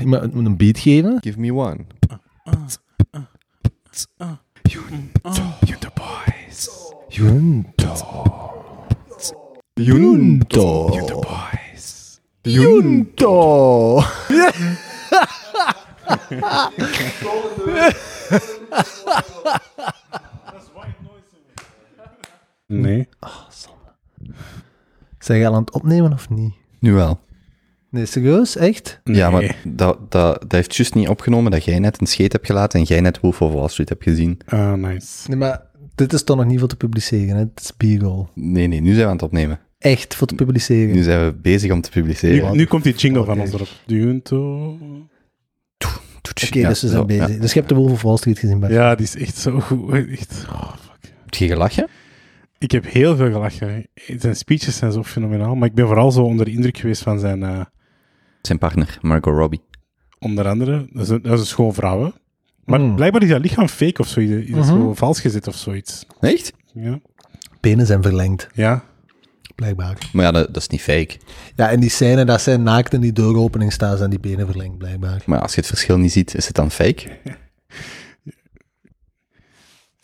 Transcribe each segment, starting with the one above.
Iemand moet een beat geven. Give me one. Junto boys. Junto. Junto. Junto boys. Junto. Nee. Zijn al aan het opnemen of niet? Nu wel. Nee, serieus? Echt? Ja, maar dat, dat, dat heeft juist niet opgenomen dat jij net een scheet hebt gelaten en jij net Wolf of Wall Street hebt gezien. Ah, nice. Nee, maar dit is toch nog niet voor te publiceren, hè? Het is B-roll. Nee, nee, nu zijn we aan het opnemen. Echt voor te publiceren. Nu zijn we bezig om te publiceren. Nu, nu komt die jingle van ons erop. Junto. Oké, Ja, dus we zo, zijn bezig. ja. Dus je hebt de Wolf of Wall Street gezien, Bart. Ja, die is echt zo goed. Echt. Oh, fuck. Heb je gelachen? Ik heb heel veel gelachen. Zijn speeches zijn zo fenomenaal, maar ik ben vooral zo onder de indruk geweest van zijn, eh, Zijn partner, Margot Robbie. onder andere, dat is een, dat is een schoon vrouw, hè. Maar Mm. blijkbaar is dat lichaam fake of zoiets. Is dat zo Mhm. vals gezet of zoiets. Echt? Ja. Benen zijn verlengd, Ja. blijkbaar. Maar ja, dat, dat is niet fake. Ja, en die scène, dat zijn naakt in die deuropening staan, zijn die benen verlengd, blijkbaar. Maar als je het verschil niet ziet, is het dan fake?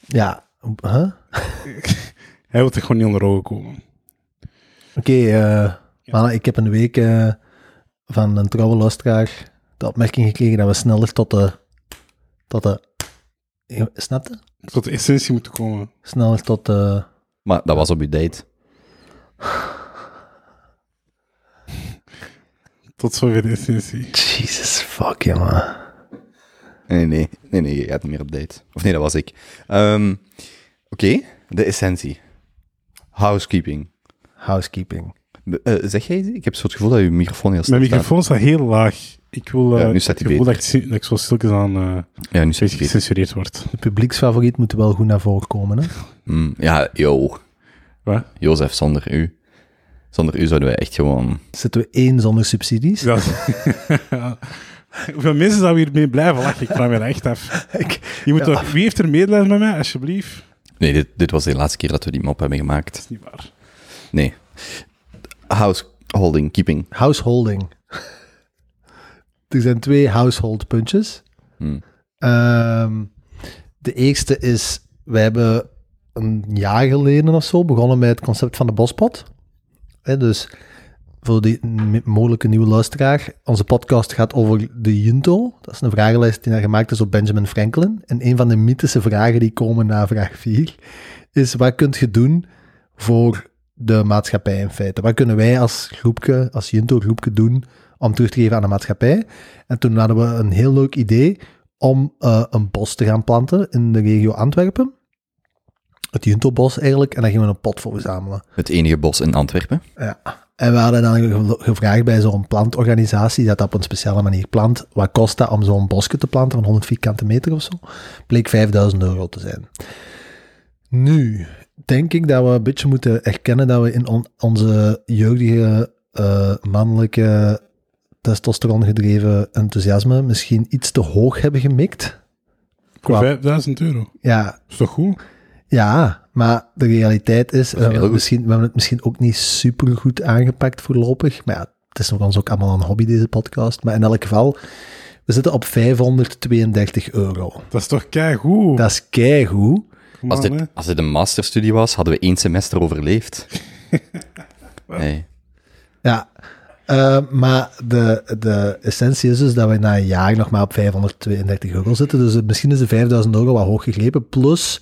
Ja, huh? Hij wil toch gewoon niet onder ogen komen. Oké, eh, mannen, ik heb een week eh, van een trouwe luisteraar de opmerking gekregen dat we sneller tot de... Tot de snap je? Tot de essentie moeten komen. Sneller tot de... Maar dat was op je date. Tot zover de essentie. Jesus fuck, jongen. Nee, nee, nee, nee, je gaat niet meer op date. Of nee, dat was ik. Ehm, Oké, de essentie. Housekeeping. Housekeeping. Eh, zeg jij iets? Ik heb zo het gevoel dat je microfoon heel stil Mijn staat. microfoon staat heel laag. Ik wil eh Ja, nu staat het gevoel dat ik, dat ik zo stilkens aan eh Ja, nu gecensureerd word. De publieksfavoriet moet wel goed naar voren komen, hè? Mm, ja, yo. Wat? Jozef, zonder u. Zonder u zouden wij echt gewoon... Zitten we één zonder subsidies? Ja. Hoeveel mensen zouden hiermee blijven lachen? Ik vraag me echt af. Ik- Je moet Ja. toch, wie heeft er medelijden met mij, alsjeblieft? Nee, dit, dit was de laatste keer dat we die mop hebben gemaakt. Dat is niet waar. Nee. Householding, keeping. Householding. er zijn twee household puntjes. Hmm. Ehm, de eerste is, wij hebben een jaar geleden of zo begonnen met het concept van de bospot. Dus voor die mogelijke nieuwe luisteraar, onze podcast gaat over de Junto. Dat is een vragenlijst die daar gemaakt is op Benjamin Franklin. En een van de mythische vragen die komen na vraag 4 is, wat kunt je doen voor de maatschappij in feite? Wat kunnen wij als groepje, als Junto-groepje doen om terug te geven aan de maatschappij? En toen hadden we een heel leuk idee om eh, een bos te gaan planten in de regio Antwerpen. Het Junto-bos eigenlijk, en daar gingen we een pot voor verzamelen. Het enige bos in Antwerpen. Ja. En we hadden dan ge- gevraagd bij zo'n plantorganisatie dat dat op een speciale manier plant. Wat kost dat om zo'n bosje te planten van 100 vierkante meter of zo? Bleek 5000 euro te zijn. Nu, denk ik dat we een beetje moeten erkennen dat we in on- onze jeugdige, eh, mannelijke, testosteron gedreven enthousiasme misschien iets te hoog hebben gemikt. Voor Qua- 5000 euro. Ja, is toch goed? ja, maar de realiteit is, we heel hebben, misschien, we hebben het misschien ook niet super goed aangepakt voorlopig. Maar ja, het is nog ons ook allemaal een hobby, deze podcast. Maar in elk geval, we zitten op 532 euro. Dat is toch keigoed? Dat is keigoed. Als hè. dit, als dit een masterstudie was, hadden we één semester overleefd. Nee. Ja, eh, maar de, de essentie is dus dat we na een jaar nog maar op 532 euro zitten. Dus misschien is de 5000 euro wat hoog gegrepen. Plus,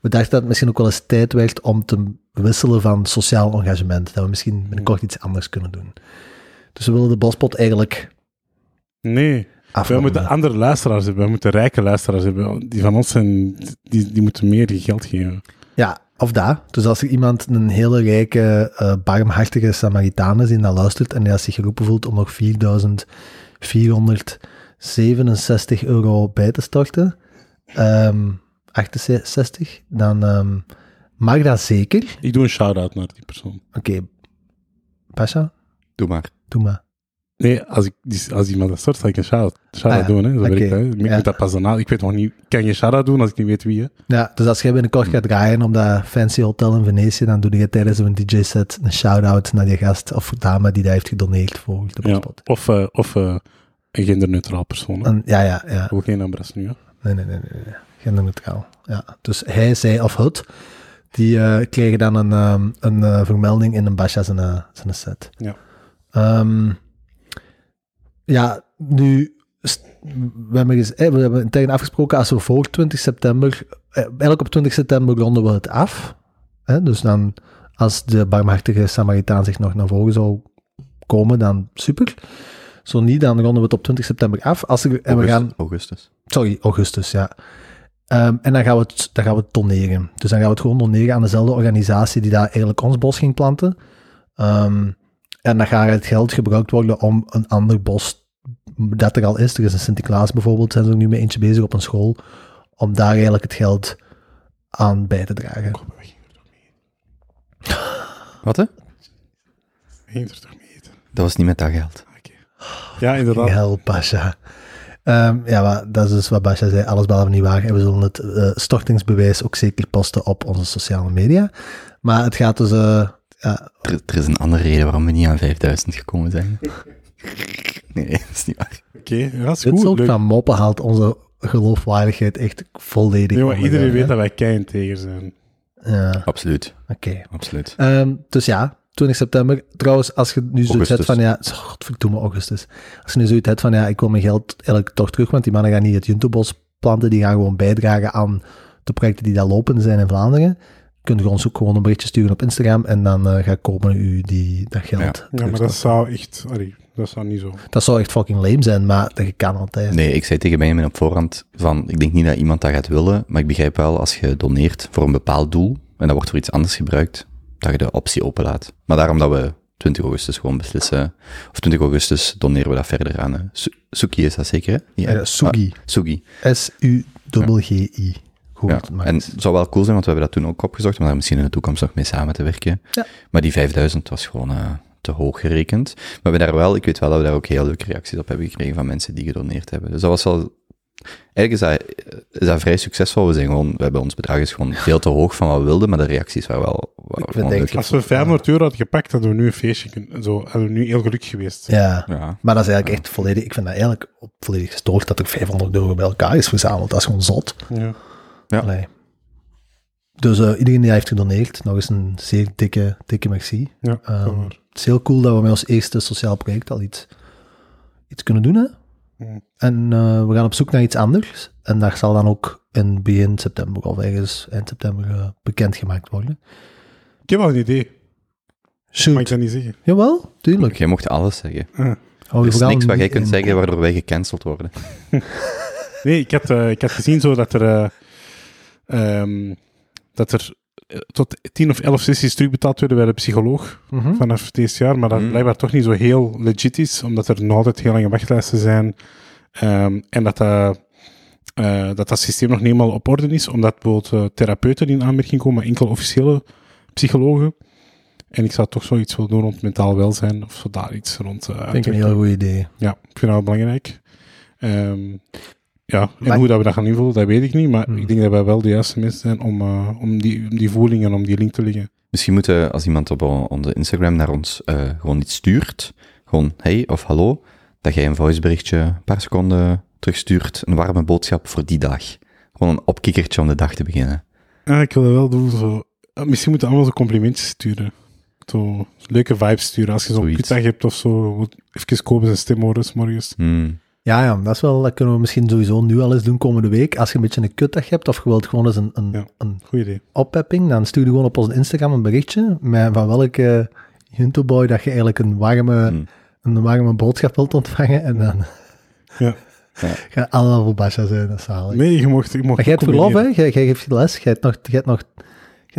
we dachten dat het misschien ook wel eens tijd werd om te wisselen van sociaal engagement. Dat we misschien binnenkort iets anders kunnen doen. Dus we willen de bospot eigenlijk Nee. We afronden. moeten andere luisteraars hebben. We moeten rijke luisteraars hebben. Die van ons zijn, die, die moeten meer geld geven. Ja, of dat. Dus als er iemand een hele rijke, eh barmhartige Samaritaan is die dat luistert en die zich geroepen voelt om nog 4.467 euro bij te storten, ehm 68, dan ehm, mag dat zeker. Ik doe een shout-out naar die persoon. Oké, Pasha, Doe maar. doe maar. Nee, als, ik, als iemand dat stort, zal ik een shout-out shout Ah ja, doen. Hè. Zo oké. werkt dat, hè. Ik Ja. moet dat. Ik weet nog niet... Kan je shout-out doen als ik niet weet wie, hè? Ja, dus als jij binnenkort gaat draaien op dat fancy hotel in Venetië, dan doe je tijdens een DJ-set een shout-out naar die gast of dame die dat heeft gedoneerd voor de Ja. Of, eh, of eh, Een genderneutraal persoon. hè. Ja, ja, ja. Ook geen Ambras nu, hè. Nee, nee, nee, nee. nee. Genderneutraal. Ja. Dus hij, zij of het, die eh, kregen dan een, ehm, een vermelding in een Basha zijn, zijn set. Ja. Ehm, ja, nu, we hebben, we hebben intern afgesproken, als we voor 20 september, eh, eigenlijk op 20 september ronden we het af. Hè? Dus dan, als de barmhartige Samaritaan zich nog naar voren zou komen, dan super. Zo niet, dan ronden we het op 20 september af. Als er, en we gaan, Augustus. Sorry, augustus, ja. Ehm, en dan gaan, we het, dan gaan we het doneren. Dus dan gaan we het gewoon doneren aan dezelfde organisatie die daar eigenlijk ons bos ging planten. Ehm, en dan gaat het geld gebruikt worden om een ander bos dat er al is. Er is een Sint-Niklaas bijvoorbeeld, zijn ze er nu mee eentje bezig op een school. Om daar eigenlijk het geld aan bij te dragen. Kom, we gingen er toch mee Wat hè? We gingen er toch mee eten. Dat was niet met dat geld. Oké. Ja, inderdaad. Hel, Basha. Ehm, ja, maar dat is dus wat Basha zei, alles behalve niet waar. En we zullen het eh, stortingsbewijs ook zeker posten op onze sociale media. Maar het gaat dus... eh, ja, Er, er is een andere reden waarom we niet aan 5000 gekomen zijn. Nee, dat is niet waar. Oké, dat is dit goed. soort leuk. van moppen haalt onze geloofwaardigheid echt volledig Nee, maar iedereen hè. weet dat wij kei tegen zijn. Ja, oké. Absoluut, absoluut. Ehm, dus ja, 20 september. Trouwens, als je nu zoiets hebt van, ja, godverdomme, augustus. Als je nu zoiets hebt van, ja, ik wil mijn geld eigenlijk toch terug, want die mannen gaan niet het Juntobos planten, die gaan gewoon bijdragen aan de projecten die daar lopen zijn in Vlaanderen. Kun je ons ook gewoon een berichtje sturen op Instagram en dan eh gaat komen u die, dat geld. Ja. Ja, maar dat zou echt... Allee, dat zou niet zo... dat zou echt fucking lame zijn, maar dat kan altijd. Nee, ik zei tegen Benjamin op voorhand van, ik denk niet dat iemand dat gaat willen, maar ik begrijp wel als je doneert voor een bepaald doel, en dat wordt voor iets anders gebruikt, dat je de optie openlaat. Maar daarom dat we 20 augustus gewoon beslissen, of 20 augustus doneren we dat verder aan. Su- Suki is dat zeker, hè? Ja. Eh, Sugi. Ah, Sugi. S-U-G-G-I. Goed, Ja. maar En het zou wel cool zijn, want we hebben dat toen ook opgezocht, om daar misschien in de toekomst nog mee samen te werken. Ja. Maar die 5000 was gewoon eh, te hoog gerekend. Maar we hebben daar wel, ik weet wel dat we daar ook heel leuke reacties op hebben gekregen van mensen die gedoneerd hebben. Dus dat was wel, eigenlijk is dat, is dat vrij succesvol. We zijn gewoon, we hebben ons bedrag is gewoon veel te hoog van wat we wilden, maar de reacties waren wel, waren denk. Als we 500 euro hadden gepakt, hadden we nu een feestje kunnen... Zo, hadden we nu heel gelukkig geweest. ja. Ja. Maar dat is eigenlijk echt volledig, ik vind dat eigenlijk op- volledig gestoord dat er 500 euro bij elkaar is verzameld. Dat is gewoon zot. Ja. Ja. Allee. Dus eh, iedereen die heeft gedoneerd, nog eens een zeer dikke, dikke merci. Ja, Ehm, het is heel cool dat we met ons eerste sociaal project al iets, iets kunnen doen. Hè? Mm. En eh, we gaan op zoek naar iets anders. En dat zal dan ook in begin september of ergens eind september eh, bekendgemaakt worden. Ik heb al een idee. Shoot. Mag ik dat niet zeggen? Jawel, tuurlijk. Jij mocht alles zeggen. Ah. Hou Er is niks wat jij kunt in. zeggen waardoor wij gecanceld worden. Nee, ik had, eh, ik had gezien zo dat er, eh, ehm, dat er eh, tot 10 of 11 sessies terugbetaald werden bij de psycholoog Mhm. vanaf dit jaar, maar dat Hmm. blijkbaar toch niet zo heel legit is, omdat er nog altijd heel lange wachtlijsten zijn ehm, en dat dat, eh, dat dat systeem nog niet helemaal op orde is, omdat bijvoorbeeld eh, therapeuten in aanmerking komen, maar enkel officiële psychologen. En ik zou toch zoiets willen doen rond mentaal welzijn, of zo daar iets rond. eh, Vind ik een heel goed idee. Ja, ik vind dat wel belangrijk. Ehm, ja, en Maar- hoe dat we dat gaan invullen, dat weet ik niet. Maar Hmm. ik denk dat wij wel de juiste mensen zijn om, eh, om, die, om die voeling en om die link te leggen. Misschien moeten, als iemand op on- onze Instagram naar ons eh, gewoon iets stuurt, gewoon hey of hallo, dat jij een voiceberichtje, een paar seconden terugstuurt, een warme boodschap voor die dag. Gewoon een opkikkertje om de dag te beginnen. Ah, ik wil dat wel doen. Zo. Misschien moeten we allemaal zo complimentjes sturen. Zo leuke vibes sturen. Als je zo'n kutdag hebt of zo, even komen zijn stem horen 's morgens. Hmm. Ja, ja, dat is wel, dat kunnen we misschien sowieso nu al eens doen komende week. Als je een beetje een kutdag hebt of je wilt gewoon eens een, een, Ja. een Goed idee. oppepping, dan stuur je gewoon op onze Instagram een berichtje met van welke Juntoboy dat je eigenlijk een warme, Hmm. een warme boodschap wilt ontvangen. En dan Ja. Ja. gaat allemaal voor Basha zijn, dat is zalig. Nee, je mocht, je mocht Maar jij hebt verlof, hè? Jij, jij geeft je les, jij hebt nog, jij hebt nog,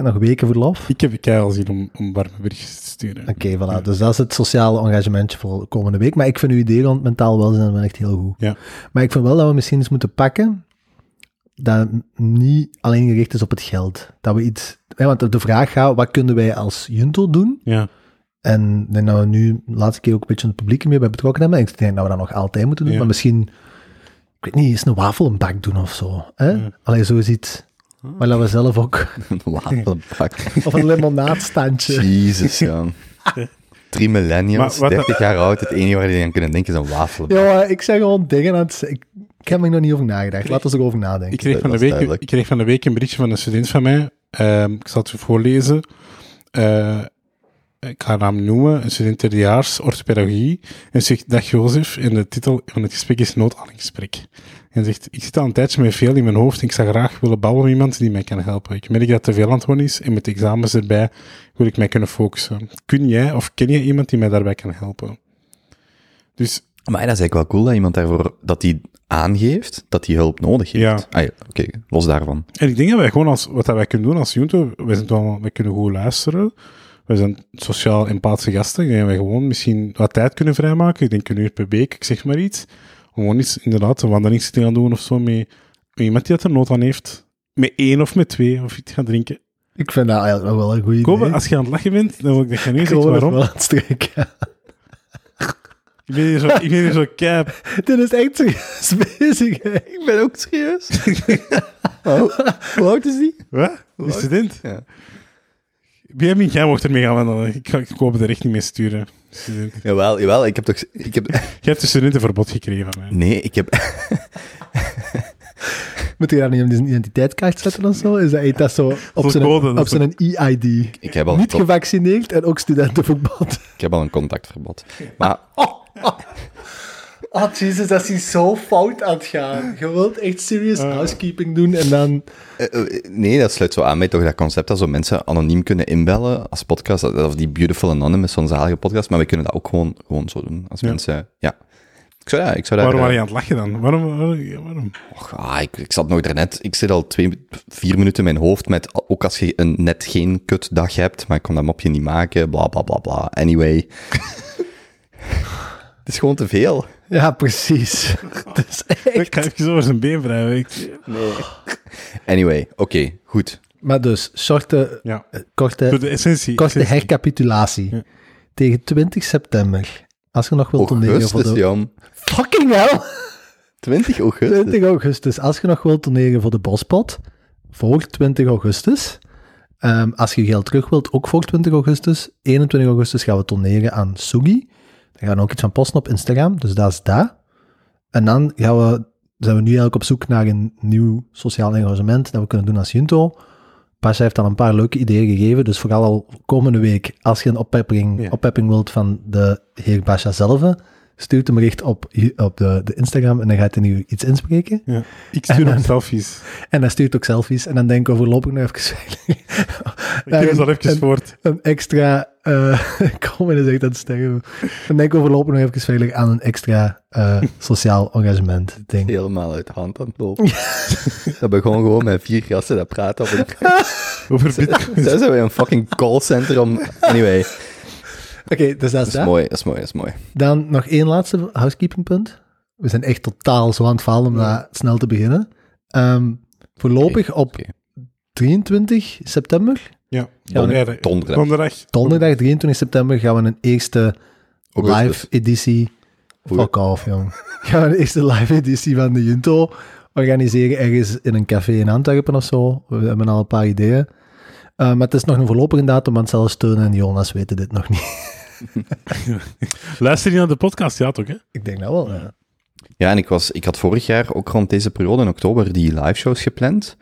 hebt nog weken verlof. Ik heb ik al zien om, om warme berichtjes te sturen. Oké, voilà. Dus dat is het sociale engagementje voor de komende week. Maar ik vind uw idee rond mentaal welzijn wel echt heel goed. Ja. Maar ik vind wel dat we misschien eens moeten pakken dat niet alleen gericht is op het geld. Dat we iets... hè, Want de vraag gaat, wat kunnen wij als Junto doen? Ja. En ik denk dat we nu de laatste keer ook een beetje het publiek mee bij betrokken hebben. Ik denk dat we dat nog altijd moeten doen. Ja. Maar misschien, ik weet niet, eens een wafel een bak doen of zo. Hè? Ja. Allee, zo is iets. Maar dat we zelf ook... Een wafelbak. Of een limonaadstandje. Jezus, ja. drie millennials, Maar wat- 30 jaar oud. Het enige waar die aan kunnen denken is een wafel. Ja, maar ik zeg gewoon dingen aan het... Ik, ik heb er nog niet over nagedacht. Laten we erover nadenken. Ik kreeg, van de is week, duidelijk. ik kreeg van de week een berichtje van een student van mij. Ehm, ik zal het u voorlezen. Eh, ik ga haar naam noemen. Een student derdejaars, orthopedagogie. En zegt, dag Jozef. En de titel van het gesprek is Noodaangesprek. En zegt, ik zit al een tijdje met veel in mijn hoofd. En ik zou graag willen babbelen met iemand die mij kan helpen. Ik merk dat te veel aan het worden is. En met examens erbij wil ik mij kunnen focussen. Kun jij of ken je iemand die mij daarbij kan helpen? Dus Maar dat is eigenlijk wel cool dat iemand daarvoor, dat die aangeeft dat hij hulp nodig heeft. Ja. Ah ja, oké, los daarvan. En ik denk dat wij gewoon als, wat dat wij kunnen doen als Junto, wij, zijn wel, wij kunnen goed luisteren. Wij zijn sociaal empathische gasten. Ik denk dat wij gewoon misschien wat tijd kunnen vrijmaken. Ik denk een uur per week, ik zeg maar iets. Gewoon iets, inderdaad, een wandeling te gaan doen of zo met, met iemand die dat er nood aan heeft. Met één of met twee, of iets gaan drinken. Ik vind dat eigenlijk nog wel een goede idee. als je aan het lachen bent, dan wil ik dat je nu Ik zegt het waarom. wel aan het strijken. Ik ben hier zo, ik ben hier zo cap. Dit is echt serieus bezig. hè. Ik ben ook serieus. Hoe oud is die? Wat? Die student? Ja. Benjamin, jij mocht ermee gaan wandelen. Ik ga ik Kobe er echt niet mee sturen. Jawel, jawel, ik heb toch... Ik heb, Jij hebt een studentenverbod gekregen van mij. nee, ik heb... Moet je daar niet op zijn identiteitskaart zetten of zo? Is dat, heet dat zo op zijn, op is zijn EID? Ik heb, al Niet gevaccineerd en ook studentenverbod. ik heb al een contactverbod. Maar Oh, jezus, dat is zo fout aan het gaan. Je wilt echt serious housekeeping doen en dan... Eh, eh, nee, dat sluit zo aan bij toch dat concept dat zo mensen anoniem kunnen inbellen als podcast, dat- of die Beautiful Anonymous, zo'n zalige podcast, maar we kunnen dat ook gewoon, gewoon zo doen. Als Ja. mensen, ja. Ik zou, ja, ik zou daar... Waarom waren je aan het lachen dan? Waarom? waarom, waarom? Och, ah, ik, ik zat nog daarnet, ik zit al twee, vier minuten in mijn hoofd met, ook als je een, net geen kutdag hebt, maar ik kon dat mopje niet maken, bla bla bla bla. Anyway. Het is gewoon te veel. Ja, precies. Het is Ik ga even over zijn been wrijven. Ik- Anyway, oké, goed. Maar dus, Ja, eh, korte, voor de essentie. korte essentie. hercapitulatie. Ja. Tegen 20 september, als je nog wilt toneren voor Augustus, de... Jan. Fucking hell! 20 augustus. 20 augustus. Als je nog wilt toneren voor de bospot, voor 20 augustus. Ehm, als je geld terug wilt, ook voor 20 augustus. 21 augustus gaan we toneren aan Sugi. Daar gaan we ook iets van posten op Instagram, dus dat is dat. En dan gaan we, zijn we nu eigenlijk op zoek naar een nieuw sociaal engagement dat we kunnen doen als Junto. Pasha heeft al een paar leuke ideeën gegeven, dus vooral al komende week, als je een oppepping, Ja. oppepping wilt van de heer Pasha zelf, stuurt een bericht op, op de, de Instagram en dan gaat hij nu iets inspreken. Ja. Ik stuur En hem dan- selfies. En hij stuurt ook selfies. En dan denken we voorlopig nog even Ik geef het al even een, voort. een extra... eh kom in echt aan het sterven. Dan denken we voorlopig nog even veilig aan een extra eh, sociaal engagement ding. Helemaal uit de hand aan het lopen. dat begon gewoon met vier gasten dat praten op een... Over bitcoin. Daar zijn we een fucking callcenter om... Anyway, Oké, dus dat is dat is dat. mooi, dat is mooi, dat is mooi. Dan nog één laatste housekeeping punt. We zijn echt totaal zo aan het falen om dat snel te beginnen. Ehm, voorlopig op Oké. 23 september, Ja, donderdag. donderdag. Donderdag. donderdag 23 september, gaan we een eerste Augustus. live editie. Oei. Fuck off, jong. Gaan we een eerste live editie van de Junto organiseren ergens in een café in Antwerpen of zo. We hebben al een paar ideeën. Uh, maar het is nog een voorlopige datum, want zelfs Steun en Jonas weten dit nog niet. Luister je naar de podcast? Ja, toch? Hè? Ik denk dat wel. Ja. Ja, en ik, was, ik had vorig jaar ook rond deze periode in oktober die live shows gepland.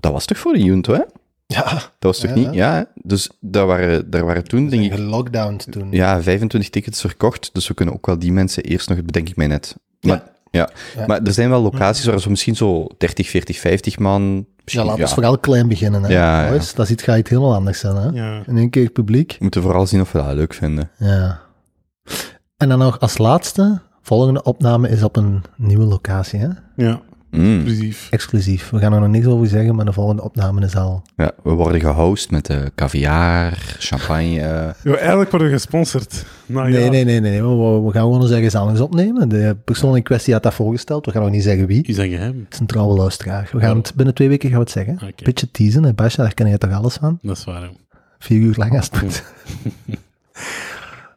Dat was toch voor de Junto, hè? Ja, Dat was toch Ja, niet? Ja, hè? dus daar waren, daar waren toen, denk ik, gelockdowned toen. ja, 25 tickets verkocht. Dus we kunnen ook wel die mensen eerst nog, bedenk ik mij net. Maar, ja. Ja. maar er zijn wel locaties waar zo misschien zo 30, 40, 50 man... Ja, Misschien, laten ja. we vooral klein beginnen. Hè. Ja, Dat ziet, gaat iets helemaal anders zijn. Hè? Ja. In één keer publiek. We moeten vooral zien of we dat leuk vinden. Ja. En dan nog als laatste, volgende opname is op een nieuwe locatie. Hè? Ja, Mm. exclusief. Exclusief. We gaan er nog niks over zeggen, maar de volgende opname is al... Ja, we worden gehost met eh caviar, champagne. Ja, eigenlijk worden we gesponsord. Nou, Nee, ja. nee, nee, nee. We, gaan gewoon eens ergens anders opnemen. De persoon in kwestie had dat voorgesteld. We gaan nog niet zeggen wie. Is dat geheim? Het is een trouwe luisteraar. We gaan het, binnen twee weken gaan we het zeggen. Oké. Beetje teasen, hè, Basja, daar ken je toch alles van? Dat is waar. hè. Vier uur lang als het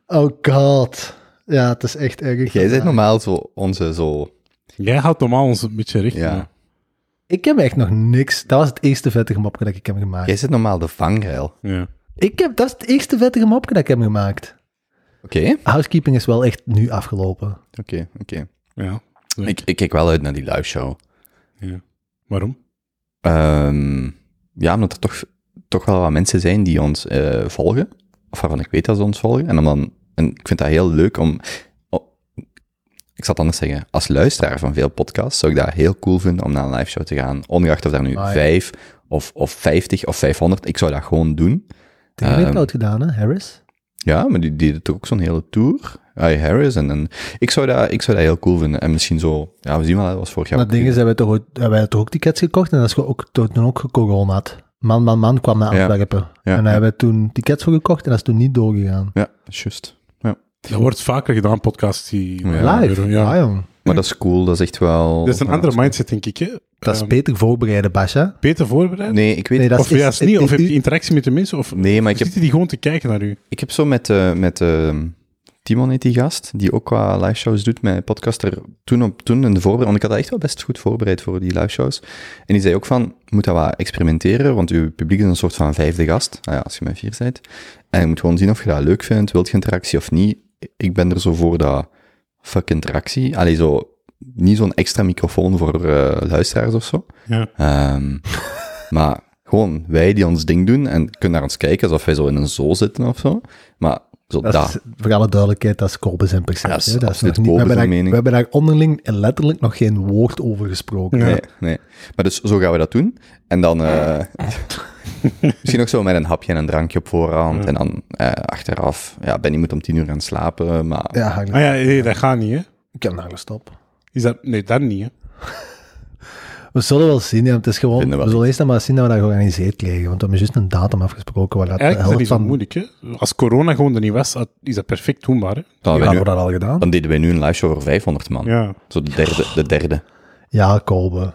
oh god. Ja, het is echt erg. Jij bent normaal zo onze zo... Jij houdt normaal ons een beetje recht. Ja. Ik heb echt nog niks... Dat was het eerste vettige mopje dat ik heb gemaakt. Jij zit normaal de vangrail. Ja. Ik heb, dat is het eerste vettige mopje dat ik heb gemaakt. Oké, Housekeeping is wel echt nu afgelopen. oké, oké. Ja. Ik, ik kijk wel uit naar die live show. ja. Waarom? Ehm, ja, omdat er toch, toch wel wat mensen zijn die ons eh, volgen. Of waarvan ik weet dat ze ons volgen. En, om dan, en ik vind dat heel leuk om... ik zal het anders zeggen. Als luisteraar van veel podcasts zou ik dat heel cool vinden om naar een live show te gaan. Ongeacht of daar nu Ah, ja. vijf of, of 50 of 500. Ik zou dat gewoon doen. De heeft Ehm, het gedaan, hè, Harris? Ja, maar die deden toch ook zo'n hele tour. Hi Harris. En, en ik, zou dat, ik zou dat heel cool vinden. En misschien zo... Ja, we zien wel, dat was vorig jaar Dat ding is, hebben wij toch, ook- hebben wij toch ook tickets gekocht en dat is ook, toen ook corona. Man, man, man kwam naar. Antwerpen. Ja, en daar hebben we toen tickets voor gekocht en dat is toen niet doorgegaan. Ja, juist. Ja. Dat wordt vaker gedaan, podcasts die... Ja. Live? Ja. Ja, jong. Maar dat is cool, dat is echt wel... Dat is een ja, andere mindset, denk ik. Hè? Dat is Ehm, beter voorbereiden, Basja. beter voorbereid? Nee, ik weet... Nee, dat of is- juist niet? Of heb je interactie met de mensen? Of Nee, maar ik heb, zitten die gewoon te kijken naar u? ik heb zo met, eh met eh, Timon, heet die gast, die ook qua live shows doet met podcaster, toen, op, toen in de voorbereiding, want ik had dat echt wel best goed voorbereid voor die live shows. En die zei ook van, moet dat wat experimenteren, want uw publiek is een soort van vijfde gast, nou ja, als je met vier bent. En je moet gewoon zien of je dat leuk vindt, wilt je interactie of niet. Ik ben er zo voor dat fuck interactie. Allee, zo, niet zo'n extra microfoon voor eh, luisteraars of zo. Ja. Ehm, maar gewoon wij die ons ding doen en kunnen naar ons kijken alsof wij zo in een zoo zitten of zo. Maar zo Dat dat. is, voor alle duidelijkheid, dat is zijn perceptie. Ja, dat is dat niet- we, hebben zijn daar, mening. we hebben daar onderling en letterlijk nog geen woord over gesproken. Ja. Nee, nee. Maar dus zo gaan we dat doen. En dan eh, misschien ook zo met een hapje en een drankje op voorhand. Ja. En dan eh, achteraf, ja, Benny moet om tien uur gaan slapen. Maar Ja, Ah ja, nee, dat gaat niet, hè? ik heb naar stop. Is dat... Nee, dat niet, hè? We zullen wel zien, ja. Het is gewoon, we we zullen eerst nog maar zien dat we dat georganiseerd krijgen. Want we hebben juist een datum afgesproken waar dat de Eigenlijk is dat helft niet zo van... moeilijk, hè? Als corona gewoon er niet was, is dat perfect doenbaar, hè? dan, Ja, hebben we dat al gedaan? dan deden wij nu een live show voor 500 man. Ja. Zo de derde, de derde Ja, Kolbe.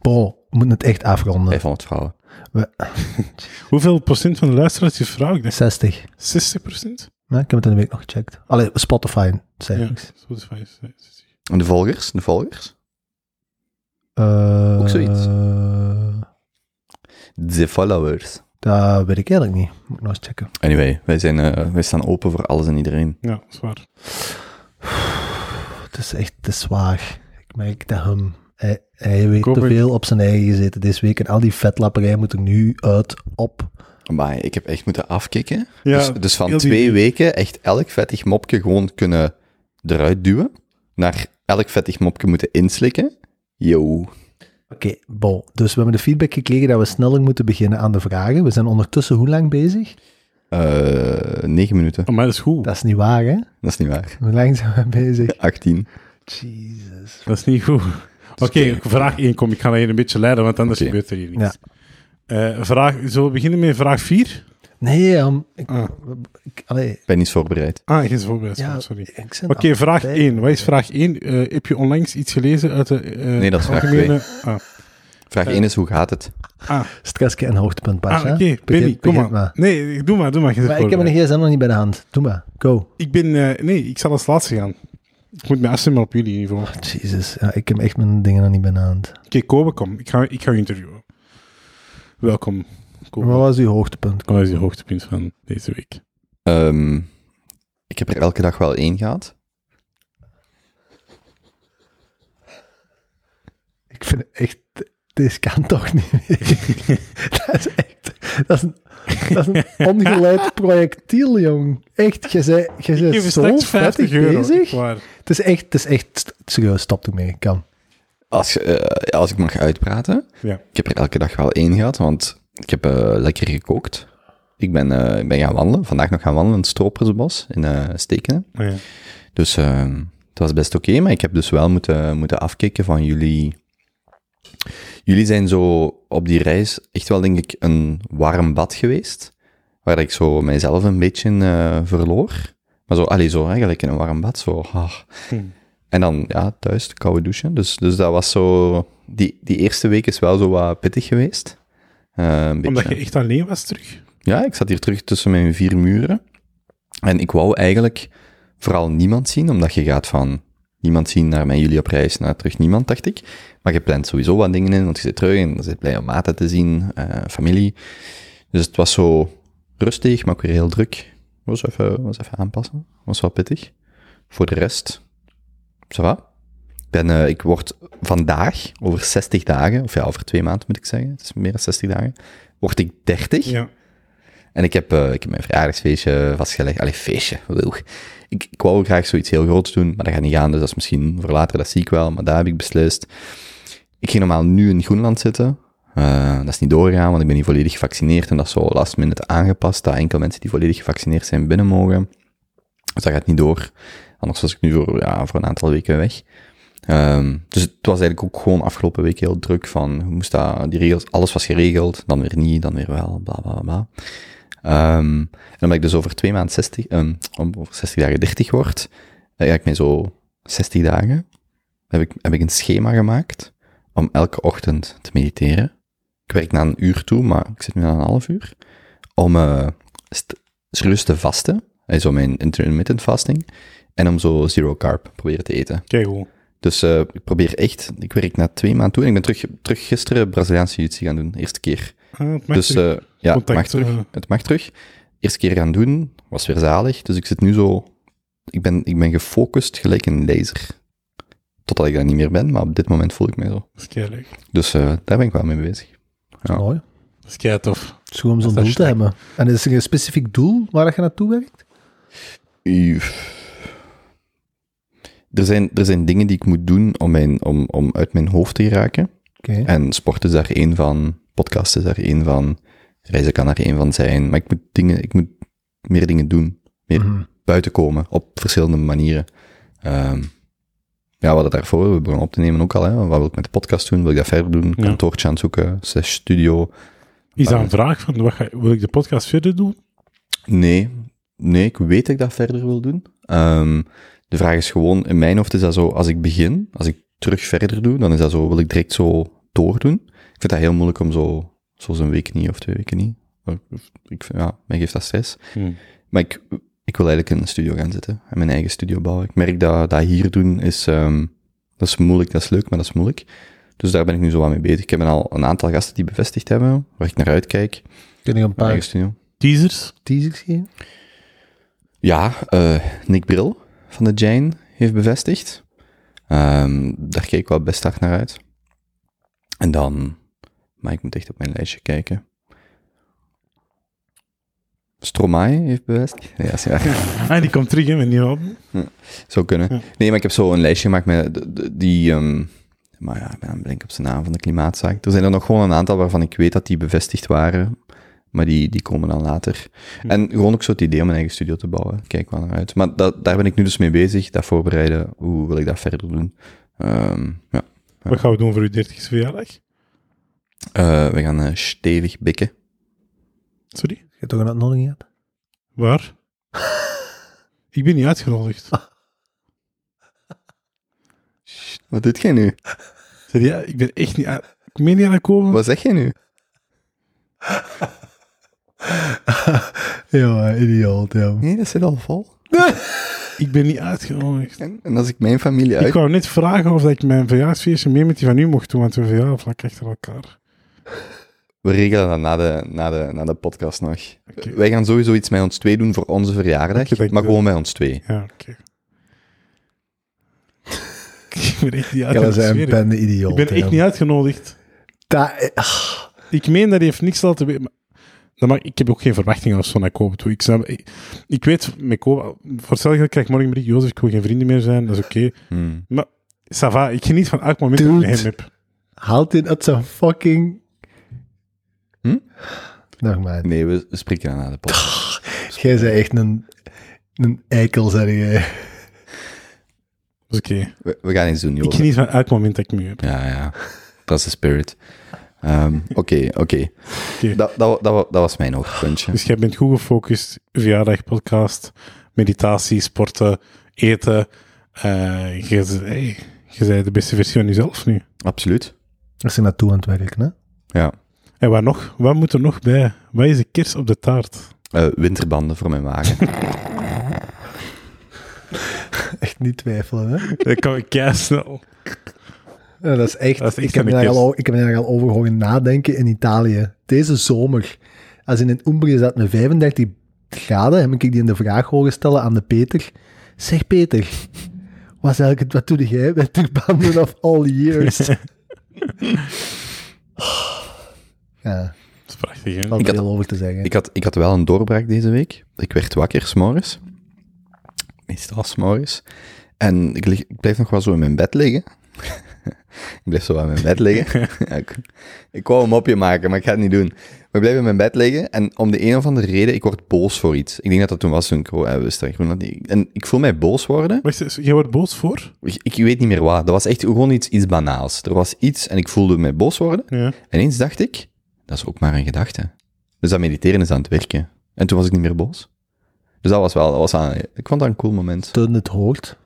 Bro, we moeten het echt afronden. 500 vrouwen. Hoeveel procent van de luisteraars is vrouw? Ik denk 60. 60 procent? Ja, ik heb het in de week nog gecheckt. Allee, Spotify cijfers. Spotify is 60. En de volgers? De volgers? Eh, Ook zoiets. De followers. Dat weet ik eigenlijk niet. Moet ik nog eens checken. Anyway, wij, zijn, eh, wij staan open voor alles en iedereen. Ja, dat is waar. Het is echt te zwaar. Ik merk dat hem... Hij, hij weet Kom, te ik- veel op zijn eigen gezeten deze week. En al die vetlapperij moet er nu uit op. Maar ik heb echt moeten afkicken. Ja, dus, dus van die- twee weken echt elk vettig mopje gewoon kunnen eruit duwen. Naar elk vettig mopje moeten inslikken. Yo. Oké, bon. Dus we hebben de feedback gekregen dat we sneller moeten beginnen aan de vragen. We zijn ondertussen hoe lang bezig? Eh negen minuten. Oh, maar dat is goed. Dat is niet waar, hè? Dat is niet waar. Hoe lang zijn we bezig? 18. Jesus. Dat is niet goed. Oké, vraag 1 kom. Ik ga hier een beetje leiden, want anders gebeurt er hier niets. Eh, vraag, zullen we beginnen met vraag 4? Nee, um, ik, Ah. ik, allee, Ik ben niet voorbereid. Ah, geen voorbereid. ja, sorry. Oké, vraag bij- 1. Wat is vraag 1? Eh, heb je onlangs iets gelezen uit de eh, Nee, dat is vraag algemene... Ah, Vraag Eh. 1 is, hoe gaat het? ah, Stressje en hoogtepunt, Bas. ah oké. Benny, kom begin maar. Nee, doe maar, doe maar. Maar ik heb mijn gsm nog niet bij de hand. Doe maar, go. Ik ben... eh, nee, ik zal als laatste gaan. Ik moet me afstemmen op jullie niveau. Oké, Jesus, ja, ik heb echt mijn dingen nog niet bij de hand. Kobe, kom. Ik ga, ik ga je interviewen. Welkom, Kobe. Wat was uw hoogtepunt? Wat is je hoogtepunt van deze week? Ehm, ik heb er elke dag wel één gehad. Ik vind het echt... Dit kan toch niet meer. dat is echt... Dat is een, dat is een ongeleid projectiel, jong. Echt, je je zo straks 50 vettig euro. bezig. waar. Het is echt, het is echt... Serieus, stop ermee. Kan. Als, je, eh, als ik mag uitpraten. Ja. Ik heb er elke dag wel één gehad, want ik heb eh, lekker gekookt. Ik ben, eh, ik ben gaan wandelen. Vandaag nog gaan wandelen in het Stropersbos in eh Stekenen. Ah, ja. Dus eh, het was best oké, maar ik heb dus wel moeten, moeten afkicken van jullie. Jullie zijn zo op die reis echt wel, denk ik, een warm bad geweest. Waar ik zo mijzelf een beetje eh, verloor. Maar zo, allee, zo eigenlijk in een warm bad. Zo, ah. Hm. En dan, ja, thuis, de koude douchen. Dus, dus dat was zo... Die, die eerste week is wel zo wat pittig geweest. Eh, een. Omdat je echt alleen was terug. Ja, ik zat hier terug tussen mijn vier muren. En ik wou eigenlijk vooral niemand zien, omdat je gaat van niemand zien naar mijn jullie op reis, naar terug niemand, dacht ik. Maar je plant sowieso wat dingen in, want je zit terug en je zit blij om maten te zien, eh, familie. Dus het was zo rustig, maar ook weer heel druk. was even, was even aanpassen. Was wel pittig. Voor de rest, ça va. Ik, ben, eh, ik word vandaag, over 60 dagen, of ja, over twee maanden moet ik zeggen, het is meer dan 60 dagen, word ik 30. Ja. En ik heb, eh, ik heb mijn verjaardagsfeestje vastgelegd. Allee, feestje. Wil. Ik, ik wou graag zoiets heel groots doen, maar dat gaat niet gaan. Dus dat is misschien voor later, dat zie ik wel. Maar daar heb ik beslist. Ik ging normaal nu in Groenland zitten. Eh, dat is niet doorgegaan, want ik ben niet volledig gevaccineerd. En dat is zo last minute aangepast, dat enkel mensen die volledig gevaccineerd zijn binnen mogen. Dus dat gaat niet door. Anders was ik nu voor, ja, voor een aantal weken weg. Ehm, dus het was eigenlijk ook gewoon afgelopen week heel druk van, moest dat, die regels, alles was geregeld, dan weer niet, dan weer wel, bla bla bla. Ehm, en omdat ik dus over twee maanden 60, um, om over 60 dagen 30 word, eh, ga ik mij zo 60 dagen, heb ik, heb ik een schema gemaakt om elke ochtend te mediteren. Ik werk na een uur toe, maar ik zit nu aan een half uur. Om uh, serieus te vasten, zo mijn intermittent fasting, en om zo zero carb proberen te eten. Kijk hoe. Dus uh, ik probeer echt, ik werk na twee maanden toe en ik ben terug, terug gisteren Braziliaanse jiu gaan doen, eerste keer. Ah, het mag Dus terug. uh, ja, het mag terug. eh. Het mag terug. Eerste keer gaan doen, was weer zalig. Dus ik zit nu zo, ik ben, ik ben gefocust gelijk een laser. Totdat ik dat niet meer ben, maar op dit moment voel ik mij zo. Dat is. Dus uh, daar ben ik wel mee bezig. Ja. Mooi. Dat is kei tof. Het is goed om zo'n doel te hebben. En is er een specifiek doel waar dat je naartoe werkt? Er zijn, er zijn dingen die ik moet doen om, mijn, om, om uit mijn hoofd te geraken. En sport is daar één van, podcast is daar één van, reizen kan daar één van zijn. Maar ik moet dingen, ik moet meer dingen doen. Meer Mhm. buiten komen, op verschillende manieren. Ehm, ja, we hadden daarvoor, we begonnen op te nemen ook al, hè. Wat wil ik met de podcast doen? Wil ik dat verder doen? Ja. Kantoortje aan het zoeken, slash studio. Is dat Ah. een vraag van, wat ga, wil ik de podcast verder doen? Nee, nee, ik weet dat ik dat verder wil doen. Ehm, de vraag is gewoon, in mijn hoofd is dat zo, als ik begin, als ik terug verder doe, dan is dat zo, wil ik direct zo doordoen. Ik vind dat heel moeilijk om zo, zoals een week niet of twee weken niet. Ik, vind- ja, mij geeft dat stress. Maar ik, ik wil eigenlijk in een studio gaan zitten en mijn eigen studio bouwen. Ik merk dat dat hier doen is, ehm, dat is moeilijk, dat is leuk, maar dat is moeilijk. Dus daar ben ik nu zo aan mee bezig. Ik heb al een aantal gasten die bevestigd hebben, waar ik naar uitkijk. Kun je een paar eigen studio. Teasers? teasers geven? Ja, eh, Nick Bril van de Jane heeft bevestigd. Ehm, daar kijk ik wel best hard naar uit. En dan, maar ik moet echt op mijn lijstje kijken. Stromae heeft bevestigd. Ja, is waar. Ah, die komt terug, hè, met nieuw album. Zou kunnen. Ja. Nee, maar ik heb zo een lijstje gemaakt met de- de- die... ehm, maar ja, ik ben aan het op zijn naam van de klimaatzaak. Er zijn er nog gewoon een aantal waarvan ik weet dat die bevestigd waren. Maar die, die komen dan later. Hm. En gewoon ook zo het idee om een eigen studio te bouwen. Kijk wel naar uit. Maar dat, daar ben ik nu dus mee bezig. Dat voorbereiden. Hoe wil ik dat verder doen? Ehm, ja. Wat gaan we doen voor uw 30ste verjaardag? Eh, we gaan eh, stevig bikken. Sorry? Je hebt toch een uitnodiging gehad? Waar? ik ben niet uitgenodigd. Wat doet jij nu? Zeg, ja, ik ben echt niet uit... Ik meen niet aan het komen. Wat zeg jij nu? ja, idioot, ja. Nee, dat zit al vol. Ik ben niet uitgenodigd. En, en als ik mijn familie Ik uit... wou net vragen of ik mijn verjaarsfeestje mee met die van u mocht doen, want we verjaardag vlak achter elkaar. We regelen dat na de, na de, na de podcast nog. Wij gaan sowieso iets met ons twee doen voor onze verjaardag, maar gewoon bij ons twee. Ja, oké. ik ben echt niet Ja, uitgenodigd. zijn ik. bende idioot. ik ben echt niet uitgenodigd. Dat, ah, Ik meen dat hij heeft niks laten weten. Dat mag, ik heb ook geen verwachtingen als van dat Kobe toe. Ik, snap, ik, ik weet, met Kobe, voor hetzelfde krijg ik morgen een Jozef, ik wil geen vrienden meer zijn, dat is oké. Hmm. Maar, ça va, ik geniet van elk moment dat ik Dude. hem heb. haalt dit uit zijn fucking... Hm? Nog maar. Nee, we spreken na de podcast. Jij bent echt een, een eikel, zeg jij. Dat is oké. We, we gaan iets doen, Ik Jozef. geniet van elk moment dat ik nu heb. Ja, ja. Dat is de spirit. Ehm, Oké, oké. Dat, dat, dat, wa- dat was mijn hoogtepuntje. Dus jij bent goed gefocust, verjaardag, podcast, meditatie, sporten, eten. Eh je, hey, je bent de beste versie van jezelf nu. Absoluut. Dat is naartoe aan het werken, hè? Ja. En wat nog? Wat moet er nog bij? Wat is de kers op de taart? Eh, winterbanden voor mijn wagen. Echt niet twijfelen, hè? Dat kan ik snel. Ja, dat is echt... Dat is echt ik, heb daar al, ik heb me daar al over horen nadenken in Italië. Deze zomer. Als in een Umbria zat met 35 graden heb ik die in de vraag horen stellen aan de Peter. Zeg Peter, wat, is eigenlijk, het- wat doe jij met Turbanden of all years? ja, Dat is prachtig, hè? Ik er had- veel over te zeggen. Ik had, ik had wel een doorbraak deze week. Ik werd wakker s'morgens. Meestal s'morgens. En ik, lig, ik blijf nog wel zo in mijn bed liggen. Ik blijf zo in mijn bed liggen. Ja, ik, ik wou een mopje maken, maar ik ga het niet doen. Maar ik blijf in mijn bed liggen en om de een of andere reden, ik word boos voor iets. Ik denk dat dat toen was toen ik oh, wist dat Groenland niet- En ik voel mij boos worden. Wacht, jij wordt boos voor? Ik, ik weet niet meer wat. Dat was echt gewoon iets, iets banaals. Er was iets en ik voelde mij boos worden. Ja. En eens dacht ik, dat is ook maar een gedachte. Dus dat mediteren is aan het werken. En toen was ik niet meer boos. Dus dat was wel, dat was aan, ik vond dat een cool moment. Teun het hoort.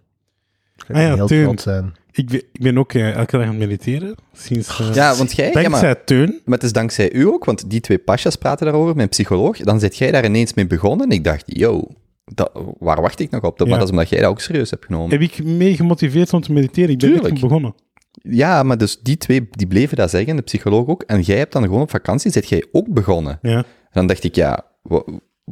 Ah ja, heel Teun. trots zijn. Ik ben, ik ben ook eh, elke dag aan het mediteren. Sinds, eh, Ja, want jij, ja, dankzij maar, Teun. maar het is dankzij u ook, want die twee pasjas praten daarover, mijn psycholoog. Dan zit jij daar ineens mee begonnen en ik dacht, yo, dat, waar wacht ik nog op? Maar Ja. dat is omdat jij dat ook serieus hebt genomen. Heb ik mee gemotiveerd om te mediteren? Ik ben net Tuurlijk. begonnen. Ja, maar dus die twee, die bleven dat zeggen, de psycholoog ook. En jij hebt dan gewoon op vakantie, zit jij ook begonnen. Ja. En dan dacht ik, ja, wa-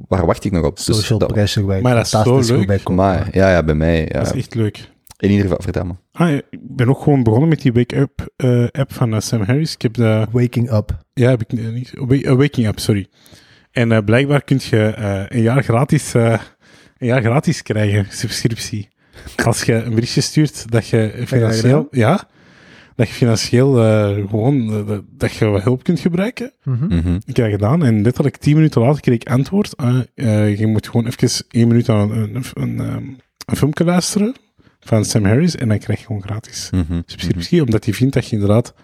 waar wacht ik nog op? Dus Social dat- pressure werkt Maar dat is zo goed leuk. bij. Maar, ja, ja, bij mij, ja. Dat is echt leuk. In ieder geval, vertel me. Ah, ik ben ook gewoon begonnen met die Wake Up eh, app van eh, Sam Harris. Ik heb de... Waking up. Ja, heb ik eh, niet... Eh, Waking Up, sorry. En eh, blijkbaar kun je eh, een, jaar gratis, eh, een jaar gratis krijgen, subscriptie. Als je een berichtje stuurt dat je financieel... Ja, dat je financieel eh, gewoon... dat- je wat hulp kunt gebruiken. Mhm. Mhm. Ik heb dat gedaan en letterlijk tien minuten later kreeg ik antwoord. Ah, eh, je moet gewoon even één minuut aan een, een, een, ehm, een filmpje luisteren van Sam Harris en dan krijg je gewoon gratis Mhm. subscriptie, omdat hij vindt dat je inderdaad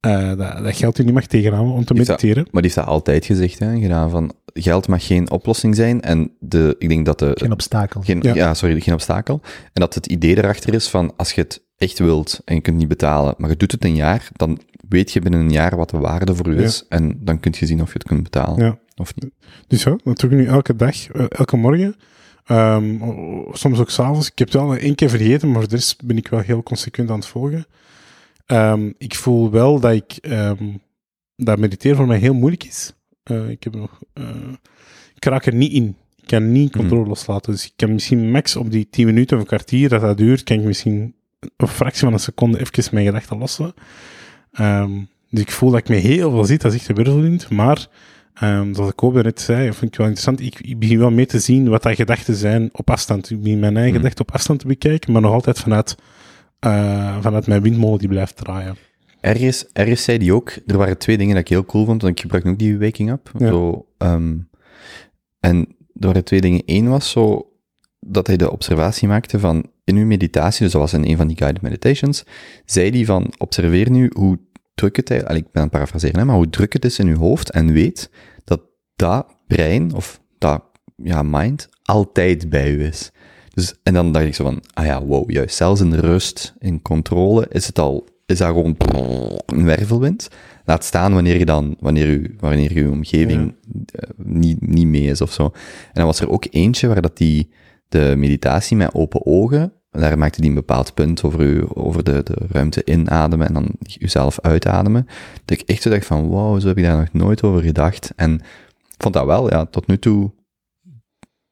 eh, dat, dat geld je niet mag tegenhouden om te dat- mediteren. Maar die heeft dat altijd gezegd, hè, gedaan, van geld mag geen oplossing zijn. En de, ik denk dat de... Geen obstakel. geen, ja. Ja. sorry, geen obstakel. En dat het idee erachter is van, als je het echt wilt en je kunt niet betalen, maar je doet het een jaar, dan weet je binnen een jaar wat de waarde voor u is. En dan kun je zien of je het kunt betalen. Ja. Of niet. Dus ja, dat doe ik nu elke dag, eh, elke morgen. Ehm, soms ook s'avonds. Ik heb het wel één keer vergeten, maar voor de rest ben ik wel heel consequent aan het volgen. Ehm, ik voel wel dat ik ehm, dat mediteren voor mij heel moeilijk is. Eh, ik heb nog, eh, ik raak er niet in. Ik kan niet controle loslaten. Dus ik kan misschien max op die 10 minuten of een kwartier dat dat duurt, kan ik misschien een fractie van een seconde even mijn gedachten lossen. Dus ik voel dat ik me heel veel zit, dat is echt een virvelwind. Maar, ehm, zoals ik ook net zei, vind ik wel interessant, ik, ik begin wel mee te zien wat dat gedachten zijn op afstand. Ik begin mijn eigen Hmm. gedachten op afstand te bekijken, maar nog altijd vanuit, eh, vanuit mijn windmolen die blijft draaien. Ergens, ergens zei die ook, er waren twee dingen dat ik heel cool vond, want ik gebruik ook die waking up. Ja. Zo, ehm, en er waren twee dingen. Eén was zo, dat hij de observatie maakte van, in uw meditatie, dus dat was in een van die guided meditations, zei hij van, observeer nu hoe druk het, allee, ik ben aan het parafraseren, maar hoe druk het is in uw hoofd en weet dat dat brein, of dat, ja, mind, altijd bij u is. Dus, en dan dacht ik zo van, ah ja, wow, juist, zelfs in rust, in controle, is het al, is dat gewoon een wervelwind. Laat staan wanneer je dan, wanneer u, wanneer uw omgeving eh, niet, niet mee is of zo. En dan was er ook eentje waar dat die, de meditatie met open ogen, daar maakte die een bepaald punt over, u, over de, de ruimte inademen en dan jezelf uitademen. Dat ik echt zo dacht van, wow, zo heb ik daar nog nooit over gedacht. En ik vond dat wel, ja, tot nu toe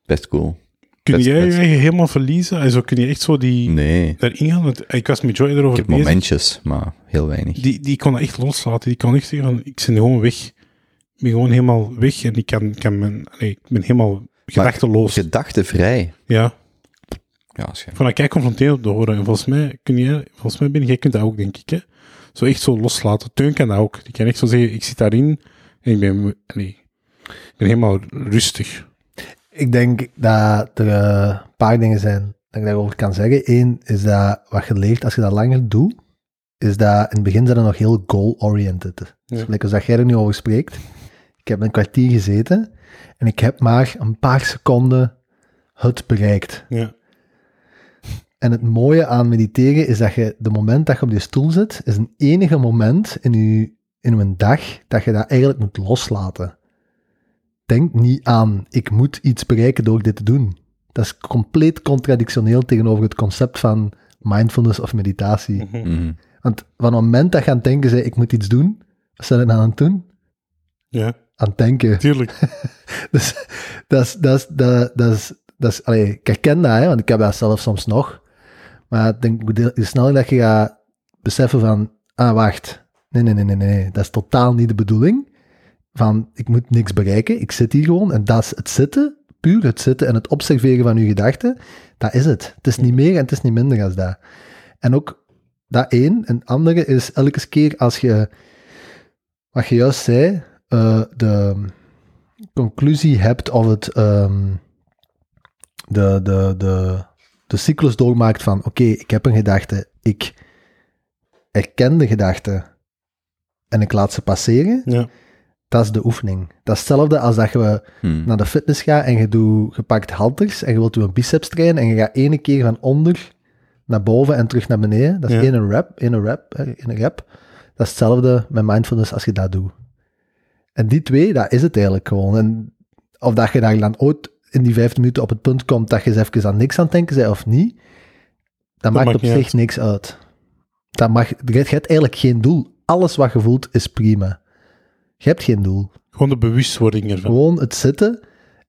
best cool. Kun Best- jij je best. helemaal verliezen? En zo kun je echt zo die, Nee, daarin gaan? Want ik was met Joy ik erover heb bezig. momentjes, maar heel weinig. Die, die kon echt loslaten. Die kon echt zeggen van, ik ben gewoon weg. Ik ben gewoon helemaal weg en ik kan, kan mijn, nee, ik ben helemaal gedachteloos. Gedachtenvrij. Ja, Ja, vond dat confronterend te horen. En volgens mij, kun jij, volgens mij ben jij kunt dat ook, denk ik. Hè? Zo echt zo loslaten. Teun kan dat ook. Die kan echt zo zeggen, ik zit daarin en ik ben, nee, ik ben helemaal rustig. Ik denk dat er eh, een paar dingen zijn dat ik daarover kan zeggen. Eén is dat wat je leert als je dat langer doet, is dat in het begin zijn er nog heel goal-oriented. Dus Ja. gelijk als dat jij er nu over spreekt. Ik heb een kwartier gezeten en ik heb maar een paar seconden het bereikt. Ja, En het mooie aan mediteren is dat je, de moment dat je op die stoel zit, is een enige moment in je, in een dag dat je dat eigenlijk moet loslaten. Denk niet aan, ik moet iets bereiken door dit te doen. Dat is compleet contradictioneel tegenover het concept van mindfulness of meditatie. Mhm. Mhm. Want van het moment dat je aan het denken bent, ik moet iets doen, wat zijn we dan aan het doen? ja. aan het denken. Tuurlijk. Dus dat is, dat is, dat, dat is, dat is, allee, ik herken dat, hè, want ik heb dat zelf soms nog. Maar denk, de- hoe sneller dat je gaat beseffen van, ah, wacht, nee, nee, nee, nee, nee, dat is totaal niet de bedoeling. Van, ik moet niks bereiken, ik zit hier gewoon en dat is het zitten, puur het zitten en het observeren van je gedachten, dat is het. Het is niet meer en het is niet minder als dat. En ook dat één. En andere is elke keer als je, wat je juist zei, eh, de conclusie hebt of het ehm, de, de, de, de cyclus doormaakt van oké, ik heb een gedachte, ik erken de gedachte en ik laat ze passeren, Ja. dat is de oefening. Dat is hetzelfde als dat je Hmm. naar de fitness gaat en je, doet, je pakt halters en je wilt je biceps trainen en je gaat ene keer van onder naar boven en terug naar beneden. Dat is Ja. één rep, één rep, één rep. Dat is hetzelfde met mindfulness als je dat doet. En die twee, dat is het eigenlijk gewoon. En of dat je daar dan ooit in die vijf minuten op het punt komt dat je eens even aan niks aan het denken bent of niet, dat, maakt maakt op zich uit. niks uit. Dat mag, je hebt eigenlijk geen doel. Alles wat je voelt is prima. Je hebt geen doel. Gewoon de bewustwording ervan. Gewoon het zitten.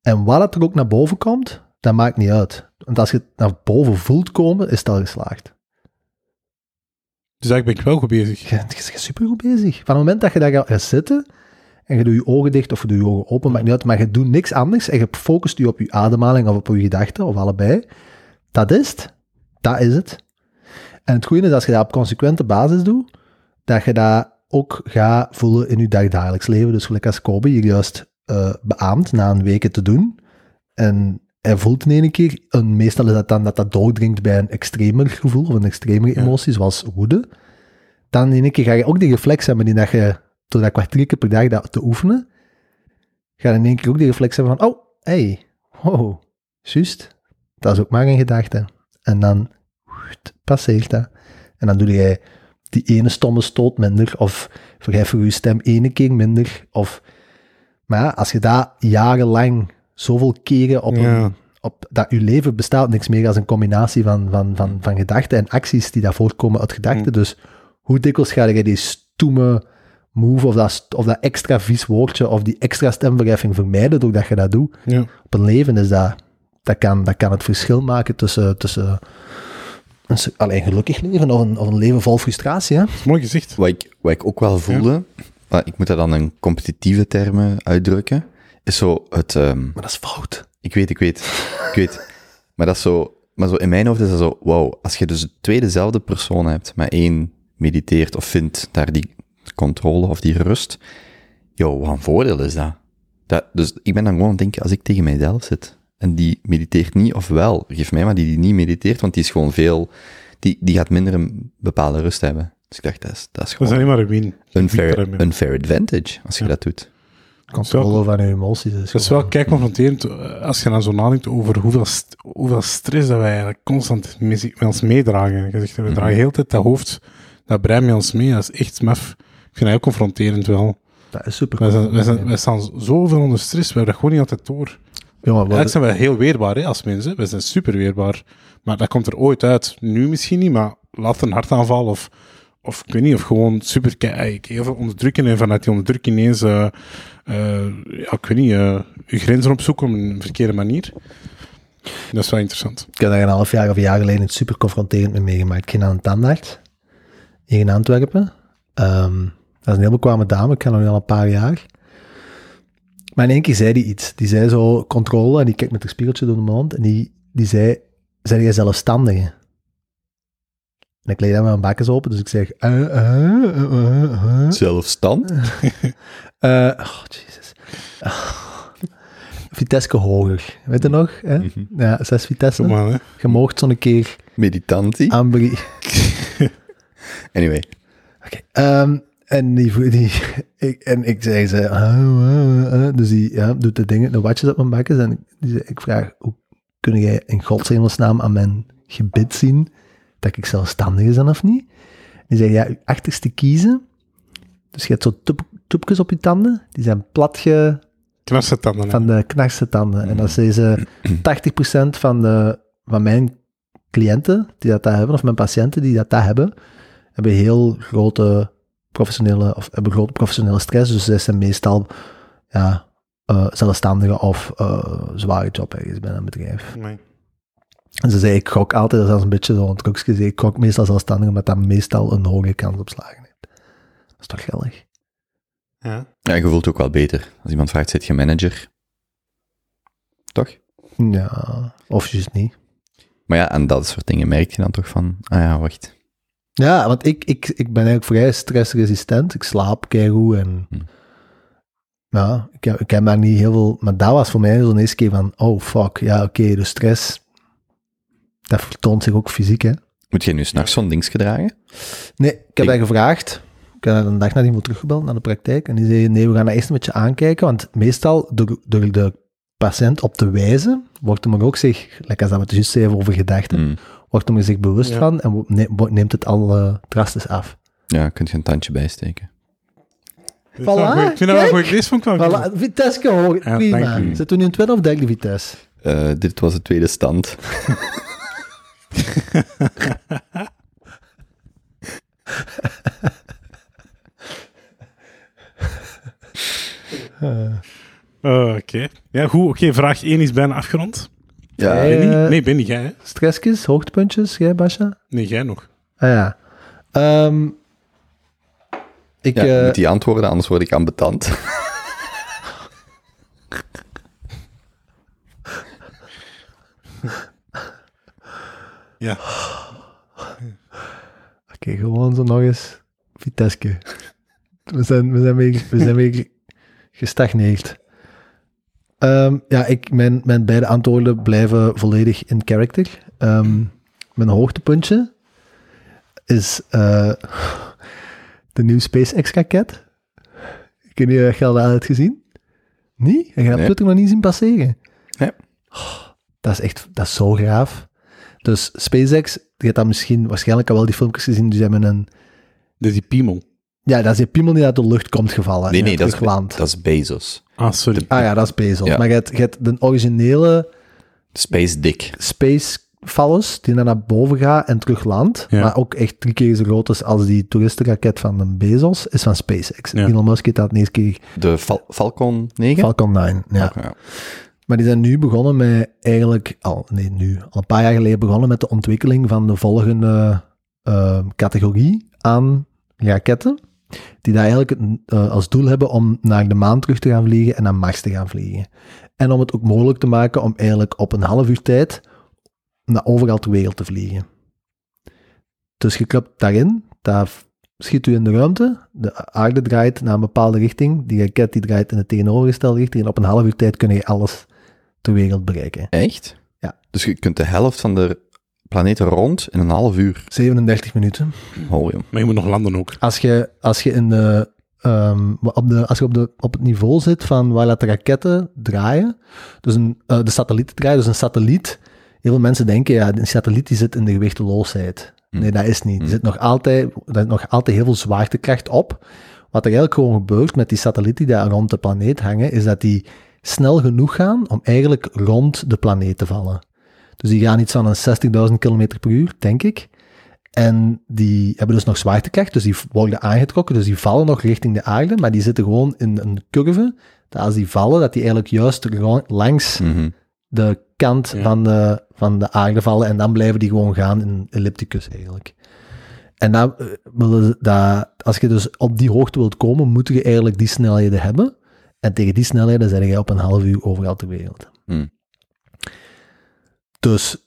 En wat het er ook naar boven komt, dat maakt niet uit. Want als je het naar boven voelt komen, is het al geslaagd. Dus eigenlijk ben ik wel goed bezig. Je je bent super goed bezig. Van het moment dat je daar gaat zitten en je doet je ogen dicht of je doet je ogen open, maakt niet uit, maar je doet niks anders en je focust je op je ademhaling of op je gedachten of allebei, dat is het. Dat is het. En het goede is als je dat op consequente basis doet, dat je dat ook gaat voelen in je dagdagelijks leven. Dus gelijk als Kobe hier juist eh beaamt na een weken te doen. En hij voelt in één keer, en meestal is dat dan dat dat doordringt bij een extremer gevoel of een extremere Ja. emotie, zoals woede. Dan in één keer ga je ook die reflex hebben die dat je, door dat kwartiertje per dag dat te oefenen, ga je in één keer ook die reflex hebben van, oh, hey, wow, juist, dat is ook maar een gedachte. En dan passeert dat. En dan doe jij die ene stomme stoot minder, of verhef je je stem ene keer minder, of... Maar ja, als je dat jarenlang zoveel keren op Ja. een... Op, dat je leven bestaat niks meer als een combinatie van, van, van, van gedachten en acties die daar voortkomen uit gedachten. Mm. Dus hoe dikwijls ga je die stoeme move of dat, of dat extra vies woordje of die extra stemverheffing vermijden doordat je dat doet? Ja. Op een leven is dat... Dat kan, dat kan het verschil maken tussen, tussen een, alleen gelukkig leven of een, of een leven vol frustratie. Hè? Mooi gezegd. Wat ik, wat ik ook wel voelde, maar ik moet dat dan in competitieve termen uitdrukken, is zo het... ehm, Maar dat is fout. ik weet, ik weet, ik weet. Maar dat is zo... Maar zo in mijn hoofd is dat zo, wauw, als je dus twee dezelfde persoon hebt, maar één mediteert of vindt daar die controle of die rust, joh, wat een voordeel is dat? dat dus ik ben dan gewoon aan het denken, als ik tegen mijzelf zit en die mediteert niet, of wel, geef mij maar die die niet mediteert, want die is gewoon veel, die, die gaat minder een bepaalde rust hebben. Dus ik dacht, dat is, dat is Dat is gewoon alleen maar een win. unfair advantage, als je Ja. dat doet. Controle van je emoties. Is Dat is gewoon- wel kijk confronterend eh, als je dan zo nadenkt over hoeveel, st- hoeveel stress dat wij eigenlijk constant met ons meedragen. Je zegt, we Mhm. dragen heel de tijd dat hoofd, dat brein met ons mee. Dat is echt maf. Ik vind dat heel confronterend wel. Dat is super. Wij, zijn, wij, zijn, wij staan zoveel onder stress, we hebben dat gewoon niet altijd door. Wat- Eigenlijk zijn wij heel weerbaar hè, als mensen. Wij zijn super weerbaar. Maar dat komt er ooit uit. Nu misschien niet, maar laat een hartaanval of, of ik weet niet, of gewoon super eh, heel veel onderdrukken en vanuit die onderdrukking ineens, eh, eh, ja, ik weet niet, eh, je grenzen opzoeken op een verkeerde manier. Dat is wel interessant. Ik heb daar een half jaar of een jaar geleden super confronterend mee meegemaakt. Ik ging aan een tandarts, hier in Antwerpen. Ehm, dat is een heel bekwame dame, ik ken haar nu al een paar jaar. Maar in één keer zei die iets. Die zei zo, controle, en die kijkt met haar spiegeltje door de mond, en die, die zei, zijn jij zelfstandige? En ik leed dan mijn bakjes open, dus ik zeg, eh, eh, eh. Zelfstand? Eh, oh, jezus. Vitesse hoger, weet je nog? Hè? Mhm. Ja, zes Vitesse. Kom maar, hè. Je moogt zo'n keer Meditantie? Anyway. Oké. ehm, en, die, die, ik, en ik zei ze... ah, ah, ah. dus die ja, doet de dingen, de watjes op mijn bakjes. En die zei, ik vraag, hoe kun jij in godshemelsnaam aan mijn gebit zien dat ik zelfstandig ben of niet? Die zei, ja, je achterste kiezen. Dus je hebt zo toep, toepjes op je tanden. Die zijn platge Knarsen tanden. hè. van de knarste tanden. En dat is deze 80% van, de, van mijn cliënten die dat, dat hebben, of mijn patiënten die dat, dat hebben, hebben heel grote professionele, of hebben grote professionele stress. Dus zij zijn meestal ja, eh, zelfstandige of eh, zware job ergens bij een bedrijf. Nee. En ze zei, ik gok altijd, dat is als een beetje zo'n trucje, ik gok meestal zelfstandig, omdat dat meestal een hoge kans op slagen heeft. Dat is toch geldig? Ja. Ja, je voelt ook wel beter. Als iemand vraagt, zit je manager? Toch? Ja, of juist niet. Maar ja, en dat soort dingen merk je dan toch van, ah ja, wacht. Ja, want ik, ik, ik ben eigenlijk vrij stressresistent. Ik slaap keigoed en... Hm. Ja, ik heb, ik heb daar niet heel veel... Maar dat was voor mij zo'n eerste keer van, oh fuck, ja oké, de stress, dat vertoont zich ook fysiek, hè. Moet je nu s'nachts zo'n dingetje dragen? Nee, ik heb Ik- gevraagd. Ik heb een dag nadien wel teruggebeld naar de praktijk. En die zei, nee, we gaan dat eerst een beetje aankijken. Want meestal, door, door de patiënt op te wijzen, wordt hem ook zich, lekker als dat we het juist zeiden over gedachten, Hmm. Wordt hem er zich bewust Ja. van en neemt het al eh, drastisch af. Ja, kun je een tandje bijsteken. Voilà, goed. Ik vind dat wel goed. Deze vond ik wel goed. Voilà, Vitesse hoog, Ja, prima. dank u. Zit toen nu in tweede of derde Vitesse? Eh, dit was de tweede stand. Eh, Oké. Ja, goed. Oké, vraag 1 is bijna afgerond. Ja, Eh? Nee, Benny, jij, hè? Stressjes, hoogtepuntjes, jij Basja? Nee, jij nog. Ah ja. Ehm, ik, ja, eh, moet die antwoorden, anders word ik ambetant. Ja. Oké, gewoon zo nog eens Vitesse. We zijn, we zijn weer, we zijn weer gestagneerd. Ehm, ja, ik, mijn, mijn beide antwoorden blijven volledig in character. Ehm, mijn hoogtepuntje is eh, de nieuwe SpaceX-raket. Of je al dat hebt gezien. Niet? Je hebt Nee. Twitter nog niet zien passeren. Nee. Oh, dat is echt dat is zo gaaf. Dus SpaceX, je hebt dat misschien waarschijnlijk al wel die filmpjes gezien, die hebben een... Dat is die piemel. Ja, dat is die piemel die uit de lucht komt gevallen. Nee, nee, dat is, teruglandt. dat is Bezos. Ah, sorry. Ah ja, dat is Bezos. Ja. Maar je hebt, je hebt de originele Space Dick. Space Phallus, die dan naar boven gaat en teruglandt, Ja. maar ook echt drie keer zo groot is als die toeristenraket van de Bezos, is van SpaceX. Ja. Elon Musk heeft dat de eerste keer De Fal- Falcon 9? Falcon 9. Ja. Oké, ja. Maar die zijn nu begonnen met eigenlijk, al, nee, nu, al een paar jaar geleden begonnen met de ontwikkeling van de volgende eh, categorie aan raketten. Die daar eigenlijk eh, als doel hebben om naar de maan terug te gaan vliegen en naar Mars te gaan vliegen. En om het ook mogelijk te maken om eigenlijk op een half uur tijd naar overal ter wereld te vliegen. Dus je klapt daarin, daar schiet u in de ruimte, de aarde draait naar een bepaalde richting, die raket die draait in de tegenovergestelde richting en op een half uur tijd kun je alles ter wereld bereiken. Echt? Ja. Dus je kunt de helft van de planeet rond in een half uur. 37 minuten. Oh. Maar je moet nog landen ook. Als je, als je, in de, ehm, op, de, als je op, de, op het niveau zit van waar laat de raketten draaien, dus een, eh, de satellieten draaien, dus een satelliet, heel veel mensen denken, ja, een satelliet die zit in de gewichteloosheid. Hm. Nee, dat is niet. Er Hm. zit nog altijd, er zit nog altijd heel veel zwaartekracht op. Wat er eigenlijk gewoon gebeurt met die satellieten die daar rond de planeet hangen, is dat die snel genoeg gaan om eigenlijk rond de planeet te vallen. Dus die gaan iets van een 60.000 km per uur, denk ik. En die hebben dus nog zwaartekracht, dus die worden aangetrokken, dus die vallen nog richting de aarde, maar die zitten gewoon in een curve, dat als die vallen, dat die eigenlijk juist langs Mhm. de kant Ja. van, de, van de aarde vallen en dan blijven die gewoon gaan in ellipticus eigenlijk. En dan, eh, willen dat, als je dus op die hoogte wilt komen, moet je eigenlijk die snelheden hebben. En tegen die snelheden zijn je op een half uur overal ter wereld. Hmm. Dus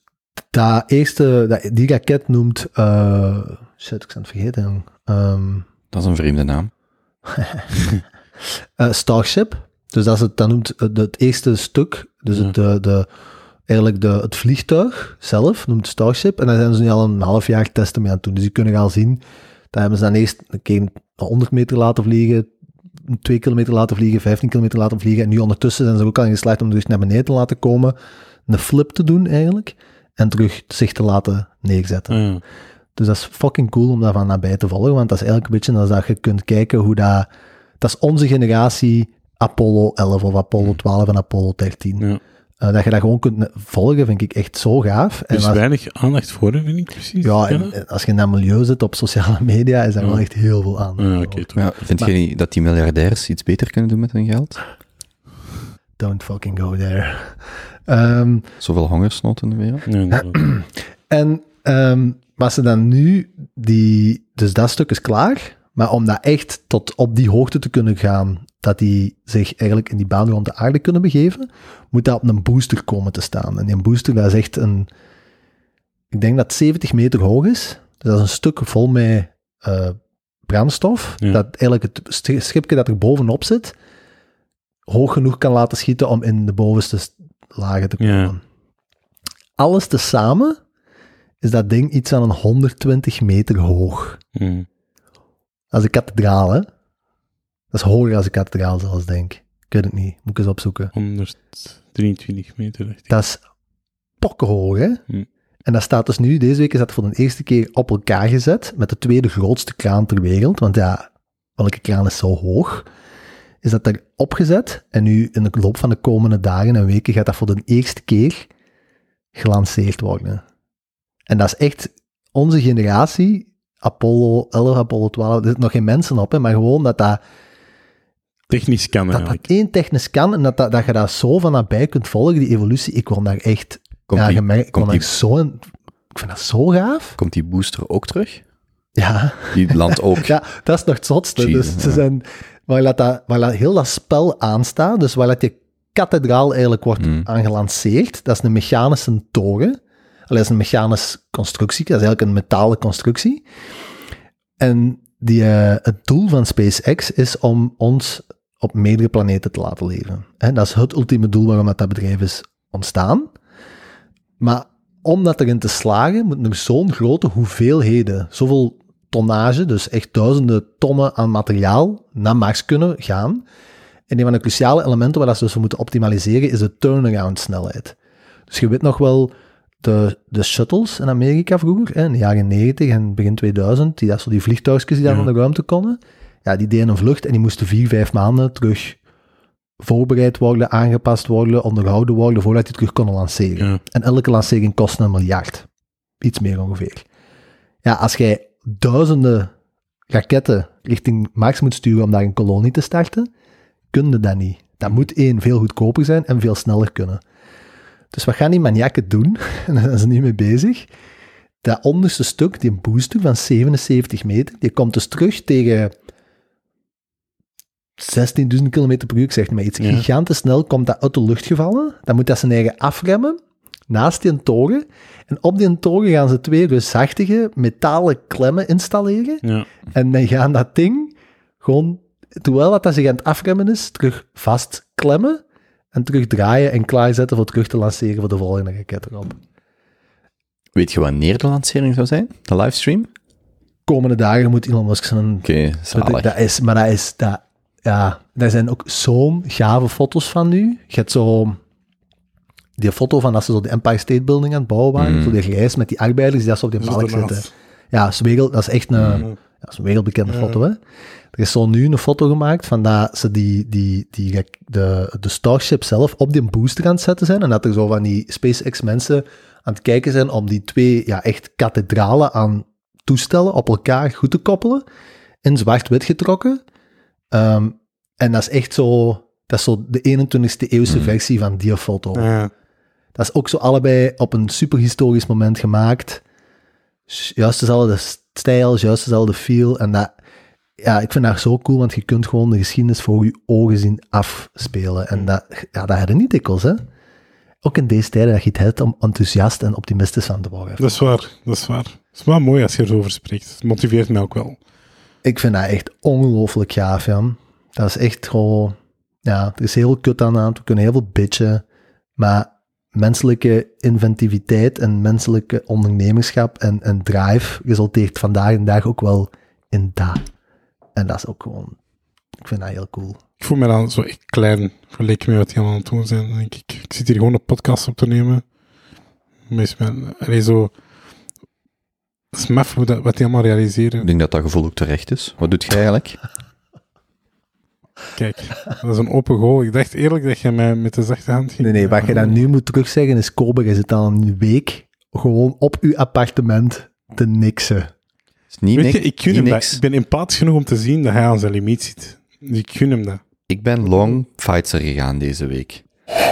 dat eerste, dat, die raket noemt, eh shit, ik ben het vergeten. Ehm, Dat is een vreemde naam. eh, Starship. Dus dat, is het, dat noemt het, het eerste stuk, dus Ja. het, de, de, eigenlijk de, het vliegtuig zelf noemt Starship. En daar zijn ze nu al een half jaar testen mee aan het doen. Dus je kunt al zien, daar hebben ze dan eerst een keer 100 meter laten vliegen, 2 kilometer laten vliegen, 15 kilometer laten vliegen. En nu ondertussen zijn ze ook al in geslaagd om dus naar beneden te laten komen, een flip te doen eigenlijk, en terug zich te laten neerzetten. Ja. Dus dat is fucking cool om daarvan nabij te volgen, want dat is eigenlijk een beetje als dat je kunt kijken hoe dat... Dat is onze generatie Apollo 11 of Apollo 12 en Apollo 13. Ja. Eh, dat je dat gewoon kunt volgen, vind ik echt zo gaaf. Dus als, weinig aandacht voor, vind ik precies. ja, en, en als je in dat milieu zit op sociale media, is er Ja. wel echt heel veel aan. Oké, toch. Ja, vind Maar- je niet dat die miljardairs iets beter kunnen doen met hun geld? don't fucking go there. Ehm, Zoveel hongersnood in de wereld. Nee, en ehm maar ze dan nu, die, dus dat stuk is klaar, maar om dat echt tot op die hoogte te kunnen gaan, dat die zich eigenlijk in die baan rond de aarde kunnen begeven, moet dat op een booster komen te staan. En die booster, dat is echt een, ik denk dat het 70 meter hoog is. Dus dat is een stuk vol met eh, brandstof, Ja. dat eigenlijk het schipje dat er bovenop zit, hoog genoeg kan laten schieten om in de bovenste lagen te komen. Alles tezamen is dat ding iets aan een 120 meter hoog. Hm. Als een kathedraal, hè? Dat is hoger als een kathedraal, zelfs, denk ik. Ik weet het niet. Moet ik eens opzoeken. 123 meter, dacht ik. Dat is pokkenhoog, hè? Hm. En dat staat dus nu, deze week is dat voor de eerste keer op elkaar gezet met de tweede grootste kraan ter wereld. Want ja, welke kraan is zo hoog? Is dat er opgezet en nu in de loop van de komende dagen en weken gaat dat voor de eerste keer gelanceerd worden. En dat is echt onze generatie, Apollo 11, Apollo 12, er zitten nog geen mensen op, hè, maar gewoon dat dat Technisch kan dat, dat eigenlijk. één technisch kan en dat, dat, dat je dat zo van nabij kunt volgen, die evolutie. Ik kon daar echt, Komt, ja, die, gemerkt, komt, daar die, zo, in- ik vind dat zo gaaf. komt die booster ook terug? Ja, Die landt ook. ja dat is nog het zotste. Dus ze zijn, waar, dat, waar laat heel dat spel aanstaat, dus waar laat die kathedraal eigenlijk wordt Hmm. aan gelanceerd, dat is een mechanische toren. Allee, dat is een mechanische constructie, dat is eigenlijk een metalen constructie. En die, eh, het doel van SpaceX is om ons op meerdere planeten te laten leven. Dat is het ultieme doel waarom dat, dat bedrijf is ontstaan. Maar om dat erin te slagen, moet er zo'n grote hoeveelheden, zoveel tonnage, dus echt duizenden tonnen aan materiaal naar Mars kunnen gaan. En een van de cruciale elementen waar dat ze dus voor moeten optimaliseren is de turnaround snelheid. Dus je weet nog wel, de, de shuttles in Amerika vroeger, hè, in de jaren 90 en begin 2000, die, dat zo die vliegtuigjes die daar Ja. naar de ruimte konden, ja, die deden een vlucht en die moesten vier, vijf maanden terug voorbereid worden, aangepast worden, onderhouden worden, voordat die terug konden lanceren. Ja. En elke lancering kostte een miljard. Iets meer ongeveer. Ja, als jij duizenden raketten richting Mars moet sturen om daar een kolonie te starten, kun je dat niet. Dat moet één, veel goedkoper zijn en veel sneller kunnen. Dus wat gaan die maniakken doen? En daar zijn ze nu mee bezig. Dat onderste stuk, die booster van 77 meter, die komt dus terug tegen 16.000 km per uur, ik zeg het maar iets. Ja. Gigantisch snel komt dat uit de lucht gevallen. Dan moet dat zijn eigen afremmen naast die toren. En op die toren gaan ze twee reusachtige metalen klemmen installeren. Ja. En dan gaan dat ding gewoon, terwijl dat, dat zich aan het afremmen is, terug vastklemmen en terug draaien en klaarzetten voor terug te lanceren voor de volgende raket erop. Weet je wanneer de lancering zou zijn? De livestream? Oké, Komende dagen moet Elon Musk zijn... zalig. Dat is, maar dat is... Dat, ja, daar zijn ook zo'n gave foto's van nu. Je hebt zo... Die foto van dat ze zo de Empire State Building aan het bouwen waren. Mm. Zo die reis met die arbeiders die dat zo op die balk zitten. Ja, dat is, wereld, dat is echt een... Ja. Dat is een wereldbekende Ja. foto, hè. Er is zo nu een foto gemaakt van dat ze die, die, die, de, de Starship zelf op die booster aan het zetten zijn en dat er zo van die SpaceX mensen aan het kijken zijn om die twee ja, echt kathedralen aan toestellen op elkaar goed te koppelen, in zwart-wit getrokken. Ehm, en dat is echt zo, dat is zo de 21ste eeuwse Mhm. versie van die foto. Ja. Dat is ook zo allebei op een superhistorisch moment gemaakt. Juist dezelfde stijl, juist dezelfde feel. En dat, ja, ik vind dat zo cool, want je kunt gewoon de geschiedenis voor je ogen zien afspelen. En dat, ja, dat hadden niet dikwijls, hè. Ook in deze tijden dat je het hebt om enthousiast en optimistisch van te worden. Dat is waar, dat is waar. Het is wel mooi als je erover spreekt. Het motiveert mij ook wel. Ik vind dat echt ongelooflijk gaaf, ja. Dat is echt gewoon... Ja, er is heel veel kut aan aan. We kunnen heel veel bitchen. Maar menselijke inventiviteit en menselijke ondernemerschap en, en drive resulteert vandaag en dag ook wel in dat. En dat is ook gewoon... Ik vind dat heel cool. Ik voel me dan zo echt klein, vergeleken met wat die allemaal aan het doen zijn. Denk ik, ik zit hier gewoon een podcast op te nemen. Meestal, allee, zo... Het is maf hoe dat, wat die allemaal realiseren. Ik denk dat dat gevoel ook terecht is. Wat doet jij eigenlijk? Kijk, dat is een open goal. Ik dacht eerlijk dat je mij met de zachte hand ging... Nee, nee, wat je dan nu moet terugzeggen is, Kobe, je zit al een week gewoon op uw appartement te niksen. Is niet, Weet niks, je, ik gun hem dat. niks. Ik ben empathisch genoeg om te zien dat hij aan zijn limiet zit. Dus ik gun hem dat. Ik ben long fightser gegaan deze week.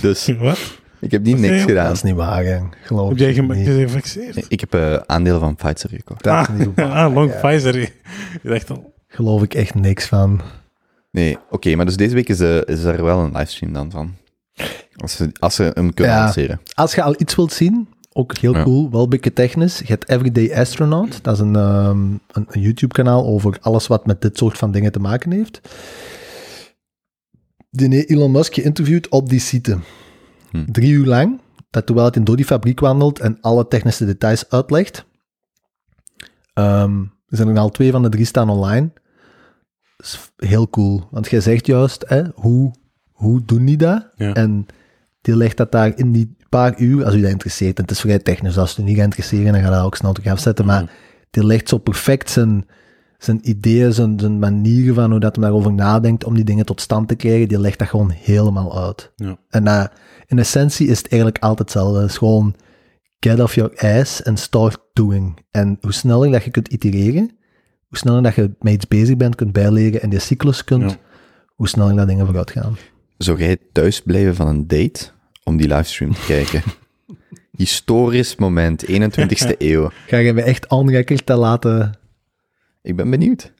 Dus Wat? ik heb niet niks gedaan. Dat is niet waar, hè. geloof Heb jij ik niet. gevaccineerd? Ik heb eh, aandelen van Pfizer gekocht. Dat is ah, niet waar. ah, long ja. Pfizer. Je dacht al. Geloof ik echt niks van. Nee, oké, maar dus deze week is, eh, is er wel een livestream dan van. Als ze, als ze hem kunnen Ja. lanceren. Als je al iets wilt zien, ook heel Ja. cool, wel een beetje technisch. Je hebt Everyday Astronaut. Dat is een, ehm, een, een YouTube-kanaal over alles wat met dit soort van dingen te maken heeft. Die heeft Elon Musk geïnterviewd op die site. Hm. Drie uur lang. Dat terwijl hij door die fabriek wandelt en alle technische details uitlegt. Ehm, er zijn er al twee van de drie staan online. Is heel cool. Want jij zegt juist, hè, hoe, hoe doen die dat? Ja. En die legt dat daar in die paar uur, als u dat interesseert, en het is vrij technisch, als u niet gaat interesseren, dan ga je dat ook snel terug afzetten, maar die legt zo perfect zijn, zijn ideeën, zijn, zijn manieren van hoe dat hij daarover nadenkt om die dingen tot stand te krijgen, die legt dat gewoon helemaal uit. Ja. En dat, in essentie is het eigenlijk altijd hetzelfde. Het is gewoon get off your ass and start doing. En hoe sneller dat je kunt itereren, hoe sneller dat je met iets bezig bent, kunt bijleren en die cyclus kunt, Ja. hoe sneller dat dingen vooruit gaan. Zou jij thuis blijven van een date om die livestream te kijken? Historisch moment, 21ste eeuw. Ga je me echt onrekkelijk te laten Ik ben benieuwd.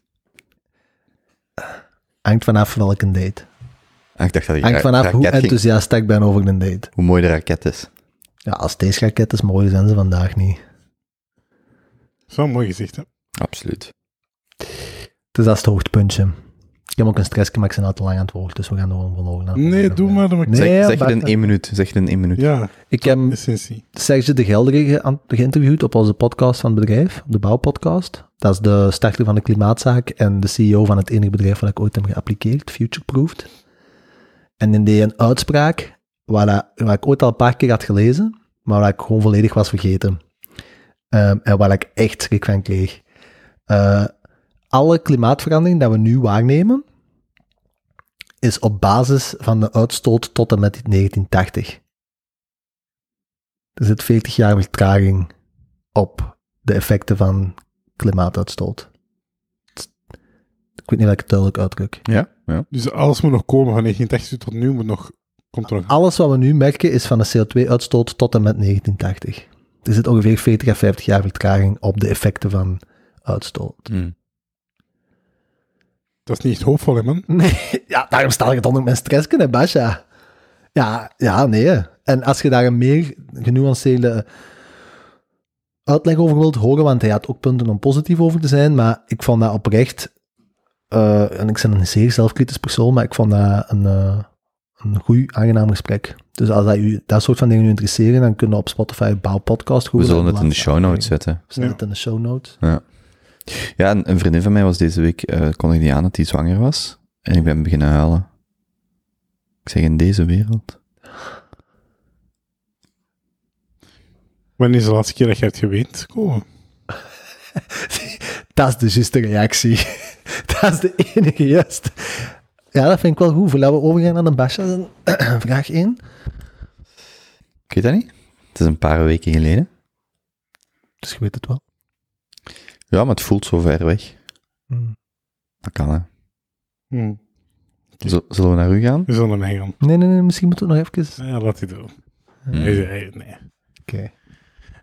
Hangt vanaf welke date. Ah, ik dacht dat je Hangt vanaf hoe ging- enthousiast ik ben over een date. hoe mooi de raket is. Ja, als deze raket is mooi, zijn ze vandaag niet. Zo mooi gezicht, hè? Absoluut. Dus dat is het hoogtepuntje. Ik heb ook een stressje, maar ik ben al te lang aan het woord, dus we gaan er gewoon van over. Nee, doe maar. Dan Nee, zeg zeg je het in één minuut. Zeg het in één minuut. Ja, Ik heb essentie. Serge de Gelder ge- geïnterviewd op onze podcast van het bedrijf, op de bouwpodcast. Dat is de starter van de klimaatzaak en de CEO van het enige bedrijf waar ik ooit heb geappliqueerd, Futureproofed. En in die een uitspraak, waar, dat, waar ik ooit al een paar keer had gelezen, maar waar ik gewoon volledig was vergeten. Ehm, en waar ik echt schrik van kreeg. Eh, alle klimaatverandering dat we nu waarnemen, is op basis van de uitstoot tot en met 1980. Er zit 40 jaar vertraging op de effecten van klimaatuitstoot. Ik weet niet of ik het duidelijk uitdruk. Ja? ja. Dus alles moet nog komen van 1980 tot nu, moet nog, komt er nog. Alles wat we nu merken is van de CO2-uitstoot tot en met 1980. Er zit ongeveer 40 à 50 jaar vertraging op de effecten van uitstoot. Hm. Dat is niet echt hoopvol, hè, man. Nee, ja, daarom stel ik het onder mijn stress, hè, Basja. Ja, ja, nee. En als je daar een meer genuanceerde uitleg over wilt horen, want hij had ook punten om positief over te zijn, maar ik vond dat oprecht, eh, en ik ben een zeer zelfkritisch persoon, maar ik vond dat een, eh, een goed, aangenaam gesprek. Dus als dat, u, dat soort van dingen u interesseren, dan kunnen op Spotify Bouwpodcast We googlen. zullen en het in de show notes zetten. We zetten Ja. het in de show notes. Ja. Ja, en een vriendin van mij was deze week, eh kondigde die aan dat hij zwanger was. En ik ben beginnen huilen. Ik zeg, in deze wereld. Wanneer is de laatste keer dat je hebt geweend? Dat is de juiste reactie. dat is de enige juiste. Ja, dat vind ik wel goed. Voordat we overgaan naar de Basja, dan vraag 1. Ik weet dat niet. Het is een paar weken geleden. Dus je weet het wel. Ja, maar het voelt zo ver weg. Hmm. Dat kan, hè. Hm. Z- Zullen we naar u gaan? We zullen naar mij gaan. Nee, nee, nee, misschien moeten we nog even... Ja, laat doen. Hmm. Hij zei, hey, nee. Oké.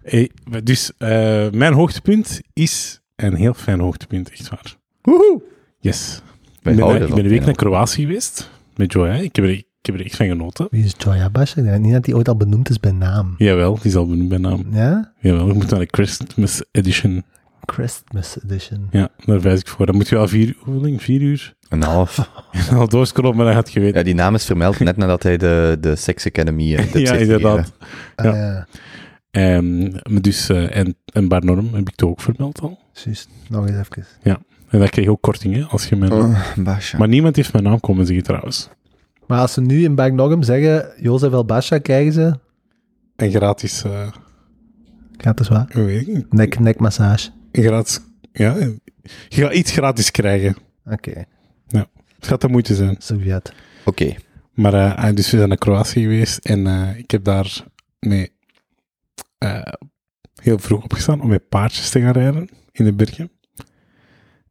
Hey, dus eh, mijn hoogtepunt is een heel fijn hoogtepunt, echt waar. Woehoe! Yes. Wij ik ben, houden ik ben een week naar Kroatië geweest met Joy. hè. Ik heb, er, ik heb er echt van genoten. Wie is Joya Basja? Ik denk niet dat hij ooit al benoemd is bij naam. Jawel, die is al benoemd bij naam. Ja? Jawel, ik moet naar de Christmas edition. Christmas Edition. Ja, daar wijs ik voor. Dan moet je al vier, hoe lang? Vier uur Een half. al doorscrollen, maar dan had je weten. Ja, die naam is vermeld net nadat hij de, de Sex Academy eh, Ja, inderdaad. Ah, Ja. ja. Ehm, maar dus, eh, en, en Barnorm heb ik toch ook vermeld al. Juist. Nog eens even. En daar kreeg je ook korting, hè, als je mijn... Oh, Basja. Maar niemand heeft mijn naam komen zeggen, trouwens. Maar als ze nu in Bagnogum zeggen, Jozef El Basja, krijgen ze... En gratis, eh Gaat het waar? weet ik niet. Nek, nekmassage. Gratis, ja, je gaat iets gratis krijgen. Oké. Het gaat de moeite zijn. Sovjet. Oké. Maar eh, ah, dus we zijn naar Kroatië geweest en eh, ik heb daar mee eh, heel vroeg opgestaan om met paardjes te gaan rijden in de bergen.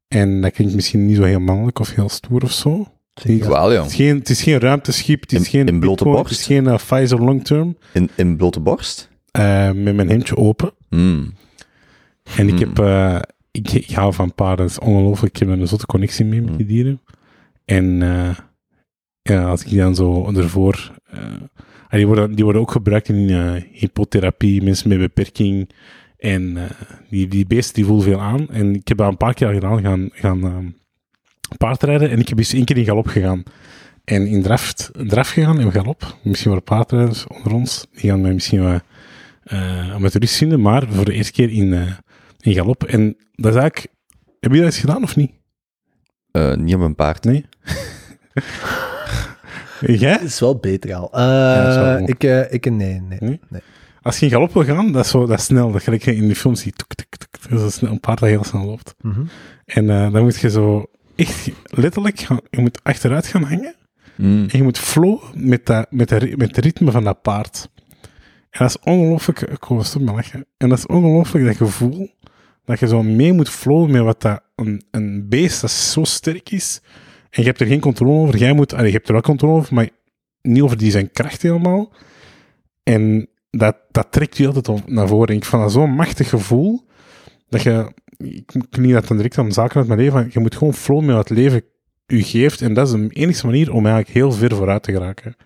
En dat klinkt misschien niet zo heel mannelijk of heel stoer of zo. Zeker. Wel, ja. Het is geen, het is geen ruimteschip, het is In- geen in blote Bitcoin, borst? Het is geen Pfizer long term. In, in blote borst? Eh, met mijn hemdje open. Hmm. En ik Hmm. heb... eh, ik, ik hou van paarden, dat is ongelooflijk. Ik heb een zotte connectie mee met die Hmm. dieren. En eh, ja, als ik dan zo ervoor... eh, die, worden, die worden ook gebruikt in eh, hypotherapie, mensen met beperking. En eh, die, die beesten die voelen veel aan. En ik heb dat een paar keer al gedaan, gaan, gaan ehm, paardrijden. En ik heb eens één keer in galop gegaan. En in draf, draf gegaan in galop. Misschien wel paardrijders onder ons. Die gaan mij misschien wel eh amateurist vinden. Maar voor de eerste keer in, eh, in galop. En dat is eigenlijk... Heb je dat eens gedaan of niet? Eh, niet op een paard. Nee? Jij? Het is wel beter al. Eh, wel ik, eh, ik, nee, nee. Nee? nee. Als je in galop wil gaan, dat is, zo, dat is snel. Dat gelijk je in de film ziet. Tuk, tuk, tuk, tuk. Dat is snel, een paard dat heel snel loopt. Mhm. En eh, dan moet je zo echt letterlijk gaan, je moet achteruit gaan hangen. Hmm. En je moet flow met, dat, met, de, met de ritme van dat paard. En dat is ongelooflijk. Ik met lachen. En dat is ongelooflijk dat gevoel dat je zo mee moet flowen met wat dat een, een beest dat zo sterk is. En je hebt er geen controle over. Jij moet, je hebt er wel controle over, maar niet over die zijn kracht helemaal. En dat, dat trekt je altijd naar voren. En ik vond dat zo'n machtig gevoel dat je. Ik niet dat dan direct aan zaken uit mijn leven. Je moet gewoon flowen met wat het leven u geeft. En dat is de enige manier om eigenlijk heel ver vooruit te geraken.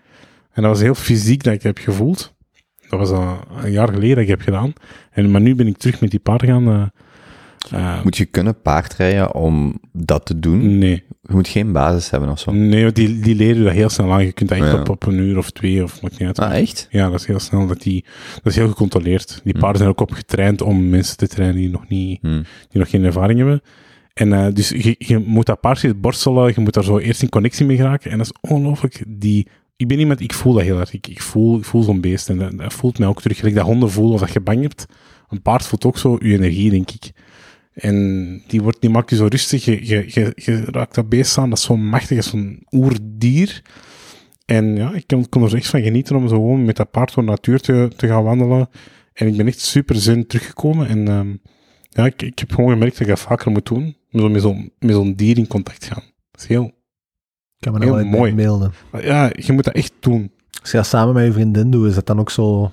En dat was heel fysiek dat ik heb gevoeld. Dat was een jaar geleden dat ik heb gedaan. En, maar nu ben ik terug met die paarden gaan. eh, eh, Moet je kunnen paardrijden om dat te doen? nee, Je moet geen basis hebben of zo. nee want die, die leren dat heel snel aan. Je kunt dat echt Ja. op, op een uur of twee of maakt niet uit. Ah, echt? Ja, dat is heel snel. Dat, die, dat is heel gecontroleerd. Die paarden zijn ook op getraind om mensen te trainen die nog, niet, Hmm. die nog geen ervaring hebben. En eh, dus je, je moet dat paardje borstelen, je moet daar zo eerst in connectie mee geraken. En dat is ongelooflijk. Die, ik ben iemand, ik voel dat heel erg. Ik, ik voel, ik voel zo'n beest en dat, dat voelt mij ook terug. Gelijk dat honden voelen of dat je bang hebt. Een paard voelt ook zo je energie, denk ik. En die, wordt, die maakt je zo rustig. Je, je, je, je raakt dat beest aan. Dat is zo machtig. Dat is zo'n oerdier. En ja, ik kon, kon er echt van genieten om zo gewoon met dat paard door de natuur te, te gaan wandelen. En ik ben echt super zen teruggekomen. En ehm, ja, ik, ik heb gewoon gemerkt dat ik dat vaker moet doen. Met zo'n met zo'n dier in contact gaan. Dat is heel... Ik kan me Heel mooi. Ja, je moet dat echt doen. Als je dat samen met je vriendin doet, is dat dan ook zo...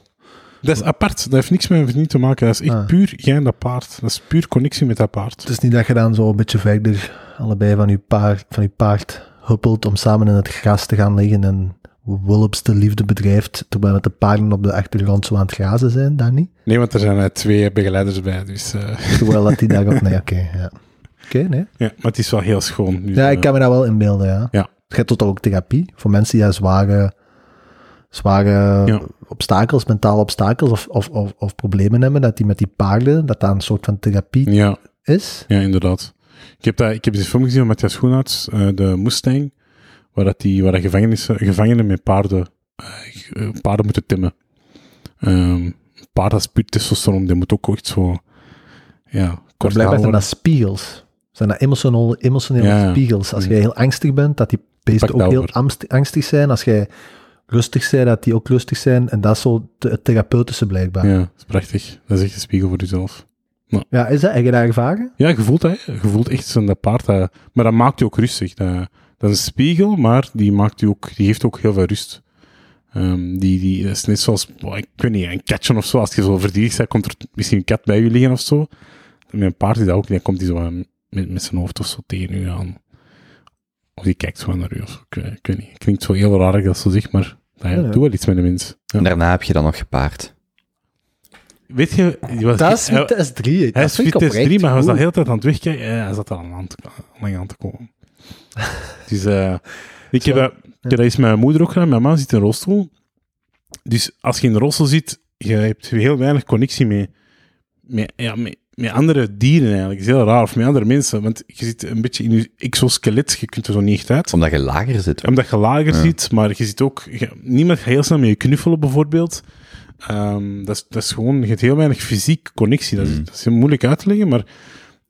Dat is apart. Dat heeft niks met een te maken. Dat is echt Ah. puur jij en dat paard. Dat is puur connectie met dat paard. Het is niet dat je dan zo een beetje verder allebei van je paard, van je paard huppelt om samen in het gras te gaan liggen en wulpste liefde bedrijft, terwijl met de paarden op de achtergrond zo aan het grazen zijn, dat niet? Nee, want er zijn eh, twee begeleiders bij. Dus, eh, Terwijl dat die daarop... Nee, oké, ja. Oké, nee. ja, maar het is wel heel schoon. Dus, Ja, eh, ik kan me dat wel inbeelden, ja. Ja. Je hebt tot ook therapie voor mensen die ja, zware, zware Ja. obstakels, mentale obstakels of, of, of, of problemen hebben, dat die met die paarden, dat dat een soort van therapie ja, is. Ja, inderdaad. Ik heb, dat, ik heb die film gezien van Matthias Schoenaerts, eh, de Mustang, waar, dat die, waar dat gevangenissen, gevangenen met paarden, eh, eh, paarden moeten timmen. Ehm paard dat spuut testosteron, die moet ook echt zo, ja, kort blijkbaar zijn dat spiegels. Zijn dat emotionele, emotionele Ja, spiegels. Als jij heel angstig bent, dat die beesten ook heel angstig zijn. Als jij rustig bent, dat die ook rustig zijn. En dat is zo het therapeutische blijkbaar. Ja, Ja, dat is prachtig. Dat is echt een spiegel voor jezelf. is dat? Heb je dat ervaren? Ja, je voelt dat, hè. je voelt echt zo'n paard, dat, maar dat maakt je ook rustig. Dat, dat is een spiegel, maar die, maakt je ook, die geeft ook heel veel rust. Ehm, die, die, dat is net zoals, ik weet niet, een catchen of zo. Als je zo verdrietig bent, komt er misschien een kat bij je liggen of zo. Met een paard is dat ook, dan komt hij zo aan- met, met zijn hoofd of zo tegen u aan. Of die kijkt zo naar u of zo. Ik, weet- ik weet niet. Klinkt zo heel raar dat zo zeg, maar dat Ja, ja. doe wel iets met de mens. Ja. En daarna heb je dan nog gepaard. Weet je, was, Dat is hij- Vitesse 3. hij Dat is Vitesse 3, oprecht maar hij was de hele tijd aan het wegkijken. Ja, hij zat al aan te, lang aan te komen. dus eh, ik, heb, dat- ik heb dat eens met mijn moeder ook gedaan. Mijn man zit in een rolstoel. Dus als je in de rolstoel zit, je hebt heel weinig connectie mee, met, ja, met, met andere dieren eigenlijk. Dat is heel raar. Of met andere mensen. Want je zit een beetje in je exoskelet. Je kunt er zo niet echt uit. Omdat je lager zit. Omdat je lager Ja. zit, maar je zit ook... je- niemand gaat heel snel met je knuffelen, bijvoorbeeld. Ehm, dat, is, dat is gewoon... Je hebt heel weinig fysiek connectie. Dat is, dat is heel moeilijk uit te leggen, maar...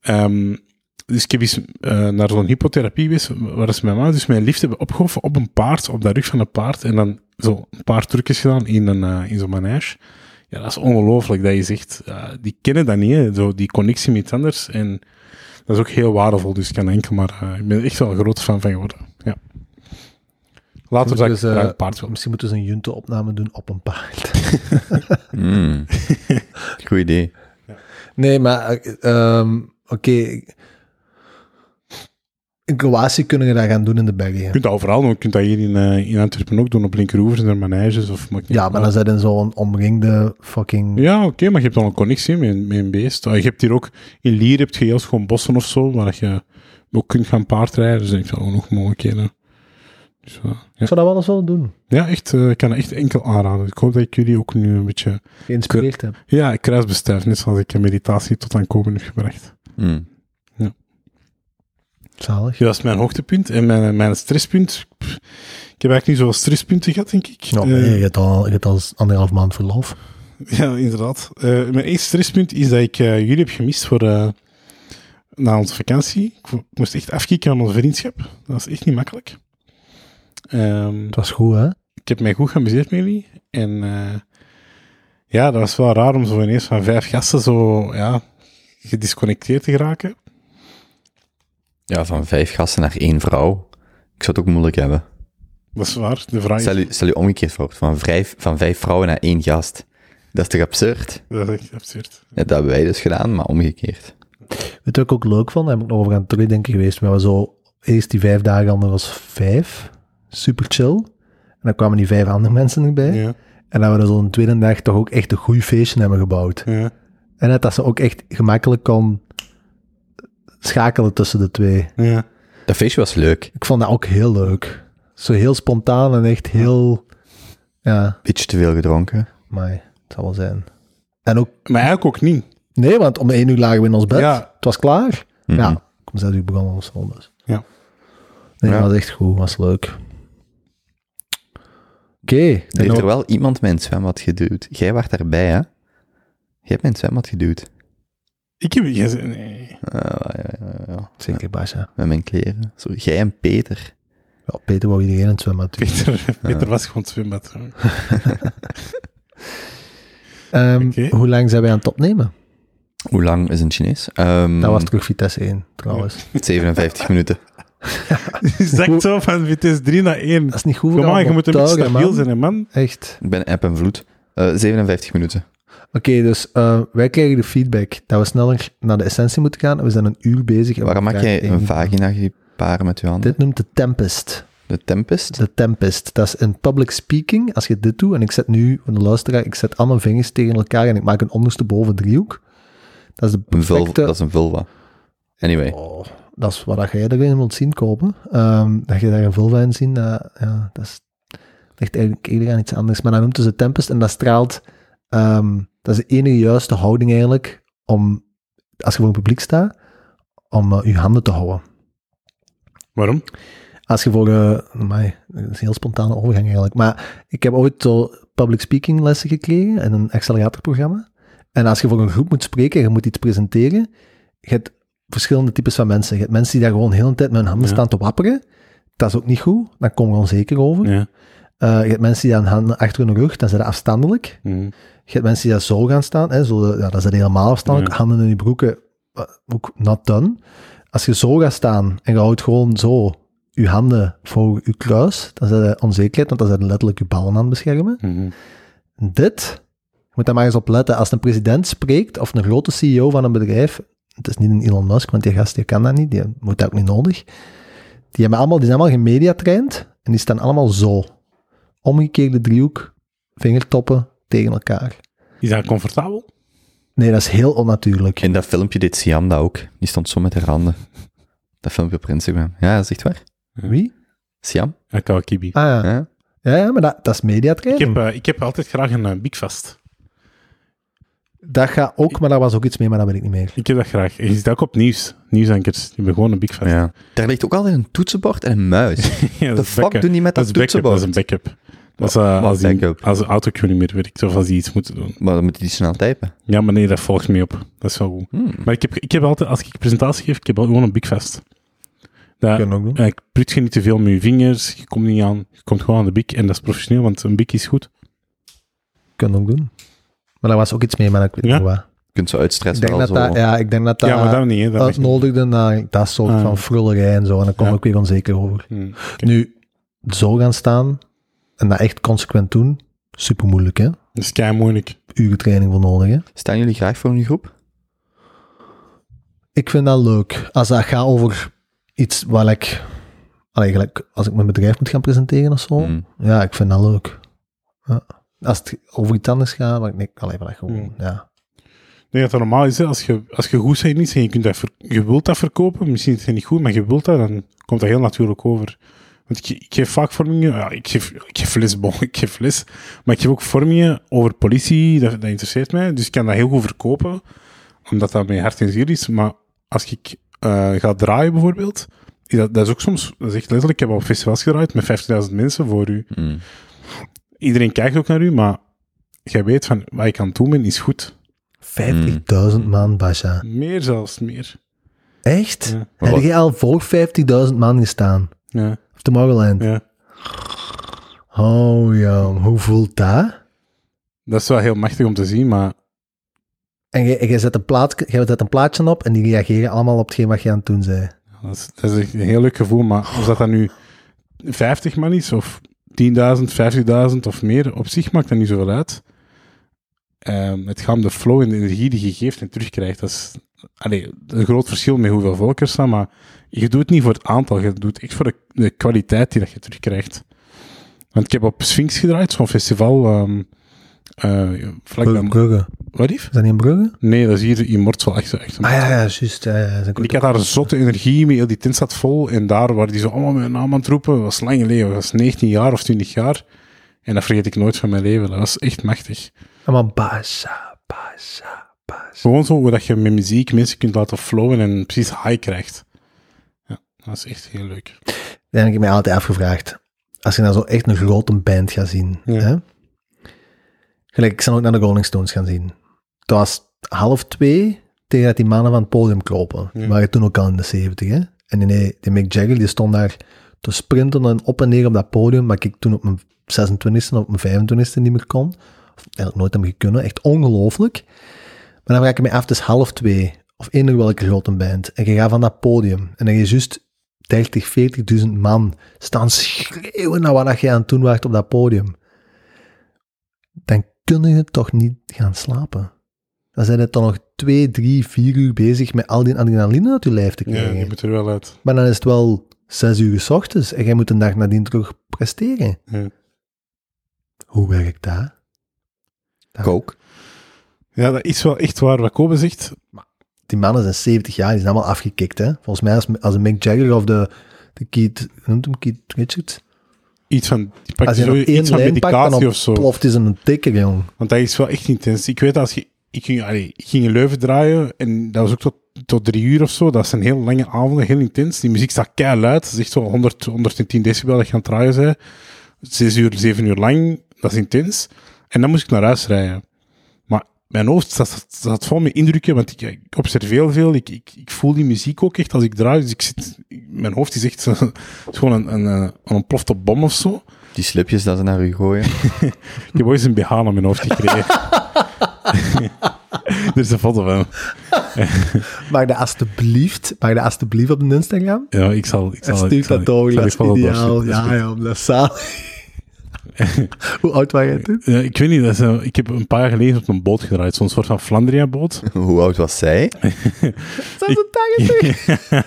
ehm, dus ik heb eens eh, naar zo'n hypotherapie geweest, waar ze mijn ma dus mijn liefde hebben opgehoven op een paard, op de rug van een paard, en dan zo een paar trucjes gedaan in, een, eh, in zo'n manege. Ja, dat is ongelooflijk dat je zegt, ja, die kennen dat niet, hè, zo die connectie met iets anders. En dat is ook heel waardevol, dus ik kan enkel maar... eh, ik ben er echt wel een grote fan van geworden. Ja. Later zou ik Dus, eh, graag een paard willen. Misschien moeten ze een junte-opname doen op een paard. Hmm. Goed idee. Nee, maar eh, ehm, oké. In Kroatië kunnen we dat gaan doen in de bergen. Je kunt dat overal doen. Je kunt dat hier in, eh, in Antwerpen ook doen, op Linkeroever en maneges. Of, maakt niet Ja, maar dan zijn in zo'n omringde fucking... Ja, oké, maar je hebt dan een connectie met, een- met een beest. Ah, Je hebt hier ook, in Lier heb je heel gewoon bossen of zo, waar je ook kunt gaan paardrijden. Dus ik zou ook nog mogelijkheden. Dus, Ik ja. zou dat wel eens willen doen. ja, echt, eh, ik kan het echt enkel aanraden. Ik hoop dat ik jullie ook nu een beetje, Geïnspireerd heb. ja, kruisbestuif, net zoals ik een meditatie tot aan komen heb gebracht. Hmm. Zalig. Ja, dat is mijn hoogtepunt. En mijn, mijn stresspunt, pff, ik heb eigenlijk niet zoveel stresspunten gehad, denk ik. Ja, Eh, nee, je hebt al, je hebt al anderhalf maand verlof. Ja, inderdaad. Eh, mijn eerste stresspunt is dat ik eh, jullie heb gemist voor na onze vakantie. Ik, moest echt afkicken aan onze vriendschap. Dat was echt niet makkelijk. Ehm, Het was goed, hè? ik heb mij goed geamuseerd met jullie. En ja, dat was wel raar om zo ineens van vijf gasten zo ja, gedisconnecteerd te geraken. Ja, van vijf gasten naar één vrouw. Ik zou het ook moeilijk hebben. Dat is waar. De vraag is, Stel je, stel je omgekeerd voor, van vijf, van vijf vrouwen naar één gast. Dat is toch absurd? dat is echt absurd. Ja, dat hebben wij dus gedaan, maar omgekeerd. Weet je wat ik ook leuk vond? Daar heb ik nog over aan het terugdenken geweest. We waren zo eerst die vijf dagen, ander was vijf. Super chill. En dan kwamen die vijf andere mensen erbij. Ja, En dat we er zo'n tweede dag toch ook echt een goed feestje hebben gebouwd. ja. En dat, dat ze ook echt gemakkelijk kon schakelen tussen de twee. ja. Dat feestje was leuk. Ik vond dat ook heel leuk. Zo heel spontaan en echt heel... Ja, Beetje te veel gedronken. maar het zal wel zijn. En ook... Maar eigenlijk ook niet. Nee, want om één uur lagen we in ons bed. Ja. Het was klaar. Mhm. Ja, om zes uur begonnen zo. Dus. Ja. Nee, Ja. dat was echt goed. was leuk. Oké. Er heeft er wel iemand mijn zwembad geduwd. Jij was daarbij, hè? Jij hebt mijn zwembad geduwd. Ik heb... zei- Nee. Ah, ja, ja, ja. Zeker, Bas, ja. Met mijn kleren. Zo, jij en Peter. Ja, Peter wou iedereen het zwembad doen. Peter, Peter was gewoon het zwembad. Ehm, Oké. Hoe lang zijn wij aan het opnemen? Hoe lang is een Chinees? Ehm, Dat was terug Vitesse 1, trouwens. 57 minuten. Zakt zo van Vitesse 3 naar 1. Dat is niet goed Kom maar, je moet een beetje stabiel man. zijn, hè, man. Echt. Ik ben app en vloed. Eh, 57 minuten. Oké, dus eh, wij krijgen de feedback dat we sneller naar de essentie moeten gaan. en We zijn een uur bezig. en Waarom maak jij een vagina paren met je handen? Dit noemt de Tempest. De Tempest? De Tempest. Dat is een public speaking. Als je dit doet, en ik zet nu, voor de luisteraar, ik zet al mijn vingers tegen elkaar en ik maak een ondersteboven driehoek. Dat is de perfecte... dat is een vulva. Anyway. Oh, dat is wat jij erin wilt zien kopen. Ehm, dat je daar een vulva in ziet, dat, ja, dat is, ligt eigenlijk eerder aan iets anders. Maar dat noemt dus de Tempest en dat straalt... ehm, dat is de enige juiste houding eigenlijk om, als je voor een publiek staat, om eh, je handen te houden. Waarom? Als je voor, amai, dat is een heel spontane overgang eigenlijk, maar ik heb ooit zo public speaking lessen gekregen in een acceleratorprogramma. En als je voor een groep moet spreken en je moet iets presenteren, je hebt verschillende types van mensen. Je hebt mensen die daar gewoon de hele tijd met hun handen Ja. staan te wapperen. Dat is ook niet goed, dan kom je onzeker over. Ja. Eh, je hebt mensen die aan handen achter hun rug, dan zijn ze afstandelijk. Mhm. Je hebt mensen die daar zo gaan staan, hè, zo, ja, dat is helemaal afstandelijk. Handen in je broeken, eh, ook not done. Als je zo gaat staan en je houdt gewoon zo je handen voor je kruis, dan zijn je onzekerheid, want dan zijn letterlijk je ballen aan het beschermen. Mhm. Dit, je moet daar maar eens op letten, als een president spreekt of een grote CEO van een bedrijf, het is niet een Elon Musk, want die gast die kan dat niet, die moet dat ook niet nodig. Die, hebben allemaal, die zijn allemaal gemediatraind en die staan allemaal zo. Omgekeerde driehoek, vingertoppen tegen elkaar. Is dat comfortabel? Nee, dat is heel onnatuurlijk. In dat filmpje deed Siam dat ook. Die stond zo met haar handen. Dat filmpje op Instagram. Ja, dat is echt waar. Wie? Siam? Kawakibi. Ah ja. Ja. Ja, ja maar dat, dat is Ik mediatraining. heb, eh, ik heb altijd graag een uh, Big Fast. Dat gaat ook, maar daar was ook iets mee, maar dat weet ik niet meer. Ik heb dat graag. Je ziet dat ook op nieuws. Nieuwsankers. Die hebben gewoon een Big Fast. ja. Daar ligt ook altijd een toetsenbord en een muis. Ja, De fuck backup. doen die met Dat dat, is backup. Dat is toetsenbord? een backup. Dat is eh, als, die, backup? als de autocue niet meer werkt of als die iets moeten doen. Maar dan moet die snel typen. Ja, maar nee, dat volgt mee op. Dat is wel goed. Hmm. Maar ik heb, ik heb altijd, als ik presentatie geef, ik heb gewoon een Big Fast. Dat, Kunnen ook ik prut je niet te veel met je vingers. Je komt niet aan. Je komt gewoon aan de Big. En dat is professioneel, want een Big is goed. Kunnen ook doen. Maar daar was ook iets mee, maar ik weet Ja? niet wat. Je kunt zo Ik uitstressen denk wel dat zo. dat, ja, ik denk dat dat ja, maar dat niet. Hè. Dat uitnodigde naar dat soort Ah. van frullerij en zo. En dan kom Ja. ik weer onzeker over. Hmm. Nu, zo gaan staan en dat echt consequent doen, super moeilijk, hè? Dat is kei moeilijk. Uren training voor nodig, hè? Staan jullie graag voor een groep? Ik vind dat leuk. Als dat gaat over iets waar ik... Allee, gelijk als ik mijn bedrijf moet gaan presenteren of zo. Mm. Ja, ik vind dat leuk. Ja. Als het over iets anders gaat, maar ik denk, allee, maar dat gewoon, Mm. ja. Ik denk dat het normaal is, hè, als je, als je goed bent in iets en je, kunt dat ver- je wilt dat verkopen, misschien is het niet goed, maar je wilt dat, dan komt dat heel natuurlijk over. Want ik, ik geef vaak vormingen, ja, ik, geef, ik geef les, bon, ik geef les, maar ik geef ook vormingen over politie, dat, dat interesseert mij, dus ik kan dat heel goed verkopen, omdat dat mijn hart en ziel is, maar als ik eh, ga draaien bijvoorbeeld, dat, dat is ook soms, dat is echt letterlijk, ik heb op festivals gedraaid met 50.000 mensen voor u. Mm. Iedereen kijkt ook naar u, maar jij weet van, wat ik aan het doen ben, is goed. 50.000 man, Basha. Meer zelfs, meer. Echt? Ja. Heb je al voor 50.000 man gestaan? Ja, Op de Tomorrowland? ja. Oh ja, hoe voelt dat? Dat is wel heel machtig om te zien, maar En je, je zet, een plaat, je zet een plaatje op en die reageren allemaal op hetgeen wat je aan het doen zei. dat is, dat is echt een heel leuk gevoel. Maar of dat dan nu 50 man is, of 10.000, 50.000 of meer, op zich maakt dat niet zoveel uit. Ehm, het gaat om de flow en de energie die je geeft en terugkrijgt. Dat is allee, een groot verschil met hoeveel volk er staan, maar je doet het niet voor het aantal, je doet echt voor de, de kwaliteit die dat je terugkrijgt. Want ik heb op Sphinx gedraaid, zo'n festival, ehm vlak bij... Brugge. Wat lief? Is dat niet in Brugge? Nee, dat is hier in Mortsel, echt, echt Ah ja, ja, juist. Ja, ja, ik had daar een zotte energie mee, die tent zat vol. En daar waren die zo allemaal mijn naam aan het roepen. Was lang geleden, dat was 19 jaar of 20 jaar. En dat vergeet ik nooit van mijn leven. Dat was echt machtig. Allemaal Basha, Basha, Basha. Gewoon zo dat je met muziek mensen kunt laten flowen en precies high krijgt. Ja, dat is echt heel leuk. Dan heb ik mij altijd afgevraagd. Als je nou zo echt een grote band gaat zien. Ja. Hè? Gelijk, ik zou ook naar de Rolling Stones gaan zien. Het was half twee tegen dat die mannen van het podium kropen. Die Ja. waren toen ook al in de zeventig. Hè? En die, die Mick Jagger die stond daar te sprinten en op en neer op dat podium. Maar ik toen op mijn 26e of op mijn 25e niet meer kon. Of eigenlijk nooit heb kunnen. Echt ongelooflijk. Maar dan vraag ik me af, het is half twee. Of eender welke grote band. En je gaat van dat podium. En dan je juist 30, 40.000 man staan schreeuwen naar wat dat je aan het doen waart op dat podium. Dan kun je toch niet gaan slapen. Dan zijn het dan nog twee, drie, vier uur bezig met al die adrenaline uit je lijf te Ja, krijgen. je moet er wel uit. Maar dan is het wel zes uur s ochtends en jij moet een dag nadien terug presteren. Ja. Hoe werkt dat? Coke. ja, dat is wel echt waar wat Kobe zegt. Die mannen zijn 70 jaar, die zijn allemaal afgekikt. Hè? Volgens mij als, als een Mick Jagger of de, de Keith, noemt hem Keith Richards? Iets van, pakt Als je zo iets van pakt, medicatie of zo. ploft is een tikker, jong. Want dat is wel echt intens. Ik weet als je, ik ging, allee, ik ging in Leuven draaien en dat was ook tot, tot drie uur of zo. Dat zijn heel lange avonden, heel intens. Die muziek staat kei luid. Dat is echt zo 100, 110 decibel dat je aan het draaien bent. Zes uur, zeven uur lang. Dat is intens. En dan moest ik naar huis rijden. Mijn hoofd staat, staat vol met indrukken, want ik, ik observeer heel veel. Ik, ik, ik voel die muziek ook echt als ik draai. Dus ik zit, mijn hoofd is echt zo- het is gewoon een, een, een ontplofte bom of zo. Die slipjes dat ze naar u gooien. Ik heb ooit eens een BH naar mijn hoofd gekregen. er is een foto van. Mag je alsjeblieft, mag je alsjeblieft op de Instagram? Ja, ik zal... Ik zal ik zal- dat door, ik zal dat die is ideaal. doorsturen, dat is Ja, goed. ja, dat is zalig. Hoe oud was jij toen? Ja, ik weet niet, dat is, eh, ik heb een paar jaar geleden op een boot gedraaid, zo'n soort van Flandria-boot. Hoe oud was zij? Dat is een dag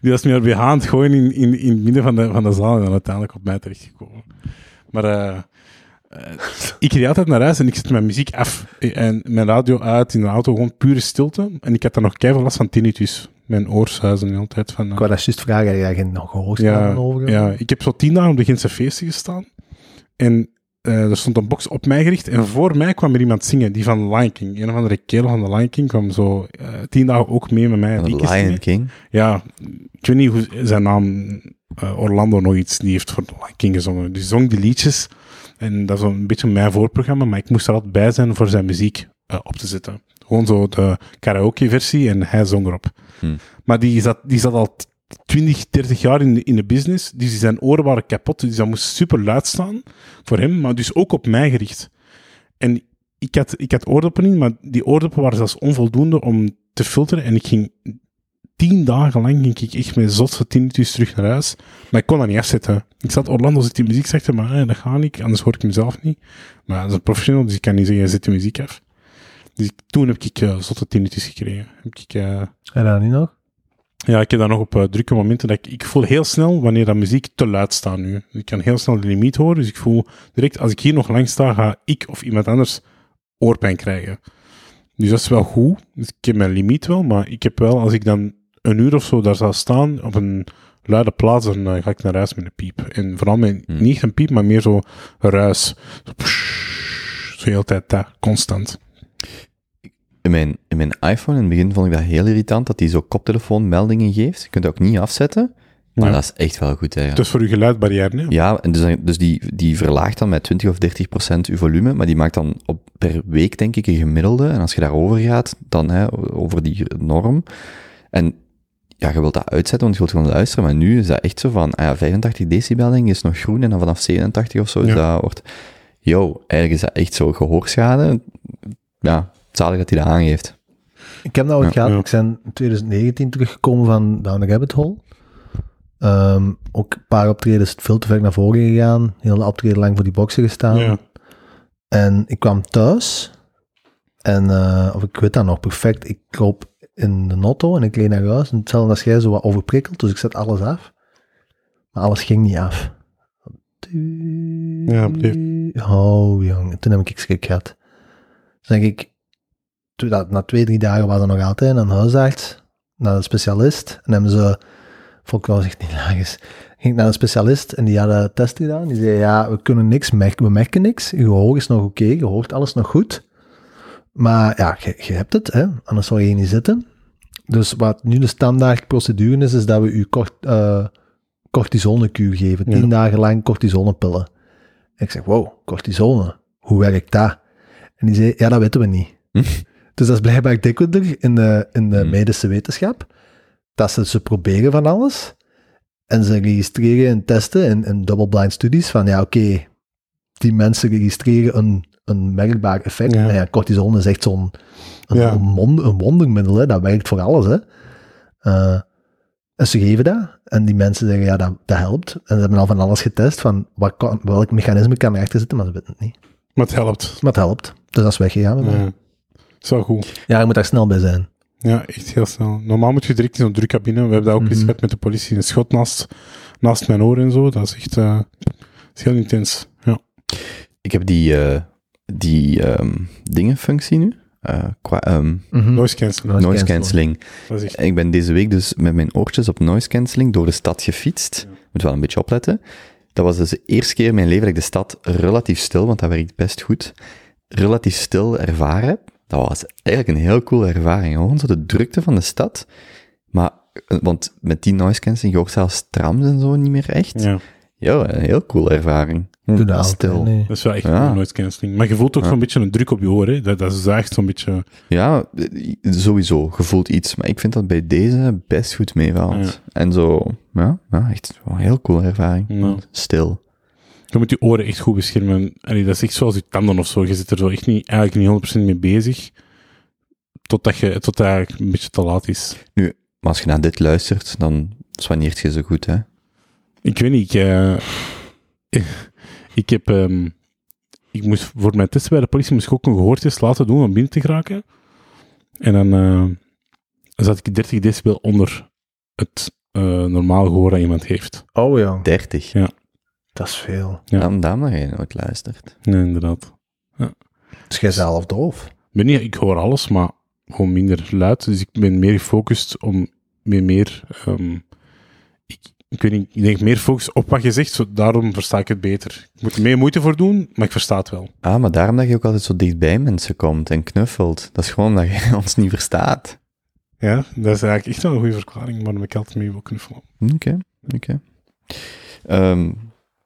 Die was meer BH aan het gooien in, in, in het midden van de, van de zaal en dan uiteindelijk op mij terechtgekomen. Maar eh, eh, ik reed altijd naar huis en ik zet mijn muziek af. En mijn radio uit in de auto, gewoon pure stilte. En ik had dan nog keihard last van tinnitus. Mijn oorsuizen altijd van... Ik wou dat juist vragen, heb jij nog gehoord Ja, over? ja, ik heb zo tien dagen op de Gentse feesten gestaan. En eh, er stond een box op mij gericht. En voor mij kwam er iemand zingen, die van Lion King. Een of andere kerel van de Lion King kwam zo eh, tien dagen ook mee met mij. Lion. King. Ja, ik weet niet hoe zijn naam, eh, Orlando nog iets, die heeft voor de Lion King gezongen. Die zong die liedjes. En dat is een beetje mijn voorprogramma, maar ik moest er altijd bij zijn voor zijn muziek op te zetten. Gewoon zo de karaoke-versie en hij zong erop. Hmm. Maar die zat, die zat al 20, 30 jaar in de, in de business, dus zijn oren waren kapot, dus dat moest super luid staan voor hem, maar dus ook op mij gericht. En ik had, ik had oordoppen in, maar die oordoppen waren zelfs onvoldoende om te filteren en ik ging tien dagen lang ging ik echt met zotse tinnitus terug naar huis. Maar ik kon dat niet afzetten. Ik zat Orlando zit die muziek, zegt maar eh, dat gaat niet, anders hoor ik mezelf niet. Maar dat is een professional, dus ik kan niet zeggen, zet de muziek af. Dus ik- toen heb ik uh, zotte tinnitus gekregen. Heb ik, eh, En dan niet nog? Ja, ik heb dat nog op eh, drukke momenten. Dat ik, ik voel heel snel wanneer dat muziek te luid staat nu. Ik kan heel snel de limiet horen, dus ik voel direct, als ik hier nog lang sta, ga ik of iemand anders oorpijn krijgen. Dus dat is wel goed. Dus ik heb mijn limiet wel, maar ik heb wel, als ik dan een uur of zo daar zou staan, op een luide plaats, dan eh, ga ik naar huis met een piep. En vooral met, Hmm. niet een piep, maar meer zo ruis. Zo, pssst, zo heel de tijd dat, constant. In mijn, in mijn iPhone, in het begin vond ik dat heel irritant, dat die zo koptelefoonmeldingen geeft. Je kunt dat ook niet afzetten, maar Ja. dat is echt wel goed, is voor uw geluidbarrière, hè? Ja, en dus, dus die, die verlaagt dan met 20 of 30 procent je volume, maar die maakt dan op, per week, denk ik, een gemiddelde. En als je daarover gaat, dan hè, over die norm. En ja, je wilt dat uitzetten, want je wilt gewoon luisteren, maar nu is dat echt zo van, ah ja, 85 decibel denk ik, is nog groen, en dan vanaf 87 of zo, is Ja. dat wordt, yo, eigenlijk is dat echt zo gehoorschade. Ja, zalig dat hij dat aangeeft. Ik heb nou Ja, gehad. ja. Ik ben in 2019 teruggekomen van Down the Rabbit Hole. Ehm, ook een paar optredens veel te ver naar voren gegaan. Heel de optreden lang voor die boxen gestaan. Ja. En ik kwam thuis. En, eh, of ik weet dat nog perfect. Ik loop in de auto en ik reed naar huis. En hetzelfde als jij, zo wat overprikkeld. Dus ik zet alles af. Maar alles ging niet af. Ja, bleef. Oh, jong. Toen heb ik schrik gehad. Dus denk ik, toen na twee, drie dagen was er nog altijd een huisarts, naar een specialist. En hebben ze, was echt niet laag is, ging naar een specialist en die had een test gedaan. Die zei, ja, we kunnen niks merken, we merken niks. Je gehoor is nog oké, je hoort alles nog goed. Maar ja, je, je hebt het, hè? anders zou je hier niet zitten. Dus wat nu de standaard procedure is, is dat we u kort, cortisonekuur geven. Tien Ja. dagen lang cortisonepillen. En ik zeg, wow, cortisone, hoe werkt dat? En die zei, ja, dat weten we niet. Dus dat is blijkbaar dikwijls in de, in de Hmm. medische wetenschap. Dat ze, ze proberen van alles. En ze registreren en testen in, in double-blind studies van, ja, oké, die mensen registreren een, een merkbaar effect. Ja. Nou ja, is echt zo'n een, Ja. een, wonder- een wondermiddel, hè. dat werkt voor alles. Hè. Eh, en ze geven dat. En die mensen zeggen, ja, dat, dat helpt. En ze hebben al van alles getest, van wat kan, welk mechanisme kan erachter zitten, maar ze weten het niet. Maar het helpt. Maar het helpt. Dus dat is weggegaan. bij Ja. Zo goed. Ja, je moet daar snel bij zijn. Ja, echt heel snel. Normaal moet je direct in zo'n drukcabine. We hebben dat ook eens Mhm. gehad met de politie. Een schot naast, naast mijn oor en zo. Dat is echt eh, is heel intens. Ja. Ik heb die, eh die ehm dingenfunctie nu, eh, qua ehm, Mhm. Noise cancelling. Noise cancelling. is echt... Ik ben deze week dus met mijn oortjes op noise cancelling door de stad gefietst. Ja. Moet wel een beetje opletten. Dat was dus de eerste keer in mijn leven dat ik de stad relatief stil, want dat werkt best goed, relatief stil ervaren heb. Dat was eigenlijk een heel coole ervaring. Gewoon zo de drukte van de stad. Maar, eh, want met die noise cancelling, je hoort zelfs trams en zo niet meer echt. Ja, Ja, een heel coole ervaring. Hm, Doe dat altijd, stil. nee. dat is wel echt Ja. noise cancelling. Maar je voelt ook Ja. zo'n beetje een druk op je oor. Hè. Dat, dat is echt zo'n beetje... Ja, eh, sowieso. Je voelt iets. Maar ik vind dat bij deze best goed meevalt. Ja. En zo, ja, ja echt een heel coole ervaring. Ja. Stil. Je moet je oren echt goed beschermen. Allee, dat is echt zoals je tanden of zo. Je zit er zo echt niet, eigenlijk niet 100% mee bezig. Totdat, je, het eigenlijk een beetje te laat is. Maar als je naar dit luistert, dan soigneert je zo goed, hè. Ik weet niet, ik, eh, ik heb, ehm, ik moest voor mijn testen bij de politie moest ik ook een gehoortest laten doen om binnen te geraken. En dan eh, zat ik 30 decibel onder het eh normaal gehoor dat iemand heeft. Oh ja, 30. Ja. Dat is veel. Ja. Ja. Daarom dat je nooit luistert. Nee, inderdaad. Dus jij zelf doof. Ik ben niet, ik hoor alles, maar gewoon minder luid. Dus ik ben meer gefocust om meer, meer ehm, ik, ik weet niet, ik denk meer focus op wat je zegt, zo, daarom versta ik het beter. Ik moet er meer moeite voor doen, maar ik versta het wel. Ah, maar daarom dat je ook altijd zo dichtbij mensen komt en knuffelt. Dat is gewoon dat je ons niet verstaat. Ja, dat is eigenlijk echt wel een goede verklaring waarom ik altijd mee wil knuffelen. Oké, oké. Ehm,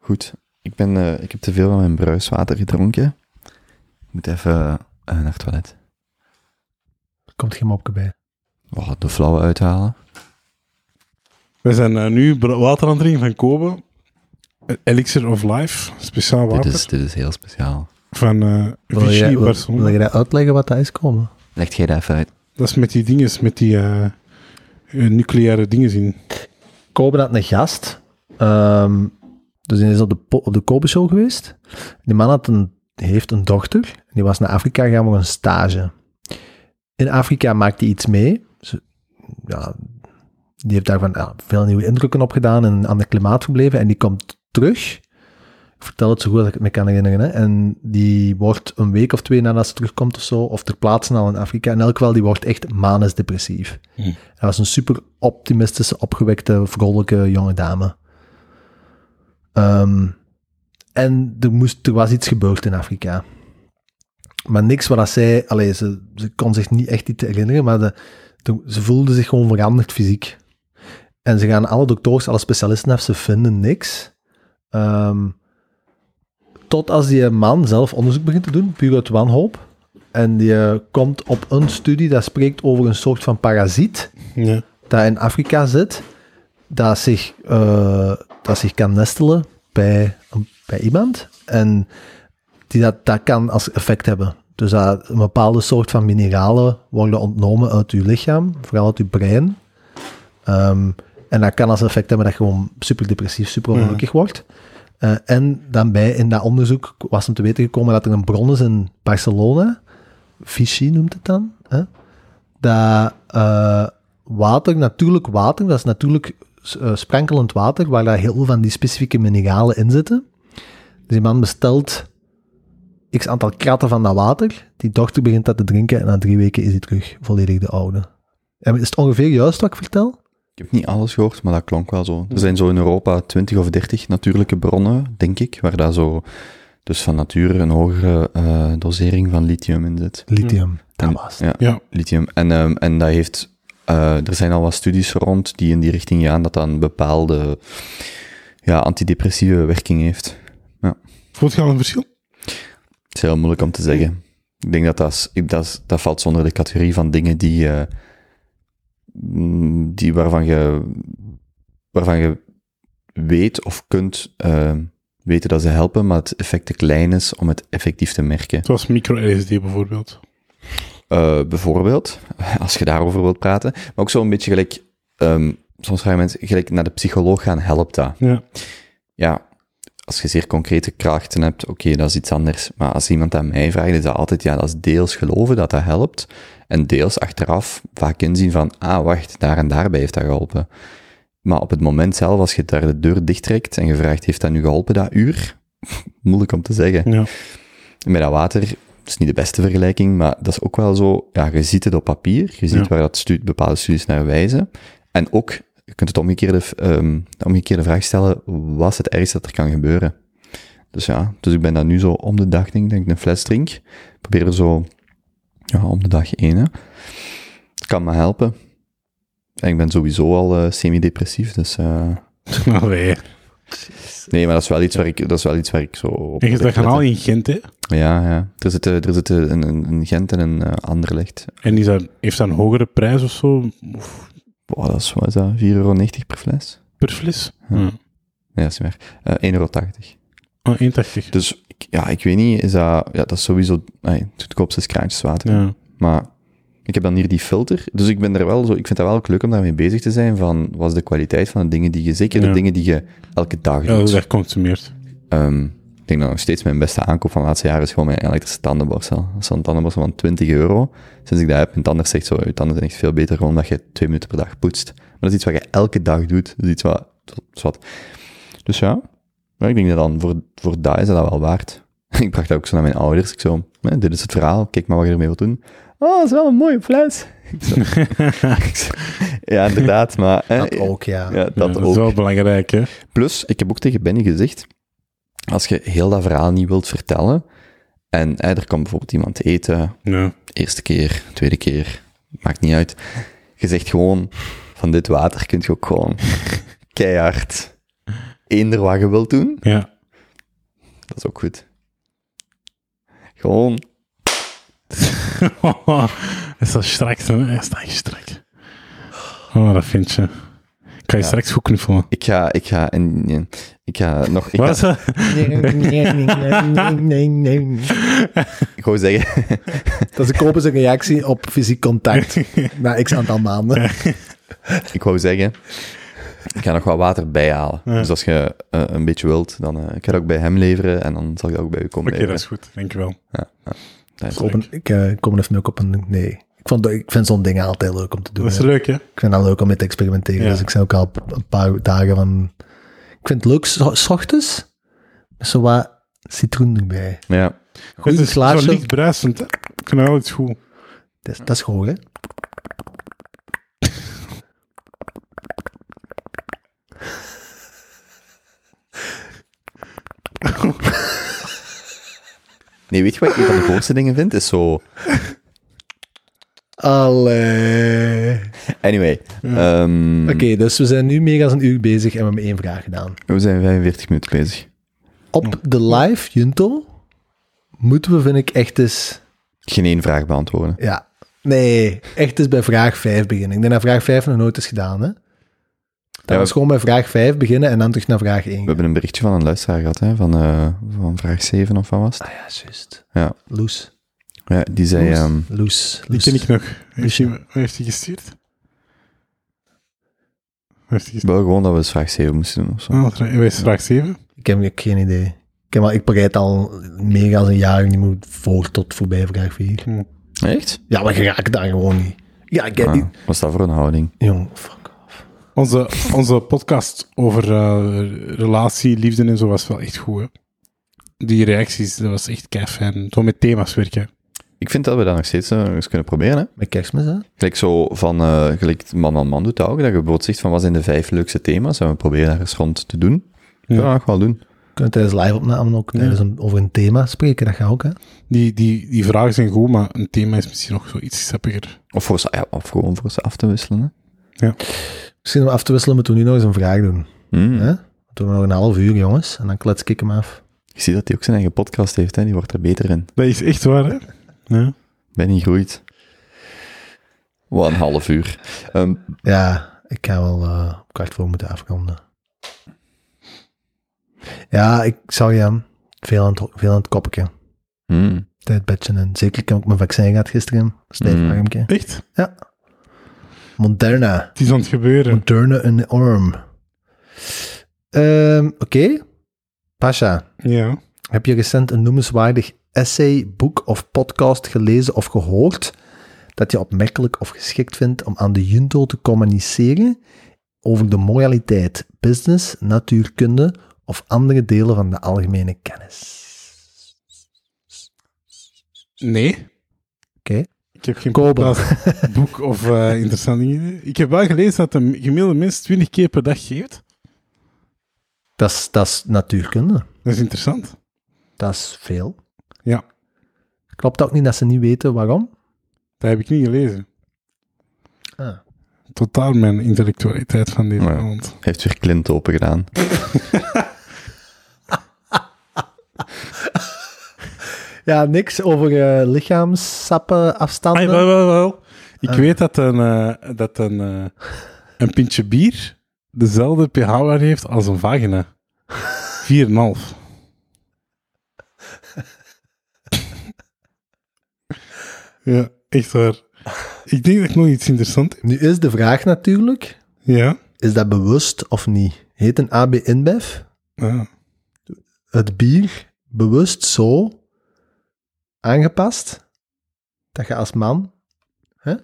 goed. Ik, ben, eh, ik heb te veel van mijn bruiswater gedronken. Ik moet even eh, naar het toilet. Er komt geen mopje bij. Oh, de flauwe uithalen. We zijn eh, nu water aan het drinken van Kobe. Elixir of Life, speciaal water. Dit is, dit is heel speciaal. Van eh Wil Vichy wil, je dat uitleggen wat dat is komen? Leg jij dat even uit? Dat is met die dinges, met die... nucleaire dingen zien. Kobe had een gast. ehm, dus die is op de, op de Kobe Show geweest. Die man had een, heeft een dochter. Die was naar Afrika gegaan voor een stage. In Afrika maakt hij iets mee. Ja, die heeft daarvan ja, veel nieuwe indrukken opgedaan en aan de klimaat gebleven. En die komt terug. Ik vertel het zo goed als ik het me kan herinneren. Hè. En die wordt een week of twee nadat ze terugkomt of zo, of ter plaatse al in Afrika. In elk geval, die wordt echt manisch depressief. Hm. Dat was een super optimistische, opgewekte, vrolijke jonge dame. Ehm, en er, moest, er was iets gebeurd in Afrika. Maar niks wat zij... Allee, ze, ze kon zich niet echt iets herinneren, maar de, de- ze voelde zich gewoon veranderd fysiek. En ze gaan alle dokters, alle specialisten af, ze vinden niks. Ehm, tot als die man zelf onderzoek begint te doen, puur uit wanhoop. En die eh, komt op een studie dat spreekt over een soort van parasiet Ja. dat in Afrika zit, dat zich, eh, dat zich kan nestelen bij, bij iemand. En die dat, dat kan als effect hebben. Dus dat een bepaalde soort van mineralen worden ontnomen uit je lichaam, vooral uit je brein. Ehm, en dat kan als effect hebben dat je gewoon super depressief, super ongelukkig wordt. Eh, en dan bij in dat onderzoek was hem te weten gekomen dat er een bron is in Barcelona, Vichy noemt het dan, hè? dat eh, water, natuurlijk water, dat is natuurlijk sprankelend water, waar daar heel veel van die specifieke mineralen in zitten. Dus die man bestelt x aantal kratten van dat water, die dochter begint dat te drinken en na drie weken is hij terug volledig de oude. En is het ongeveer juist wat ik vertel? Ik heb niet alles gehoord, maar dat klonk wel zo. Er zijn zo in Europa 20 of 30 natuurlijke bronnen, denk ik, waar daar zo dus van nature een hogere eh, dosering van lithium in zit. Lithium, dat was het. Ja, Ja. lithium. En, ehm, en dat heeft, eh, er zijn al wat studies rond die in die richting gaan, dat dat een bepaalde ja, antidepressieve werking heeft. Voelt je al een verschil? Het is heel moeilijk om te zeggen. Ik denk dat dat, dat, dat valt zonder de categorie van dingen die, eh, mm, die waarvan je, waarvan je weet of kunt eh, weten dat ze helpen, maar het effect te klein is om het effectief te merken. Zoals micro-LSD bijvoorbeeld. Eh, bijvoorbeeld, als je daarover wilt praten. Maar ook zo een beetje gelijk, ehm, soms vragen mensen, gelijk naar de psycholoog gaan, helpt dat? Ja. Ja, als je zeer concrete krachten hebt, oké, dat is iets anders. Maar als iemand aan mij vraagt, is dat altijd, ja, dat is deels geloven dat dat helpt. En deels achteraf vaak inzien van, ah, wacht, daar en daarbij heeft dat geholpen. Maar op het moment zelf, als je daar de deur dichttrekt en je vraagt, heeft dat nu geholpen, dat uur? Moeilijk om te zeggen. Ja. Met dat water, is niet de beste vergelijking, maar dat is ook wel zo, ja, je ziet het op papier, je ziet Ja. waar dat stu- bepaalde studies naar wijzen. En ook, je kunt het omgekeerde, ehm, de omgekeerde vraag stellen, wat is het ergste dat er kan gebeuren? Dus ja, dus ik ben dat nu zo om de dag, denk ik, een fles drink. Probeer er zo, ja, om de dag één, hè. Het kan me helpen. En ik ben sowieso al eh, semi-depressief, dus... eh, Allee. Nee, maar dat is wel iets waar ik, dat is wel iets waar ik zo op En je kanaal letten. in Gent, hè? Ja, ja. Er zitten, er zitten een, een, een Gent en een uh, Anderlecht. En is dat, heeft dat een hogere prijs of zo? Of Boah, dat is, wat is dat? 4,90 euro per fles? per fles? Ja. Ja. Nee, dat is niet. Eh 1,80 euro. Oh, 1,80. Dus, ik- ja, ik weet niet, is dat... Ja, dat is sowieso... Nee, het goedkoopste is kraantjeswater. Ja. Maar ik heb dan hier die filter. Dus ik ben er wel zo... Ik vind dat wel ook leuk om daarmee bezig te zijn van... Wat is de kwaliteit van de dingen die je... Zeker de Ja. dingen die je elke dag Ja, doet. dat consumeert. Ehm, ik denk dat nog steeds mijn beste aankoop van de laatste jaren is gewoon mijn elektrische tandenborstel. Dat is een tandenborstel van 20 euro. Sinds ik dat heb, mijn tanden zegt zo, je tanden zijn echt veel beter gewoon omdat je twee minuten per dag poetst. Maar dat is iets wat je elke dag doet. Dat is iets wat, wat. Dus ja, maar ik denk dat dan voor, voor dat is dat wel waard. ik bracht dat ook zo naar mijn ouders. Ik zo, "Hè, dit is het verhaal, kijk maar wat je ermee wilt doen. Oh, dat is wel een mooie fles. Ja, inderdaad, maar... hè, Dat ook, ja. Ja, Ja, dat ook. is wel belangrijk, hè? Plus, ik heb ook tegen Benny gezegd, als je heel dat verhaal niet wilt vertellen, en hè, er komt bijvoorbeeld iemand eten, Ja. eerste keer, tweede keer, maakt niet uit. Je zegt gewoon, van dit water kun je ook gewoon keihard eender wat je wilt doen. Ja. Dat is ook goed. Gewoon, is dat strak, hè? Is dat echt strak? Oh, dat vind je. Ik ga je Ja. straks goed knuffelen. ik ga, ik ga, en, en- ik ga nog, ik Wat ga is dat? gewoon zeggen, Dat is een zijn reactie op fysiek contact na x aantal maanden. Ik wou zeggen, ik ga nog wat water bijhalen. Ja. Dus als je eh, een beetje wilt, dan eh, ik ga dat ook bij hem leveren en dan zal ik dat ook bij u komen Oké, dat is goed. Dankjewel. Ja, ja. Dat is- Op een- ik eh, kom even ook op een... Nee. Ik, vond, ik vind zo'n dingen altijd leuk om te doen. Dat is hè. leuk, hè? Ik vind dat leuk om mee te experimenteren. Ja. Dus ik zei ook al een paar dagen van... Ik vind het leuk, s- s ochtends, met zo wat citroen erbij. Ja, Goed, Het een is zo glaasje. licht bruisend, hè? Ik goed. Dat is, dat is goed, hè? Nee, weet je wat ik een van de grootste dingen vind? Is zo... Allee. Anyway. ehm, Oké, dus we zijn nu meer dan een uur bezig en we hebben één vraag gedaan. We zijn 45 minuten bezig. Op de live Junto moeten we, vind ik, echt eens... Geen één vraag beantwoorden. Ja, nee, echt eens bij vraag 5 beginnen. Ik denk dat vraag 5 nog nooit is gedaan, hè? Dat Ja, was gewoon bij vraag 5 beginnen en dan terug naar vraag 1. We hebben een berichtje van een luisteraar gehad, hè, van, eh, van vraag 7 of wat was het? Ah ja, juist. Ja. Loes. Ja, die zei... Loes. ehm, Loes. Die ken ik nog. Heeft hij, wat heeft hij gestuurd? Wat heeft hij gestuurd? wel gewoon dat we eens vraag 7 moesten doen of zo. Ah, wat is vraag- vraag 7? Ik heb ik geen idee. Ik, heb al, ik bereid al meer dan een jaar niet meer voor tot voorbij vraag 4. Echt? Ja, maar je raakt daar gewoon niet. Ja, ik heb Ah, niet. wat is dat voor een houding? Jong, fuck. Onze, onze podcast over eh, relatie, liefde en zo was wel echt goed, hè? Die reacties, dat was echt kei fijn. Zo met thema's werken. Ik vind dat we dat nog steeds eh, eens kunnen proberen, hè. Met kerstmis, hè? Gelijk zo van, eh gelijk man aan man doet dat ook, dat je bijvoorbeeld zegt van wat zijn de vijf leukste thema's en we proberen daar eens rond te doen. Ja. Ja. dat nog wel doen. We kunnen tijdens live-opnamen ook tijdens een, over een thema spreken, dat gaat ook, hè? Die, die, die vragen zijn goed, maar een thema is misschien nog zo iets sappiger. Of, voor ja, of gewoon voor ze af te wisselen, hè. Misschien om af te wisselen moeten we nu nog eens een vraag doen. Mm. Hè? Doen we nog een half uur, jongens. En dan klets ik hem af. Ik zie dat hij ook zijn eigen podcast heeft, hè. die wordt er beter in. Dat is echt waar, hè? Ja. Benny groeit. Wat een half uur. Ehm, Ja, ik ga wel eh, op kwart voor moeten afronden. Ja, ik zou je veel aan het, veel aan het koppetje. mm. Tijdbedje en zeker ik heb ook mijn vaccin gehad gisteren. Stijf Mm. Echt? Moderna. Het is aan het gebeuren. Moderna in de arm. Ehm, Oké. Pasha, Ja. heb je recent een noemenswaardig essay, boek of podcast gelezen of gehoord dat je opmerkelijk of geschikt vindt om aan de junto te communiceren over de moraliteit, business, natuurkunde of andere delen van de algemene kennis? Nee. Oké. Ik heb geen podcast, boek of eh interessante dingen. Ik heb wel gelezen dat een gemiddelde mens 20 keer per dag geeft. Dat is, dat is natuurkunde. Dat is interessant. Dat is veel. Ja, Klopt ook niet dat ze niet weten waarom? dat heb ik niet gelezen. Ah. Totaal mijn intellectualiteit van deze Ja. avond. Heeft weer Clint open gedaan. Ja, niks over eh lichaamssappen afstanden. Wel, wel, wel. Ik weet dat een, eh, dat een, eh, een pintje bier dezelfde pH-waarde heeft als een vagina. 4,5. ja, echt waar. Ik denk dat ik nog iets interessants heb. Nu is de vraag natuurlijk, Ja. is dat bewust of niet? Heet een AB InBev Ah. het bier bewust zo aangepast dat je als man... Hè?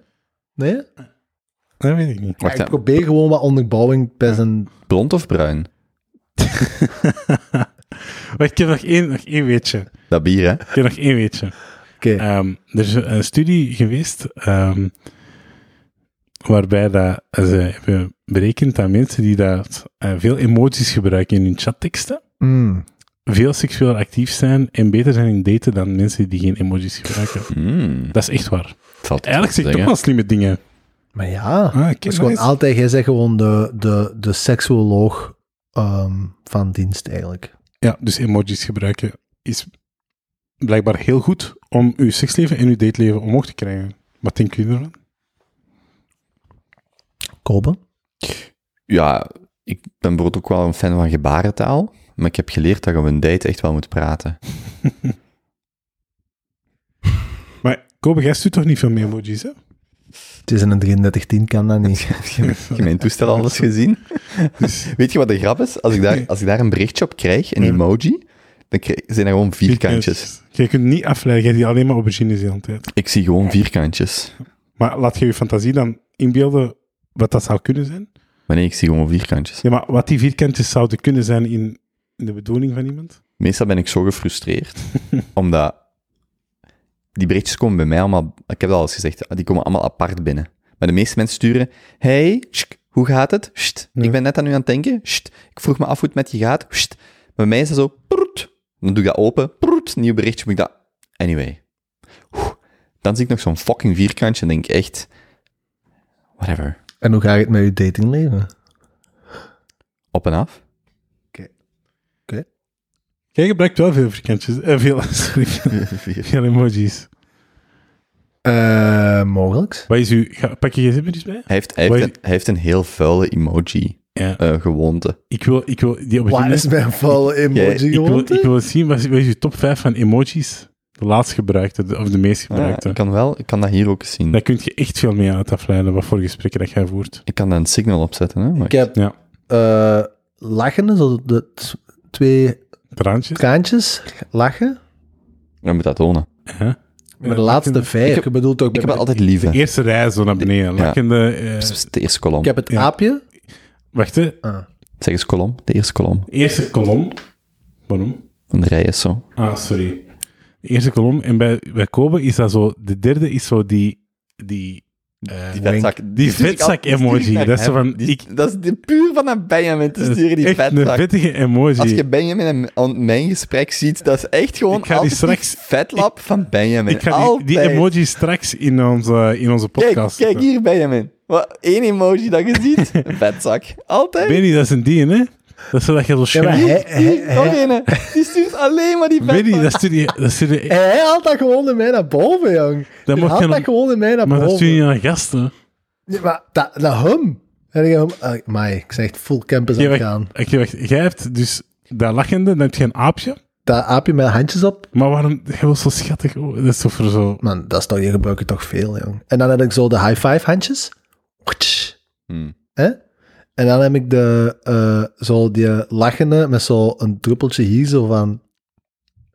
Nee? Dat weet ik niet. Ja, ik probeer gewoon wat onderbouwing bij zijn... Blond of bruin? Wacht, ik heb nog één, nog één weetje. Dat bier, hè? Ik heb nog één weetje. Oké, Ehm, er is een studie geweest ehm, waarbij dat, ze hebben berekend dat mensen die dat, eh, veel emoties gebruiken in hun chatteksten, Mm. Veel seksueel actief zijn en beter zijn in daten dan mensen die geen emojis gebruiken. Mm. Dat is echt waar. Valt Eigenlijk zeg ik toch wel slimme dingen. Maar ja, Ah, is gewoon altijd... Jij zegt gewoon de, de, de seksuoloog ehm, van dienst eigenlijk. Ja, dus emojis gebruiken is blijkbaar heel goed om uw seksleven en uw dateleven omhoog te krijgen. Wat denken jullie ervan? Kopen? Ja, ik ben bijvoorbeeld ook wel een fan van gebarentaal. Maar ik heb geleerd dat je op een date echt wel moet praten. Maar Kobe, jij stuurt toch niet veel meer emojis, hè? Het is een 3310, kan dat niet. Heb je mijn toestel al eens gezien? Weet je wat de grap is? Als ik daar, als ik daar een berichtje op krijg, een Ja. emoji, dan krijg- zijn er gewoon vierkantjes. Je kunt niet afleiden, je die alleen maar aubergines de hele tijd. Ik zie gewoon vierkantjes. Maar laat je je fantasie dan inbeelden wat dat zou kunnen zijn? Maar nee, ik zie gewoon vierkantjes. Ja, maar wat die vierkantjes zouden kunnen zijn in de bedoeling van iemand? Meestal ben ik zo gefrustreerd, omdat die berichtjes komen bij mij allemaal, ik heb dat al eens gezegd, die komen allemaal apart binnen. Maar de meeste mensen sturen, hey, hoe gaat het? Ja. Ik ben net aan u aan het denken. Sst, ik vroeg me af hoe het met je gaat. Sst. Maar bij mij is dat zo, proet. Dan doe ik dat open, proet, nieuw berichtje, moet ik dat... Anyway. Oeh. Dan zie ik nog zo'n fucking vierkantje en denk ik echt, whatever. En hoe gaat het met je datingleven? Op en af. Jij gebruikt wel veel vierkantjes, eh, veel, sorry, veel emojis. Eh, mogelijk. Wat is uw, ga, pak je gsm er eens bij? Hij heeft, hij, heeft een, hij heeft een heel vuile emoji Ja. eh, gewoonte. Ik wil, ik wil die Wat aubergines... is mijn volle emoji ik, wil, gewoonte? ik wil zien, wat is, wat is uw top 5 van emojis? De laatst gebruikte, de- of de meest Ja, gebruikte. ik kan wel, ik kan dat hier ook eens zien. Daar kun je echt veel mee uit afleiden, wat voor gesprekken dat jij voert. Ik kan daar een signal opzetten, hè. Maar Ik heb Ja. eh lachende, zo de t- twee Traantjes. kraantjes, lachen. Je moet dat tonen. Ja. Maar de laatste vijf, ik heb- je bedoelt ook... Ik heb het altijd lief. De eerste rij zo naar beneden. Ja. Lachende... eh, De eerste kolom. Ik heb het Ja. aapje. wacht, hè. Ah. Zeg eens kolom. De eerste kolom. Eerste kolom. Waarom? De rij is zo. Ah, sorry. De eerste kolom. En bij, bij Kobe is dat zo... De derde is zo die... Die, eh, Die vetzak. Die ik vetzak ik emoji, dat is zo hem. van, Die- ik- Dat is de, puur van een Benjamin te sturen, die echt een vetzak. vettige emoji. Als je Benjamin in aan mijn gesprek ziet, dat is echt gewoon Ik ga die straks- die vetlap van Benjamin. ik ga die, emoji straks in onze, in onze Kijk, podcast... kijk hier, Benjamin. Wat, één emoji dat je ziet, een vetzak. Altijd. Benny, dat is een die, hè? Dat is dat je zo Ja, maar schrijft. hij, hij, nog hij, één. Die stuurt alleen maar die vetzak. Benny, dat stuur je... Dat stuur je hij haalt dat gewoon in mij naar boven, jong. Dat Hij mag haalt je dat gewoon in mij naar maar dat boven. stuur je aan gasten. Ja, maar dat, dat hem. En ik hem... Ah, Amai, ik zeg echt full campus aan gaan. Oké, wacht. Jij hebt dus dat lachende, dan heb je een aapje. Dat aapje met handjes op. Maar waarom... Jij was zo schattig. Oh, dat is toch voor zo... Man, dat is toch, je gebruikt het toch veel, jong. En dan heb ik zo de high five handjes. Hmm. Hè? En dan heb ik de, eh, zo die lachende met zo een druppeltje hier, zo van...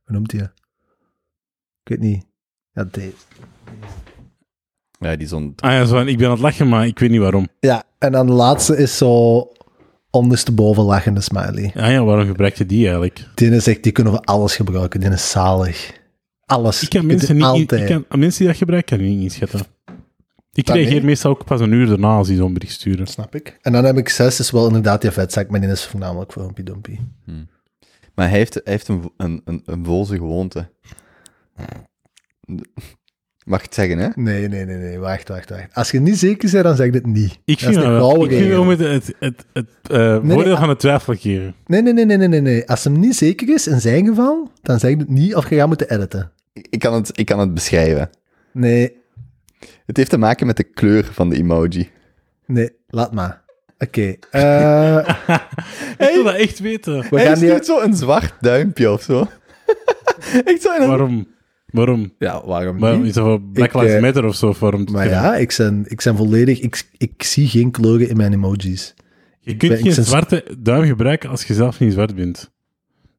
Hoe noemt die? Ik weet niet. Ja, deze. Ja, die zo'n... Ah ja, zo ik ben aan het lachen, maar ik weet niet waarom. Ja, en dan de laatste is zo ondersteboven lachende smiley. Ah ja, waarom gebruik je die eigenlijk? Die is echt, die kunnen we alles gebruiken. Die is zalig. Alles. Ik kan mensen, die niet, altijd. ik kan, mensen die dat gebruiken, kan ik niet inschatten. Ik Dat reageer niet. meestal ook pas een uur daarna als die zo'n bericht sturen. Snap ik. En dan heb ik zes, is wel inderdaad die vetzak, maar die is voornamelijk voor Humpy Dumpy. Maar hij heeft, hij heeft een, een, een, een volse gewoonte. Mag ik het zeggen, hè? Nee, nee, nee, nee. Wacht, wacht, wacht. Als je niet zeker bent, dan zeg ik het niet. Ik Dat is vind de wel, gouden ik vind regel. wel met het, het, het, eh, nee, voordeel ah. van de twijfel geven. Nee, nee, nee, nee, nee, nee, nee. Als hem niet zeker is, in zijn geval, dan zeg ik het niet of je gaat moeten editen. Ik, ik kan het, ik kan het beschrijven. Nee, Het heeft te maken met de kleur van de emoji. nee, laat maar. Oké. eh, Ik wil dat echt weten. we hij gaan stuurt zo een zwart duimpje of zo. echt zo in een... Waarom? Waarom? Ja, waarom Waarom niet? is dat voor Black Lives eh, Matter of zo? Waarom Maar ja, ik ben, ik ben volledig... Ik, ik zie geen kleuren in mijn emojis. je kunt ben- geen ben- zwarte duim gebruiken als je zelf niet zwart bent.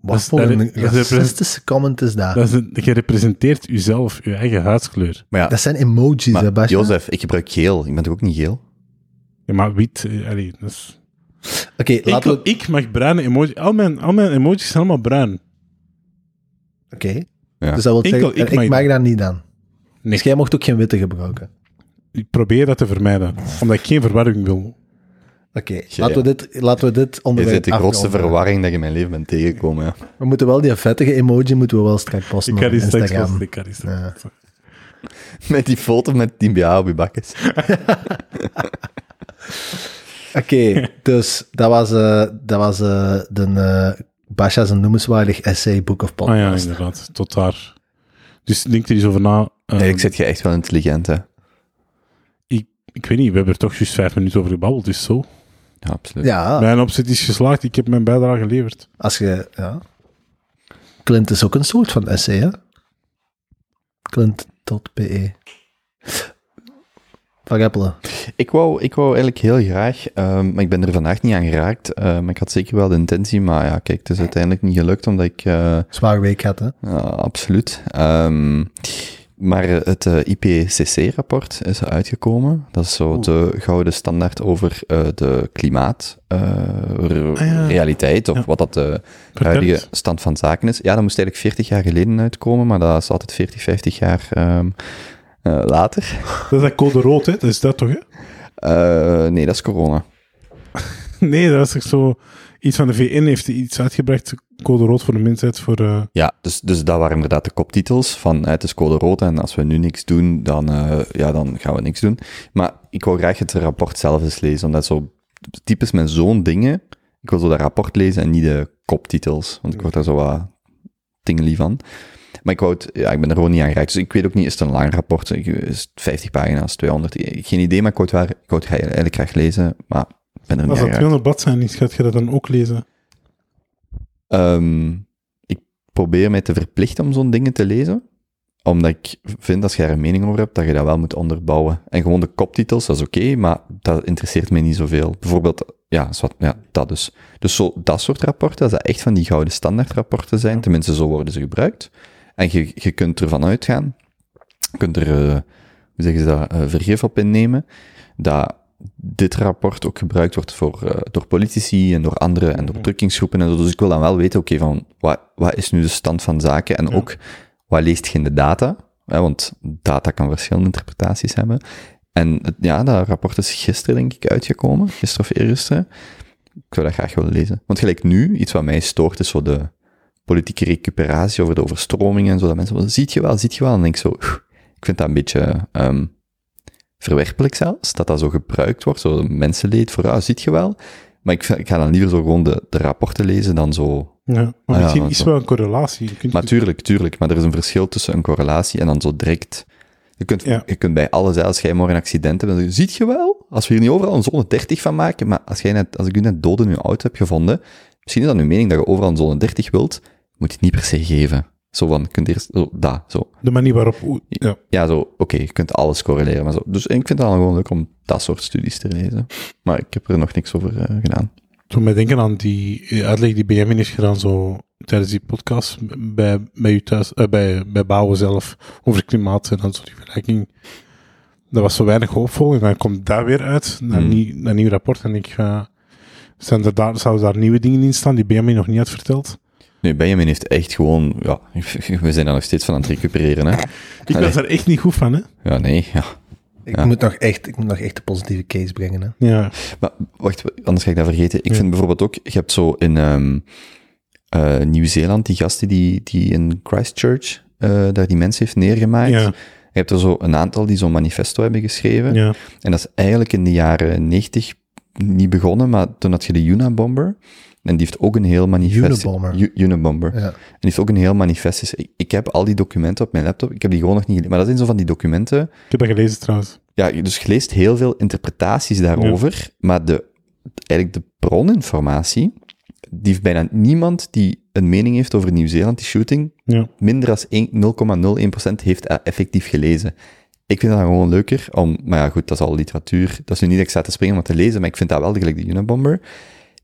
Wat voor een racistische comment is dat? Dat is een- je representeert jezelf, je eigen huidskleur. Maar ja, Dat zijn emojis, hè, maar Basja? Jozef, ik gebruik geel. Ik ben toch ook niet geel? Ja, maar wit, eh, allee, dat is... Oké, Ik, laten we... ik mag bruine emojis. Al mijn, al mijn emojis zijn allemaal bruin. Oké. Ja. Dus dat wil Enkel zeggen, ik ik, mag mag dat niet dan. Nee. Dus jij mocht ook geen witte gebruiken. Ik probeer dat te vermijden, omdat ik geen verwarring wil. Oké, laten, we dit, laten we dit Je onderwerp bent de grootste verwarring dat je in mijn leven bent tegengekomen. Ja. We moeten wel die vettige emoji moeten we wel straks posten Ik kan die straks Instagram. posten, ik kan die straks Ja. posten. Met die foto met die BA op je bakjes. Oké, dus dat was, eh dat was eh de uh, Basha's een noemenswaardig essay book of Ah podcast. ja, inderdaad, tot daar. Dus denk er eens over na. Eh, Nee, ik zit je echt wel intelligent, hè. ik, ik weet niet, we hebben er toch juist vijf minuten over gebabbeld, dus zo. Ja, absoluut. ja, Mijn opzet is geslaagd, ik heb mijn bijdrage geleverd. als je... Ja. Clint is ook een soort van essay, hè? Clint.be. Van Reppelen. Ik wou, ik wou eigenlijk heel graag, ehm, maar ik ben er vandaag niet aan geraakt. eh, maar ik had zeker wel de intentie, maar ja, kijk, het is uiteindelijk niet gelukt, omdat ik... eh, Zware week had, hè? Ja, absoluut. Ehm, maar het eh, IPCC-rapport is uitgekomen. Dat is zo Oeh. de gouden standaard over eh, de klimaatrealiteit, Ah, ja. of Ja. wat dat de huidige stand van zaken is. Ja, dat moest eigenlijk 40 jaar geleden uitkomen, maar dat is altijd 40, 50 jaar ehm, eh, later. Dat is dat code rood, hè? Dat is dat toch, hè? Eh, nee, dat is corona. Nee, dat is toch zo... Iets van de VN heeft iets uitgebracht, code rood voor de mensheid, voor... eh, Ja, dus, dus dat waren inderdaad de koptitels van eh, het is code rood en als we nu niks doen, dan, eh, ja, dan gaan we niks doen. Maar ik wou graag het rapport zelf eens lezen, omdat zo typisch met zo'n dingen, ik wil zo dat rapport lezen en niet de koptitels, want ik word daar zo wat tingeli van. Maar ik, wou ja, ik ben er gewoon niet aan geraakt, dus ik weet ook niet, is het een lang rapport? Is het 50 pagina's, 200? Geen idee, maar ik wou het, waar, ik wou het eigenlijk graag lezen, maar ben er niet als dat geraakt. 200 bladzijden is, gaat je dat dan ook lezen? Ehm, ik probeer mij te verplichten om zo'n dingen te lezen. Omdat ik vind, als je daar een mening over hebt, dat je dat wel moet onderbouwen. En gewoon de koptitels, dat is oké, maar dat interesseert mij niet zoveel. Bijvoorbeeld, ja, zwart, ja dat dus. Dus zo, dat soort rapporten, als dat echt van die gouden standaardrapporten zijn, tenminste zo worden ze gebruikt. En je, je kunt ervan uitgaan, je kunt er, eh, hoe zeggen ze dat, eh, vergif op innemen, dat dit rapport ook gebruikt wordt voor, eh, door politici en door anderen en door drukkingsgroepen en zo. Dus ik wil dan wel weten, oké, van wat, wat is nu de stand van zaken en Ja. ook wat leest je in de data? Hè, want data kan verschillende interpretaties hebben. En het- ja, dat rapport is gisteren, denk ik, uitgekomen. Gisteren of eergisteren. Ik zou dat graag willen lezen. Want gelijk nu, iets wat mij stoort, is zo de politieke recuperatie over de overstromingen en zo. Dat mensen ziet je wel, ziet je wel. En dan denk ik zo, "Oeh, ik vind dat een beetje ehm, verwerpelijk zelfs, dat dat zo gebruikt wordt, zo mensenleed voor, ah, ziet je wel. Maar ik, ik ga dan liever zo gewoon de, de rapporten lezen dan zo Ja, maar Ah ja, misschien is zo. wel een correlatie. Je kunt maar tuurlijk, tuurlijk. Maar er is een verschil tussen een correlatie en dan zo direct... Je kunt, Ja. je kunt bij alle zeil, als jij morgen een accident hebt, dan je, ziet je wel? Als we hier niet overal een zone 30 van maken, maar als, jij net, als ik u net dood in uw auto heb gevonden, misschien is dat uw mening dat je overal een zone 30 wilt, moet je het niet per se geven. Zo van, je kunt eerst, zo, dat, zo. de manier waarop... Ja. Ja, zo, oké, je kunt alles correleren, maar zo. Dus ik vind het gewoon leuk om dat soort studies te lezen. Maar ik heb er nog niks over eh, gedaan. Toen mij denken aan die eh, uitleg die Benjamin heeft gedaan zo tijdens die podcast bij, bij u thuis, eh, bij, bij Bouwen zelf over klimaat en dan zo die vergelijking. Dat was zo weinig hoopvol en dan komt dat weer uit, dat, Hmm. nieuw, dat nieuw rapport en ik ga... Zijn er daar, zouden daar nieuwe dingen in staan die Benjamin nog niet had verteld? Nu, Benjamin heeft echt gewoon, ja, we zijn daar nog steeds van aan het recupereren, hè. Ik was daar echt niet goed van, hè? Ja, nee, ja. Ik, Ja. moet nog echt, ik moet nog echt een positieve case brengen. Hè. Ja. Maar wacht, anders ga ik dat vergeten. Ik Ja. vind bijvoorbeeld ook, je hebt zo in ehm, eh, Nieuw-Zeeland die gasten die, die in Christchurch eh, daar die mensen heeft neergemaakt. Ja, Je hebt er zo een aantal die zo'n manifesto hebben geschreven. ja. En dat is eigenlijk in de jaren 90 niet begonnen, maar toen had je de Unabomber. En die heeft ook een heel manifest. Unabomber. Ja. En die heeft ook een heel manifest. Ik, ik heb al die documenten op mijn laptop. Ik heb die gewoon nog niet gelezen. Maar dat zijn zo van die documenten. Ik heb dat gelezen trouwens. Ja, dus je leest heel veel interpretaties daarover, maar de, eigenlijk de broninformatie, die heeft bijna niemand die een mening heeft over Nieuw-Zeeland, die shooting, Ja. minder dan 0,01% heeft effectief gelezen. Ik vind dat gewoon leuker om, maar ja goed, dat is al literatuur, dat is nu niet dat ik sta te springen om te lezen, maar ik vind dat wel, gelijk de Unabomber,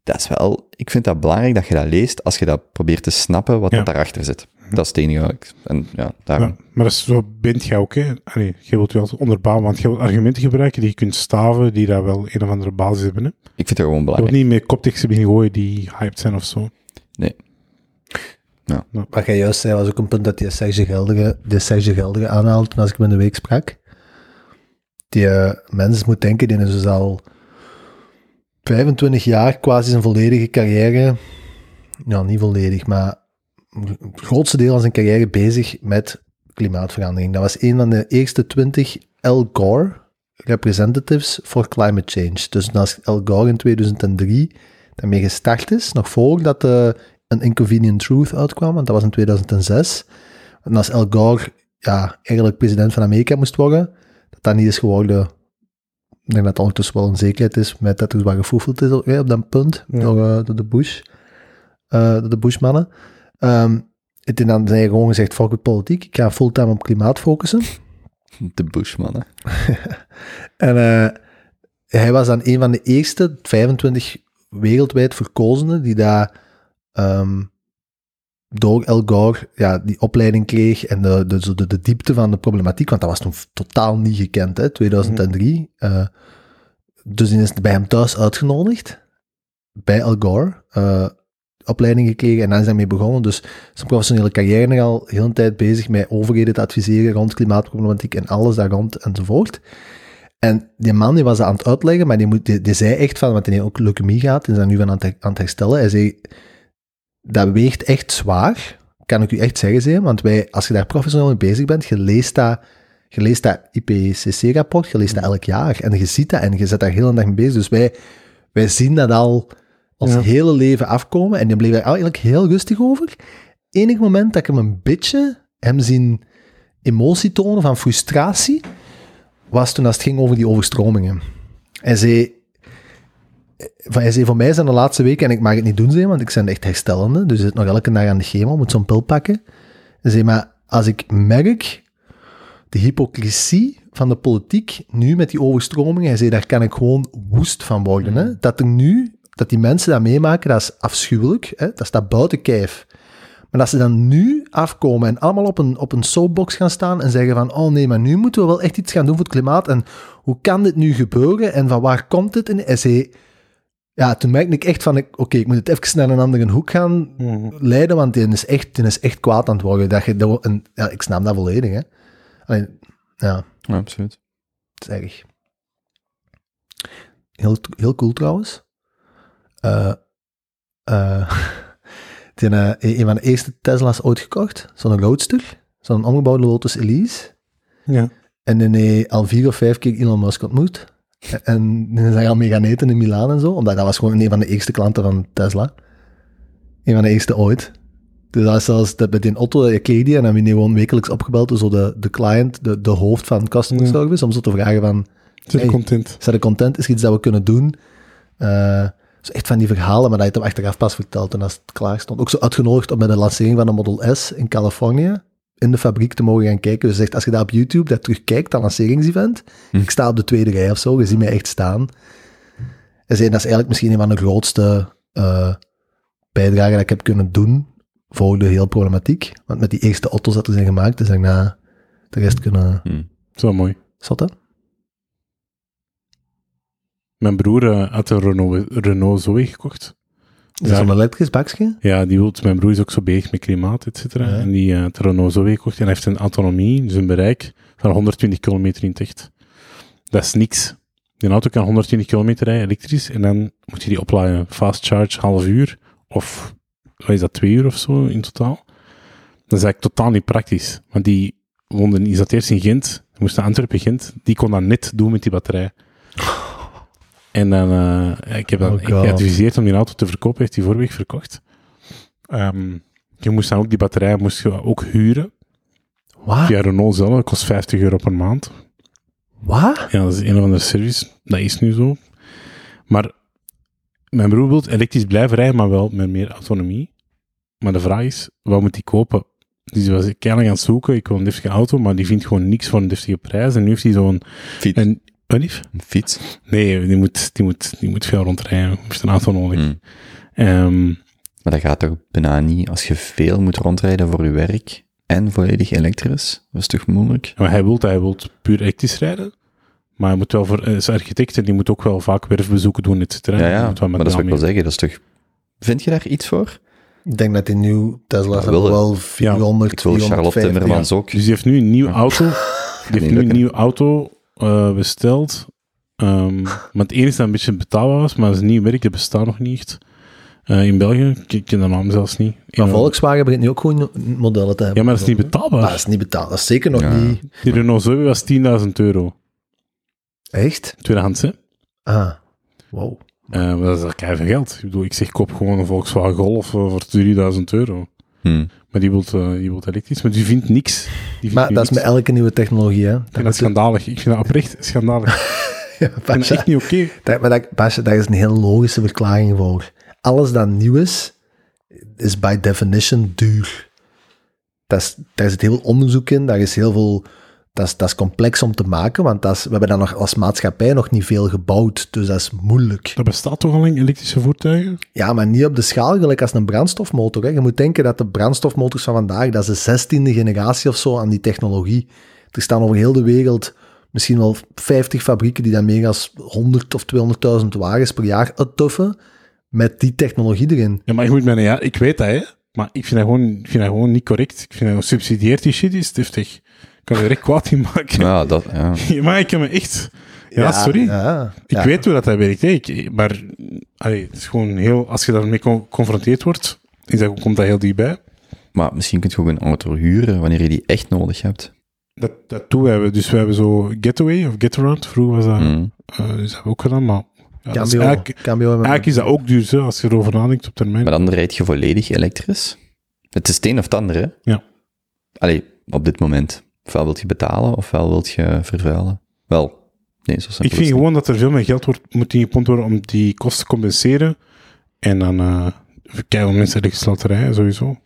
dat is wel, ik vind dat belangrijk dat je dat leest als je dat probeert te snappen wat Ja. dat daarachter zit. Dat is het enige. wat ik- En ja, daarom. Ja, maar dat is, zo bent jij ook, hè? Allee, je wilt je altijd onderbouwen, want je wilt argumenten gebruiken die je kunt staven, die daar wel een of andere basis hebben, hè? Ik vind dat gewoon Je wilt belangrijk. niet met kopteksten beginnen gooien die hyped zijn of zo. Nee. Wat jij juist zei, was ook een punt dat die Serge Geldige, die Serge Geldige aanhaalt toen als ik hem in de week sprak. Die eh, mensen moet denken, die is dus al 25 jaar, quasi zijn volledige carrière, ja, niet volledig, maar het grootste deel van zijn carrière bezig met klimaatverandering. Dat was een van de eerste 20 Al Gore representatives for climate change. Dus als Al Gore in 2003 daarmee gestart is, nog voordat de een Inconvenient Truth uitkwam, want dat was in 2006. En als Al Gore ja, eigenlijk president van Amerika moest worden, dat dat niet is geworden. Ik denk dat het ondertussen wel een zekerheid is met dat er wat gefoefeld is op dat punt Ja. door, eh, door de Bush, eh, door de Bushmannen. Ehm het is dan zijn gewoon gezegd, fuck with politiek, ik ga fulltime op klimaat focussen. De Bushman, hè. En eh, hij was dan een van de eerste 25 wereldwijd verkozenen die daar ehm, door El Gore ja, die opleiding kreeg en de, de, de, de diepte van de problematiek, want dat was toen totaal niet gekend, hè, 2003. Eh, dus die is bij hem thuis uitgenodigd, bij El Gore, eh, opleiding gekregen en dan is hij mee begonnen. Dus zijn professionele carrière nog al heel een tijd bezig met overheden te adviseren rond klimaatproblematiek en alles daar rond enzovoort. En die man die was dat aan het uitleggen, maar die, moet, die, die zei echt van, want hij heeft ook leukemie gehad, en is daar nu van aan het, aan het herstellen. Hij zei, dat weegt echt zwaar, kan ik u echt zeggen, hij, want wij, als je daar professioneel mee bezig bent, je leest dat, je leest dat IPCC-rapport, je leest dat elk jaar, en je ziet dat, en je zit daar heel een dag mee bezig. Dus wij, wij zien dat al ons Ja. hele leven afkomen, en die bleef daar eigenlijk heel rustig over. Enig moment dat ik hem een beetje hem zien emotie tonen van frustratie, was toen als het ging over die overstromingen. Hij zei, van, hij zei, voor mij zijn de laatste weken, en ik mag het niet doen, zei, want ik ben echt herstellende, dus ik zit nog elke dag aan de chemo, moet zo'n pil pakken. Hij zei, maar als ik merk de hypocrisie van de politiek nu met die overstromingen, hij zei, daar kan ik gewoon woest van worden. Hè? Dat er nu, dat die mensen dat meemaken, dat is afschuwelijk, hè? dat staat buiten kijf. Maar dat ze dan nu afkomen en allemaal op een, op een soapbox gaan staan en zeggen van, oh nee, maar nu moeten we wel echt iets gaan doen voor het klimaat. En hoe kan dit nu gebeuren? En van waar komt het? En hij zei, ja, toen merkte ik echt van, ik- oké, ik moet het even naar een andere hoek gaan Mhm. leiden, want die is echt, die is echt kwaad aan het worden. Dat je, dat, en, ja, ik snap dat volledig, hè. Alleen, ja, Ja, absoluut. het is erg. Heel, heel cool trouwens. Eh eh, die, eh, een van de eerste Tesla's ooit gekocht. Zo'n Roadster. Zo'n omgebouwde Lotus Elise. Ja. En dan heeft al vier of vijf keer Elon Musk ontmoet. En- dan zijn al mee gaan eten in Milaan en zo. Omdat dat was gewoon een van de eerste klanten van Tesla. Een van de eerste ooit. Dus dat is zelfs dat bij die Otto, je kreeg die en dan heb je gewoon wekelijks opgebeld door zo de, de client, de, de hoofd van customer Ja. service, om zo te vragen van, Zit Hey. content. is een content, is er iets dat we kunnen doen? Zo echt van die verhalen, maar dat je het hem achteraf pas verteld en als het klaar stond. Ook zo uitgenodigd om bij de lancering van de Model S in Californië in de fabriek te mogen gaan kijken. Dus zegt, als je daar op YouTube dat terugkijkt, dat lanceringsevent, Hm. ik sta op de tweede rij of zo, je ziet mij echt staan. En zei, dat is eigenlijk misschien een van de grootste eh bijdragen dat ik heb kunnen doen voor de hele problematiek. Want met die eerste auto's dat er zijn gemaakt, is daarna de rest kunnen Hm. Zo mooi. zotten. Mijn broer eh, had een Renault, Renault Zoe gekocht. Is dat zo'n elektrisch bakje? Ja, die wil, mijn broer is ook zo bezig met klimaat, et cetera. Ja. En die eh, had een Renault Zoe gekocht en hij heeft een autonomie, dus een bereik van 120 kilometer in het echt. Dat is niks. Die auto kan 120 kilometer rijden, elektrisch, en dan moet je die opladen. Fast charge, half uur, of wat is dat, twee uur of zo in totaal. Dat is eigenlijk totaal niet praktisch. Want die woonde, die zat eerst in Gent, moest naar Antwerpen-Gent, die kon dat net doen met die batterij. En dan, eh, ik heb dan Oh ik geadviseerd om die auto te verkopen, heeft die vorige week verkocht. Ehm, je moest dan ook die batterij moest je ook huren. Wat? Via Renault zelf, dat kost 50 euro per maand. Wat? Ja, dat is een of andere service. Dat is nu zo. Maar mijn broer wil elektrisch blijven rijden, maar wel met meer autonomie. Maar de vraag is, wat moet hij kopen? Dus was keihard aan het zoeken, ik wil een deftige auto, maar die vindt gewoon niks voor een deftige prijs. En nu heeft hij zo'n... Fiets. Een, wat lief? Een fiets. Nee, die moet, die, moet, die moet veel rondrijden. Heeft een auto nodig. Hm. Ehm, Maar dat gaat toch bijna niet als je veel moet rondrijden voor je werk en volledig elektrisch? Dat is toch moeilijk? maar hij wil hij wil puur elektrisch rijden. Maar hij moet wel voor, hij is architect en die moet ook wel vaak werfbezoeken doen, et cetera. Ja, ja. moet wel Maar met dat is wat ik wil zeggen. Dat is toch... Vind je daar iets voor? Ik denk dat die nieuwe Tesla's Ja, hebben wel 400, Ik wil Charlotte 450. Timmermans ook. Dus die heeft nu een nieuwe auto. Die heeft nu een nieuwe auto eh, besteld. Ehm, maar het enige dat een beetje betaalbaar was, maar dat is merk, dat bestaat nog niet echt. Eh, in België, ik ken de naam zelfs niet. Maar En, Volkswagen begint nu ook gewoon modellen te hebben. Ja, maar dat is niet betaalbaar. Ah, dat is niet betaald. Dat is zeker nog Ja. niet... Die Renault Zoe was 10.000 euro. Echt? Tweedehands, hè? Ah, wow. Eh, maar dat is keihard veel geld. Ik bedoel, ik zeg koop gewoon een Volkswagen Golf eh, voor 3000 euro. Hm. Maar die wil die wilt elektrisch, maar die vindt niks. Die vindt Maar dat is met elke nieuwe technologie, hè. Ik vind dat schandalig. Ik vind dat oprecht schandalig. Ja, Ik vind dat Basja, echt niet oké. daar, maar dat, Basja, daar is een heel logische verklaring voor. Alles dat nieuw is, is by definition duur. Dat is, daar zit heel veel onderzoek in, daar is heel veel dat is, dat is complex om te maken, want dat is, we hebben dan nog als maatschappij nog niet veel gebouwd, dus dat is moeilijk. Dat bestaat toch al in elektrische voertuigen? Ja, maar niet op de schaal gelijk als een brandstofmotor. Hè. Je moet denken dat de brandstofmotors van vandaag, dat is de zestiende generatie of zo aan die technologie. Er staan over heel de wereld misschien wel 50 fabrieken die dan meer dan 100 of 200.000 wagens per jaar uittuffen met die technologie erin. Ja, maar je moet mij, ja, ik weet dat, hè. Maar ik vind dat gewoon, ik vind dat gewoon niet correct. Ik vind dat gewoon subsidieert die shit is deftig. Ik kan er direct kwaad in maken. Ja, dat, ja. Maar ik heb me echt... Ja, sorry. Ja, Ik ja. weet hoe dat, dat werkt, hè. Ik, maar allee, het is gewoon heel... Als je daarmee con- geconfronteerd wordt, is dat, komt dat heel dichtbij. Maar misschien kun je ook een auto huren wanneer je die echt nodig hebt. Dat, dat doen wij. Dus we hebben zo Getaway of Getaround. Vroeger was dat... Mm. eh, dus dat hebben we ook gedaan, maar... Ja, dat is Cambio, eigenlijk, Cambio hebben- eigenlijk is dat ook duur, hè, als je erover nadenkt op termijn. Maar dan rijd je volledig elektrisch. Het is het een of het ander, hè? Ja. Allee, op dit moment. Ofwel wilt je betalen, ofwel wilt je vervuilen. Wel, nee, zo simpel Ik vind gewoon dat er veel meer geld wordt, moet ingepompt worden om die kosten te compenseren. En dan uh, kijken mensen elektrisch laten rijden, sowieso.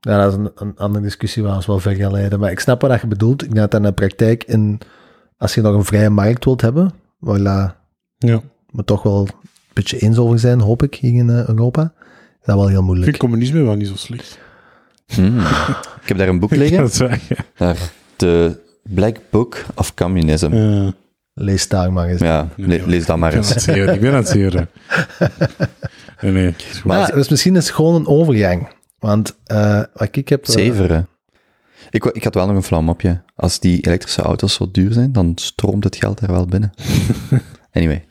Ja, dat is een, een andere discussie waar ons wel ver gaan leiden. Maar ik snap wat je bedoelt. Ik denk dat in de praktijk, in, als je nog een vrije markt wilt hebben, waar la- Ja. we toch wel een beetje eens over zijn, hoop ik, hier in eh, Europa, is dat wel heel Ik moeilijk. vind communisme wel niet zo slecht. Hmm. Ik heb daar een boek liggen. dat is waar, ja. Daar, de Black Book of Communism. Eh, Lees daar maar eens. Ja, le- lees dat maar ik ben aan eens. het zeuren. Ik ben aan het zeuren. Nee, nee. Maar dus misschien is het gewoon een overgang. Want eh, wat ik heb... eh, Zeveren. Ik, ik had wel nog een flauw mopje. Als die elektrische auto's zo duur zijn, dan stroomt het geld er wel binnen. anyway,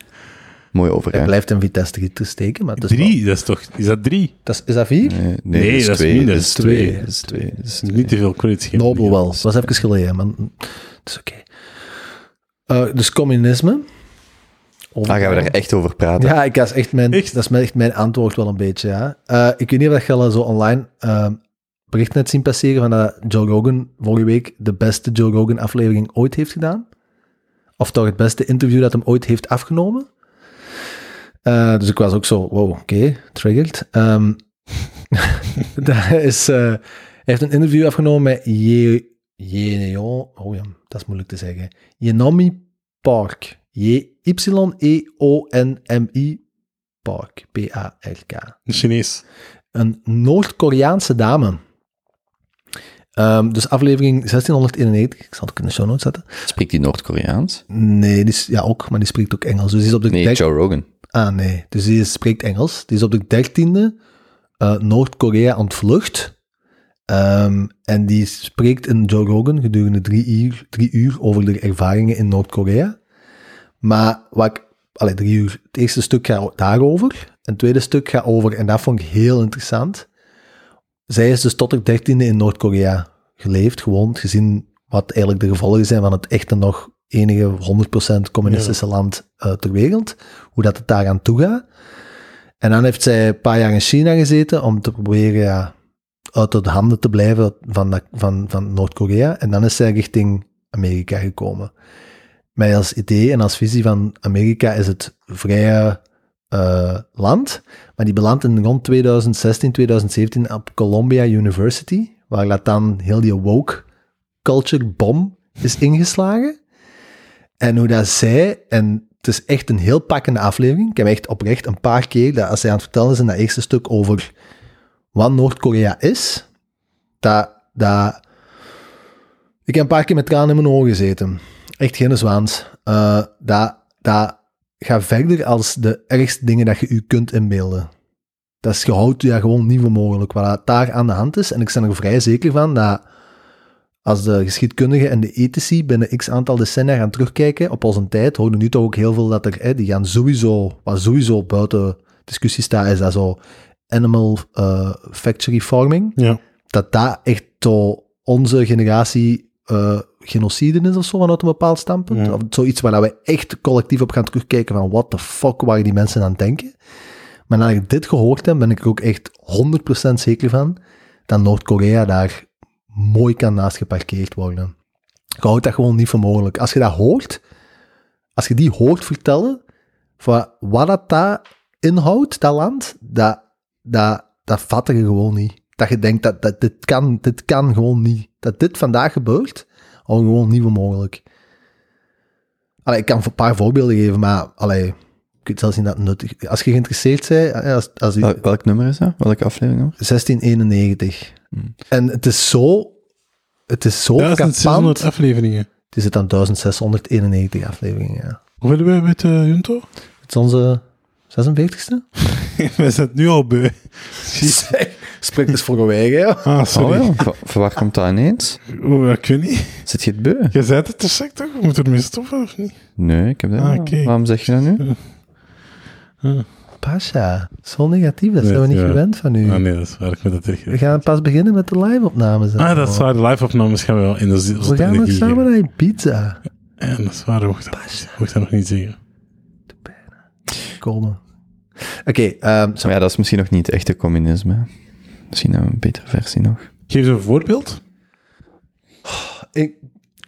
mooie Hij overgang. blijft in Vitesse te steken, maar is Drie, dat is toch... Is dat drie? dat is, is dat vier? Nee, nee, Nee, dat is dat is twee. minder, Dat is dat is twee. Dat is twee. Dat is Niet te veel credits geven. Nobel wel. Dat was even geleden, maar het is oké. Eh, dus communisme. Over- Ah, gaan we daar echt over praten? Ja, ik, dat, is echt mijn, Echt? dat is mijn- echt mijn antwoord wel een beetje, ja. Eh, ik weet niet of je al zo online uh, bericht net zien passeren van dat Joe Rogan vorige week de beste Joe Rogan aflevering ooit heeft gedaan. Of toch het beste interview dat hem ooit heeft afgenomen. Eh, dus ik was ook zo, wow, oké, triggered. Ehm dat is, eh, hij heeft een interview afgenomen met Je, oh ja, dat is moeilijk te zeggen. Yenomi Park. Y-E-O-N-M-I Park. P-A-R-K. Chinees. Een Noord-Koreaanse dame. Ehm, dus aflevering 1691, ik zal het ook in de show notes zetten. Spreekt die Noord-Koreaans? Nee, die is, ja ook, maar die spreekt ook Engels. Dus die is op de Nee, dek- Joe Rogan. Ah, nee. Dus die spreekt Engels. Die is op de dertiende eh Noord-Korea ontvlucht. Ehm, en die spreekt in Joe Rogan gedurende drie uur, uur over de ervaringen in Noord-Korea. Maar wat ik, drie uur, het eerste stuk gaat daarover. En het tweede stuk gaat over, en dat vond ik heel interessant. Zij is dus tot haar dertiende in Noord-Korea geleefd, gewoond, gezien wat eigenlijk de gevolgen zijn van het echte nog enige 100% communistische land eh, ter wereld. Hoe dat het daar aan toe gaat. En dan heeft zij een paar jaar in China gezeten om te proberen ja, uit de handen te blijven van, van, van Noord-Korea. En dan is zij richting Amerika gekomen. Met als idee en als visie van Amerika is het vrije eh, land. Maar die belandt in rond 2016, 2017 op Columbia University, waar dat dan heel die woke culture bom is ingeslagen. En hoe dat zij, en het is echt een heel pakkende aflevering. Ik heb echt oprecht een paar keer, dat als zij aan het vertellen is in dat eerste stuk over wat Noord-Korea is, dat, dat... Ik heb een paar keer met tranen in mijn ogen gezeten. Echt geen zwaans. Eh, dat, dat verder als de ergste dingen dat je u kunt inbeelden. Dat is, je houdt dat gewoon niet voor mogelijk, wat daar aan de hand is. En ik ben er vrij zeker van dat als de geschiedkundigen en de ethici binnen x aantal decennia gaan terugkijken op onze tijd, horen nu toch ook heel veel dat er, hè, die gaan sowieso, wat sowieso buiten discussie staat, is dat zo animal eh, factory farming, Ja. dat dat echt zo onze generatie eh, genocide is of zo vanuit een bepaald standpunt. Ja. Of zoiets waar dat we echt collectief op gaan terugkijken van what the fuck waren die mensen aan het denken. Maar nadat ik dit gehoord heb, ben ik er ook echt 100% zeker van dat Noord-Korea daar mooi kan naast geparkeerd worden. Je houdt dat gewoon niet voor mogelijk. Als je dat hoort, als je die hoort vertellen, van wat dat daar inhoudt, dat land, dat, dat, dat je gewoon niet. Dat je denkt dat, dat dit, kan, dit kan gewoon niet. Dat dit vandaag gebeurt, al gewoon niet meer mogelijk. Allee, ik kan een paar voorbeelden geven, maar allee, ik weet zelfs het nuttig Als je geïnteresseerd bent, eh, als, als u, Wel- welk nummer is dat? Welke aflevering nummer? 1691. En het is zo, het is zo Ja, dat zijn 600 kapant. afleveringen. Het zit aan 1691 afleveringen, ja. Hoeveel hebben wij met uh, Junto? Het is onze 46ste? wij zijn het nu al beu. Spreek dus voor eigen, ja. Ah, sorry. Oh ja, van, van waar komt dat ineens? Oh, ik weet niet. Zit je het beu? Je zei het te toch? We moeten ermee stoppen, of niet? Nee, ik heb dat Ah. Waarom zeg je dat nu? Pasha, zo negatief, dat Nee, zijn we niet ja. gewend van u. Ah nee, dat is waar. Ik moet dat terug. We gaan pas beginnen met de live-opnames. Ah, dat is waar. De live-opnames gaan we wel in de zin. We gaan nog samen naar Ibiza Ja, dat is waar. Mocht dat, nog niet zeggen. komen. Oké, ehm, Maar ja, dat is misschien nog niet het echte communisme. Misschien hebben we een betere versie nog. Geef eens een voorbeeld. ik,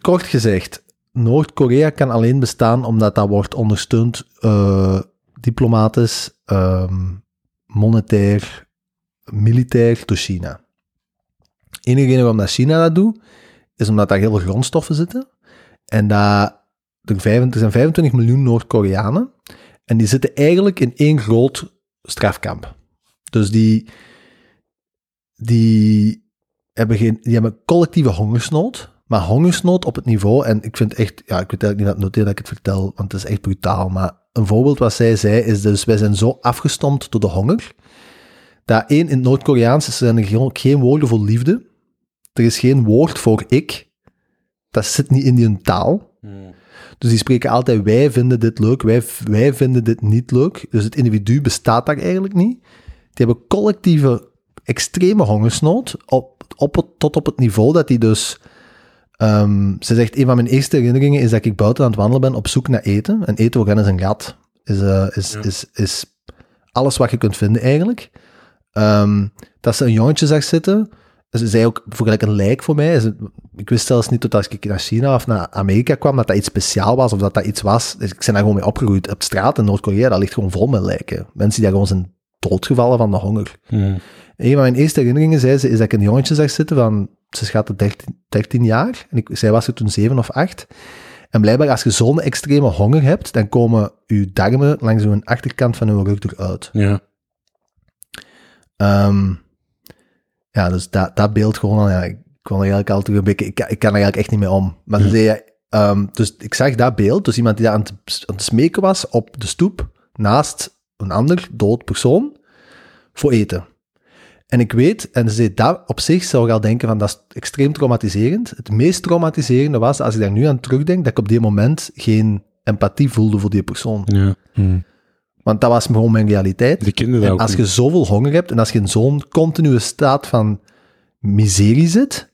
kort gezegd, Noord-Korea kan alleen bestaan omdat dat wordt ondersteund diplomatisch, ehm, monetair, militair door China. enige reden waarom dat China dat doet, is omdat daar heel veel grondstoffen zitten. En dat er, zijn 25 miljoen Noord-Koreanen. En die zitten eigenlijk in één groot strafkamp. Dus die, die, hebben geen, die hebben collectieve hongersnood. Maar hongersnood op het niveau, en ik vind echt, ja, ik weet eigenlijk niet dat noteer dat ik het vertel, want het is echt brutaal. Maar een voorbeeld wat zij zei is dus, wij zijn zo afgestompt door de honger, dat één, in het Noord-Koreaans zijn er geen, woorden voor liefde. Er is geen woord voor ik. Dat zit niet in die taal. Dus die spreken altijd, wij vinden dit leuk, wij, wij vinden dit niet leuk. Dus het individu bestaat daar eigenlijk niet. Die hebben collectieve, extreme hongersnood, op, op, tot op het niveau dat die dus... ehm, ze zegt, een van mijn eerste herinneringen is dat ik buiten aan het wandelen ben op zoek naar eten. En eten hen is een gat. Is, eh, is, Ja. is, is alles wat je kunt vinden eigenlijk. Ehm, dat ze een jongetje zag zitten. Ze zei ook bijvoorbeeld een lijk voor mij. Ik wist zelfs niet tot als ik naar China of naar Amerika kwam dat dat iets speciaal was of dat dat iets was. Dus ik ben daar gewoon mee opgegroeid. Op straat in Noord-Korea, dat ligt gewoon vol met lijken. Mensen die daar gewoon zijn doodgevallen van de honger. Een van mijn eerste herinneringen, zei ze, is dat ik een jongetje zag zitten van, ze schatte 13, 13 jaar. En ik, zij was er toen 7 of 8. En blijkbaar, als je zo'n extreme honger hebt, dan komen je darmen langs de achterkant van je rug eruit. Ja. Ehm, ja, dus dat, dat beeld gewoon, al, ja, ik kon er eigenlijk altijd een beetje, ik, kan- ik kan er eigenlijk echt niet mee om. Maar ze zei, ja, ehm, dus ik zag dat beeld, dus iemand die daar aan het, aan het smeken was op de stoep, naast een ander dood persoon, voor eten. En ik weet, en ze zei, dat op zich zou ik al denken van, dat is extreem traumatiserend. Het meest traumatiserende was, als ik daar nu aan terugdenk, dat ik op die moment geen empathie voelde voor die persoon. ja. Want dat was gewoon mijn realiteit. Die kinderen En ook. als je zoveel honger hebt en als je in zo'n continue staat van miserie zit,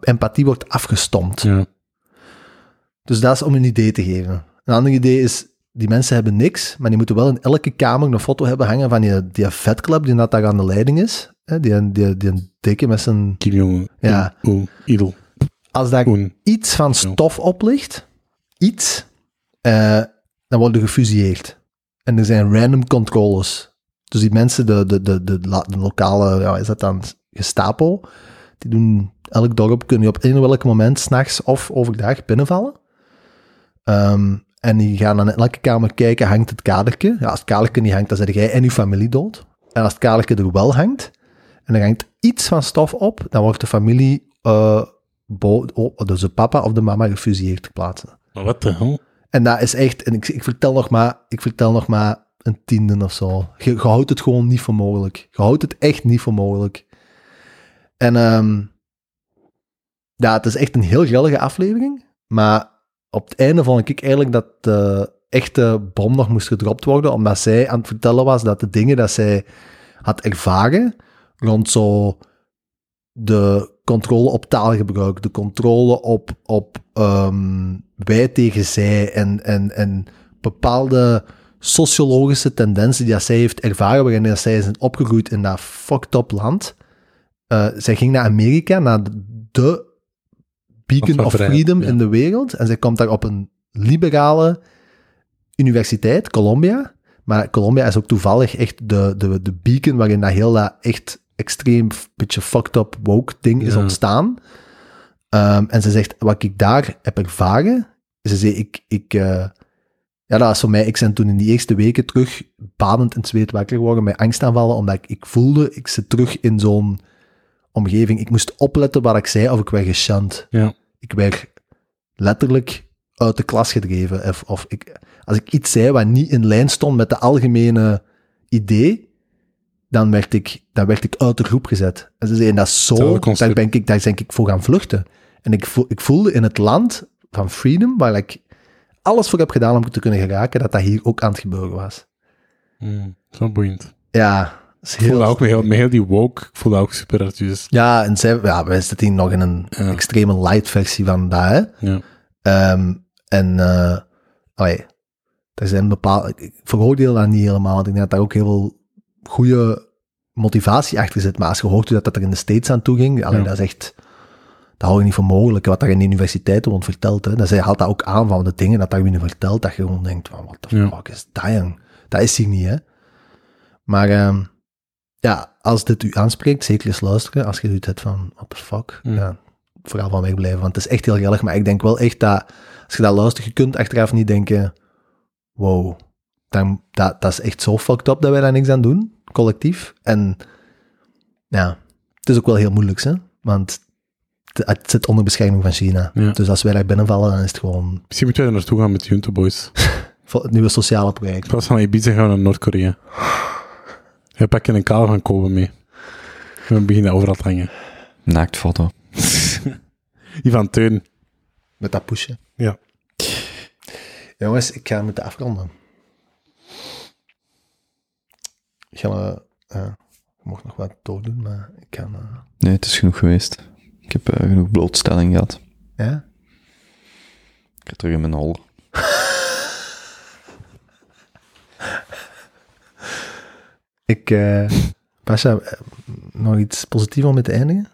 empathie wordt afgestompt. Ja. Dus dat is om een idee te geven. Een ander idee is, die mensen hebben niks, maar die moeten wel in elke kamer een foto hebben hangen van die, die vetclub die dat daar aan de leiding is. Hè, die, die, die een dikke met zijn... Kim Jong. Ja. Idol. Als daar iets van stof op ligt, iets, eh, dan worden gefusilleerd. En er zijn random controles. Dus die mensen, de, de, de, de, de lokale, ja, is dat dan Gestapo, die doen elk dorp, kun je op een welk moment, s'nachts of overdag, binnenvallen. Ehm, en die gaan dan in elke kamer kijken, hangt het kadertje? Ja, als het kadertje niet hangt, dan zet jij en je familie dood. En als het kadertje er wel hangt, en er hangt iets van stof op, dan wordt de familie, bo- oh, dus de papa of de mama gefusilleerd ter plaatse. Maar wat de hel? En dat is echt, en ik, ik, vertel nog maar, ik vertel nog maar een tiende of zo. Je, je houdt het gewoon niet voor mogelijk. Je houdt het echt niet voor mogelijk. En ehm, ja, het is echt een heel grillige aflevering. Maar op het einde vond ik eigenlijk dat de echte bom nog moest gedropt worden, omdat zij aan het vertellen was dat de dingen dat zij had ervaren rond zo de controle op taalgebruik, de controle op, op ehm, wij tegen zij en, en, en bepaalde sociologische tendensen die dat zij heeft ervaren, waarin zij is opgegroeid in dat fucked up land. Eh, zij ging naar Amerika, naar de beacon of freedom ja. in de wereld. En zij komt daar op een liberale universiteit, Columbia. Maar Columbia is ook toevallig echt de, de, de beacon waarin dat heel dat echt extreem beetje fucked up woke ding is Ja. ontstaan. Ehm, en ze zegt, wat ik daar heb ervaren, ze zei, ik, ik, eh, ja, dat was voor mij, ik ben toen in die eerste weken terug badend in zweet wakker geworden met angstaanvallen, omdat ik, ik voelde, ik zit terug in zo'n omgeving. Ik moest opletten wat ik zei of ik werd geshant. Ja. Ik werd letterlijk uit de klas gedreven. Of, of ik, als ik iets zei wat niet in lijn stond met de algemene idee, dan werd ik, dan werd ik uit de groep gezet. En ze zeiden, dat is zo, daar ben ik, daar ben ik voor gaan vluchten. En ik, voel, ik voelde in het land van freedom, waar ik alles voor heb gedaan om te kunnen geraken, dat dat hier ook aan het gebeuren was. Mm, zo boeiend. Ja, Ik voel heel... dat ook met heel, met heel die woke, ik voel dat ook super. Dus, Ja, en zij, ja, wij zitten hier nog in een Ja. extreme light versie van dat, hè. ja. Ehm, en, eh allee, er zijn bepaalde, ik veroordeel dat niet helemaal, want ik denk dat daar ook heel veel goede motivatie achter zit. Maar als je hoort hoe dat, dat er in de States aan toe ging, allee, Ja. dat is echt, dat hou je niet voor mogelijk. Wat daar in de universiteiten wordt verteld, hè. Dat zij haalt dat ook aan van de dingen dat daar binnen vertelt, dat je gewoon denkt van, what the Ja. fuck is dat, jong? Dat is hier niet, hè. Maar, ehm, ja, als dit u aanspreekt, zeker eens luisteren. Als je zoiets hebt van, what the fuck, Mm. ja, vooral van wegblijven. Want het is echt heel gellig, maar ik denk wel echt dat, als je dat luistert, je kunt achteraf niet denken, wow, dan, dat, dat is echt zo fucked up dat wij daar niks aan doen, collectief. En ja, het is ook wel heel moeilijk, hè? want het, het zit onder bescherming van China. Ja. Dus als wij daar binnenvallen, dan is het gewoon Misschien moeten wij er naartoe gaan met de Junto Boys. het nieuwe sociale project. Plaats van Ibiza gaan naar Noord-Korea. We pakken een kaal van Kobe mee. We beginnen overal te hangen. Naaktfoto. Ivan Teun. Met dat pushen. Ja. Jongens, ik ga moeten afronden. Ik ga, eh, eh, ik mocht nog wat doordoen, maar ik kan... eh, Nee, het is genoeg geweest. Ik heb genoeg blootstelling gehad. ja? Ik ga terug in mijn hol. Ik, eh Pasha, eh, nog iets positiefs om mee te eindigen?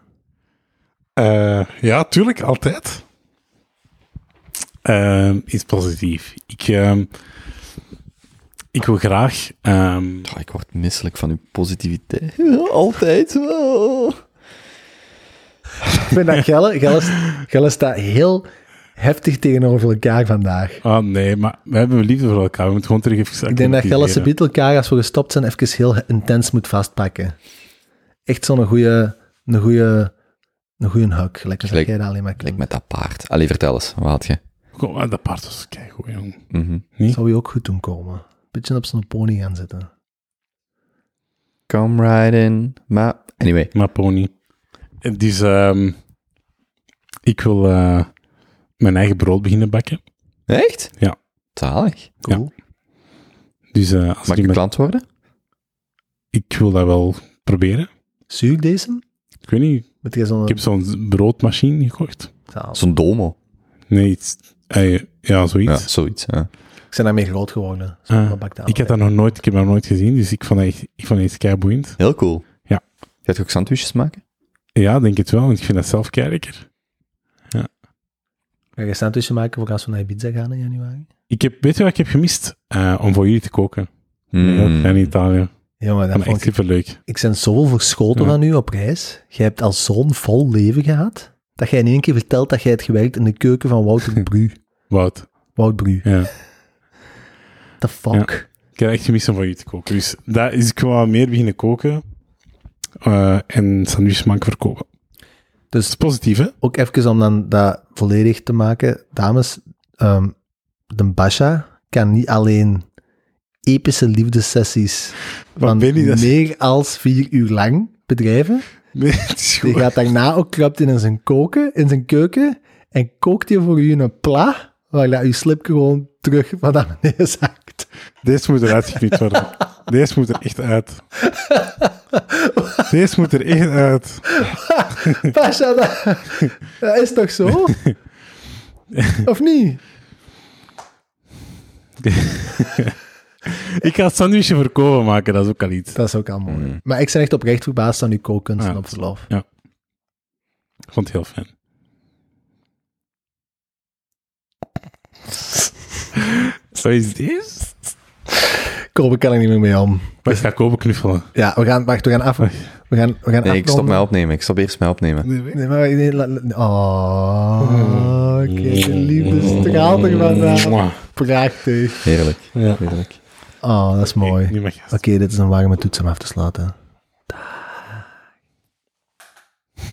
Eh, ja, tuurlijk, altijd. Ehm, iets positief. Ik, ehm, ik wil graag... ehm, Oh, ik word misselijk van uw positiviteit. Altijd. Oh. Ik vind dat Gelle, Gelle, Gelle staat heel heftig tegenover elkaar vandaag. ah, nee, maar we hebben liefde voor elkaar. We moeten gewoon terug even Ik denk dat. Sabiet elkaar, als we gestopt zijn, even heel intens moet vastpakken. Echt zo'n goede, een goede, een goede hug. Lekker zeg Gelijk- jij dat alleen maar Kijk kunt. met dat paard. Allee, vertel eens. Wat had je? Kom, dat paard was keigoed, jong. Mhm. Zou je ook goed doen komen. Beetje op zo'n pony gaan zitten. Come right in. Maar, anyway. Maar pony. En Dus, ehm, ik wil eh, mijn eigen brood beginnen bakken. Echt? Ja. Zalig. Cool. Dus eh, als Mag ik, klant worden? ik wil dat wel proberen. Zuur deze? Ik weet niet, ik heb zo'n broodmachine gekocht. Zo'n domo. Nee, iets, eh, ja, Ja, zoiets. zoiets. Ja. Ik ben daarmee groot geworden. Zo'n Ah, baktaal. ik heb dat nog nooit, ik heb dat nog nooit gezien, dus ik vond het echt, ik vond het echt keiboeiend. Heel cool. Ja. Gaat je ook sandwiches maken? Ja, denk het wel, want ik vind dat zelf kei lekker. Ga je een sandwichje maken voor als we naar Ibiza gaan in januari? Ik heb, weet je wat ik heb gemist? Eh, om voor jullie te koken. Mm. in Italië. Jongen, dat Dat vond echt ik... super leuk. Ik ben zoveel verschoten Ja. van u op reis. Jij hebt al zo'n vol leven gehad, dat jij in één keer vertelt dat jij hebt gewerkt in de keuken van Wouter Bru. Wout. Wout Bru. Ja. The fuck? Ik heb echt gemist om voor jullie te koken. Dus daar is ik wel meer beginnen koken. eh, en sandwiches maken verkopen. Dat Dus is positief, hè? ook even om dan dat volledig te maken. Dames, ehm, de Basha kan niet alleen epische liefdessessies Wat van dat- meer als vier uur lang bedrijven. Nee, het is Die gaat daarna ook klapt in zijn koken, in zijn keuken, en kookt hij voor u een pla, waar dat uw slip gewoon terug van naar beneden zakt. Deze moet eruit geknipt worden. Deze moet er echt uit. Deze moet er echt uit. Pasha, dat, dat is toch zo? Of niet? Ik ga het sandwichje verkopen maken, dat is ook al iets. Dat is ook al mooi. Mm. Maar ik ben echt oprecht verbaasd aan uw kookkunsten Ja. op verlof. Ik vond het heel fijn. Zo is dit? Ik kan er niet meer mee om. Maar ik ga kopen knuffelen. Ja, we gaan, wacht, we gaan af. We gaan, we gaan Nee, ik stop mij opnemen. Ik stop eerst mij opnemen. Nee, maar, nee, la- la- oh, kijk, de liefde straalt er vandaan. Prachtig. Heerlijk. Ja. Heerlijk. Oh, dat is mooi. Oké, dit is een warme toets om af te sluiten.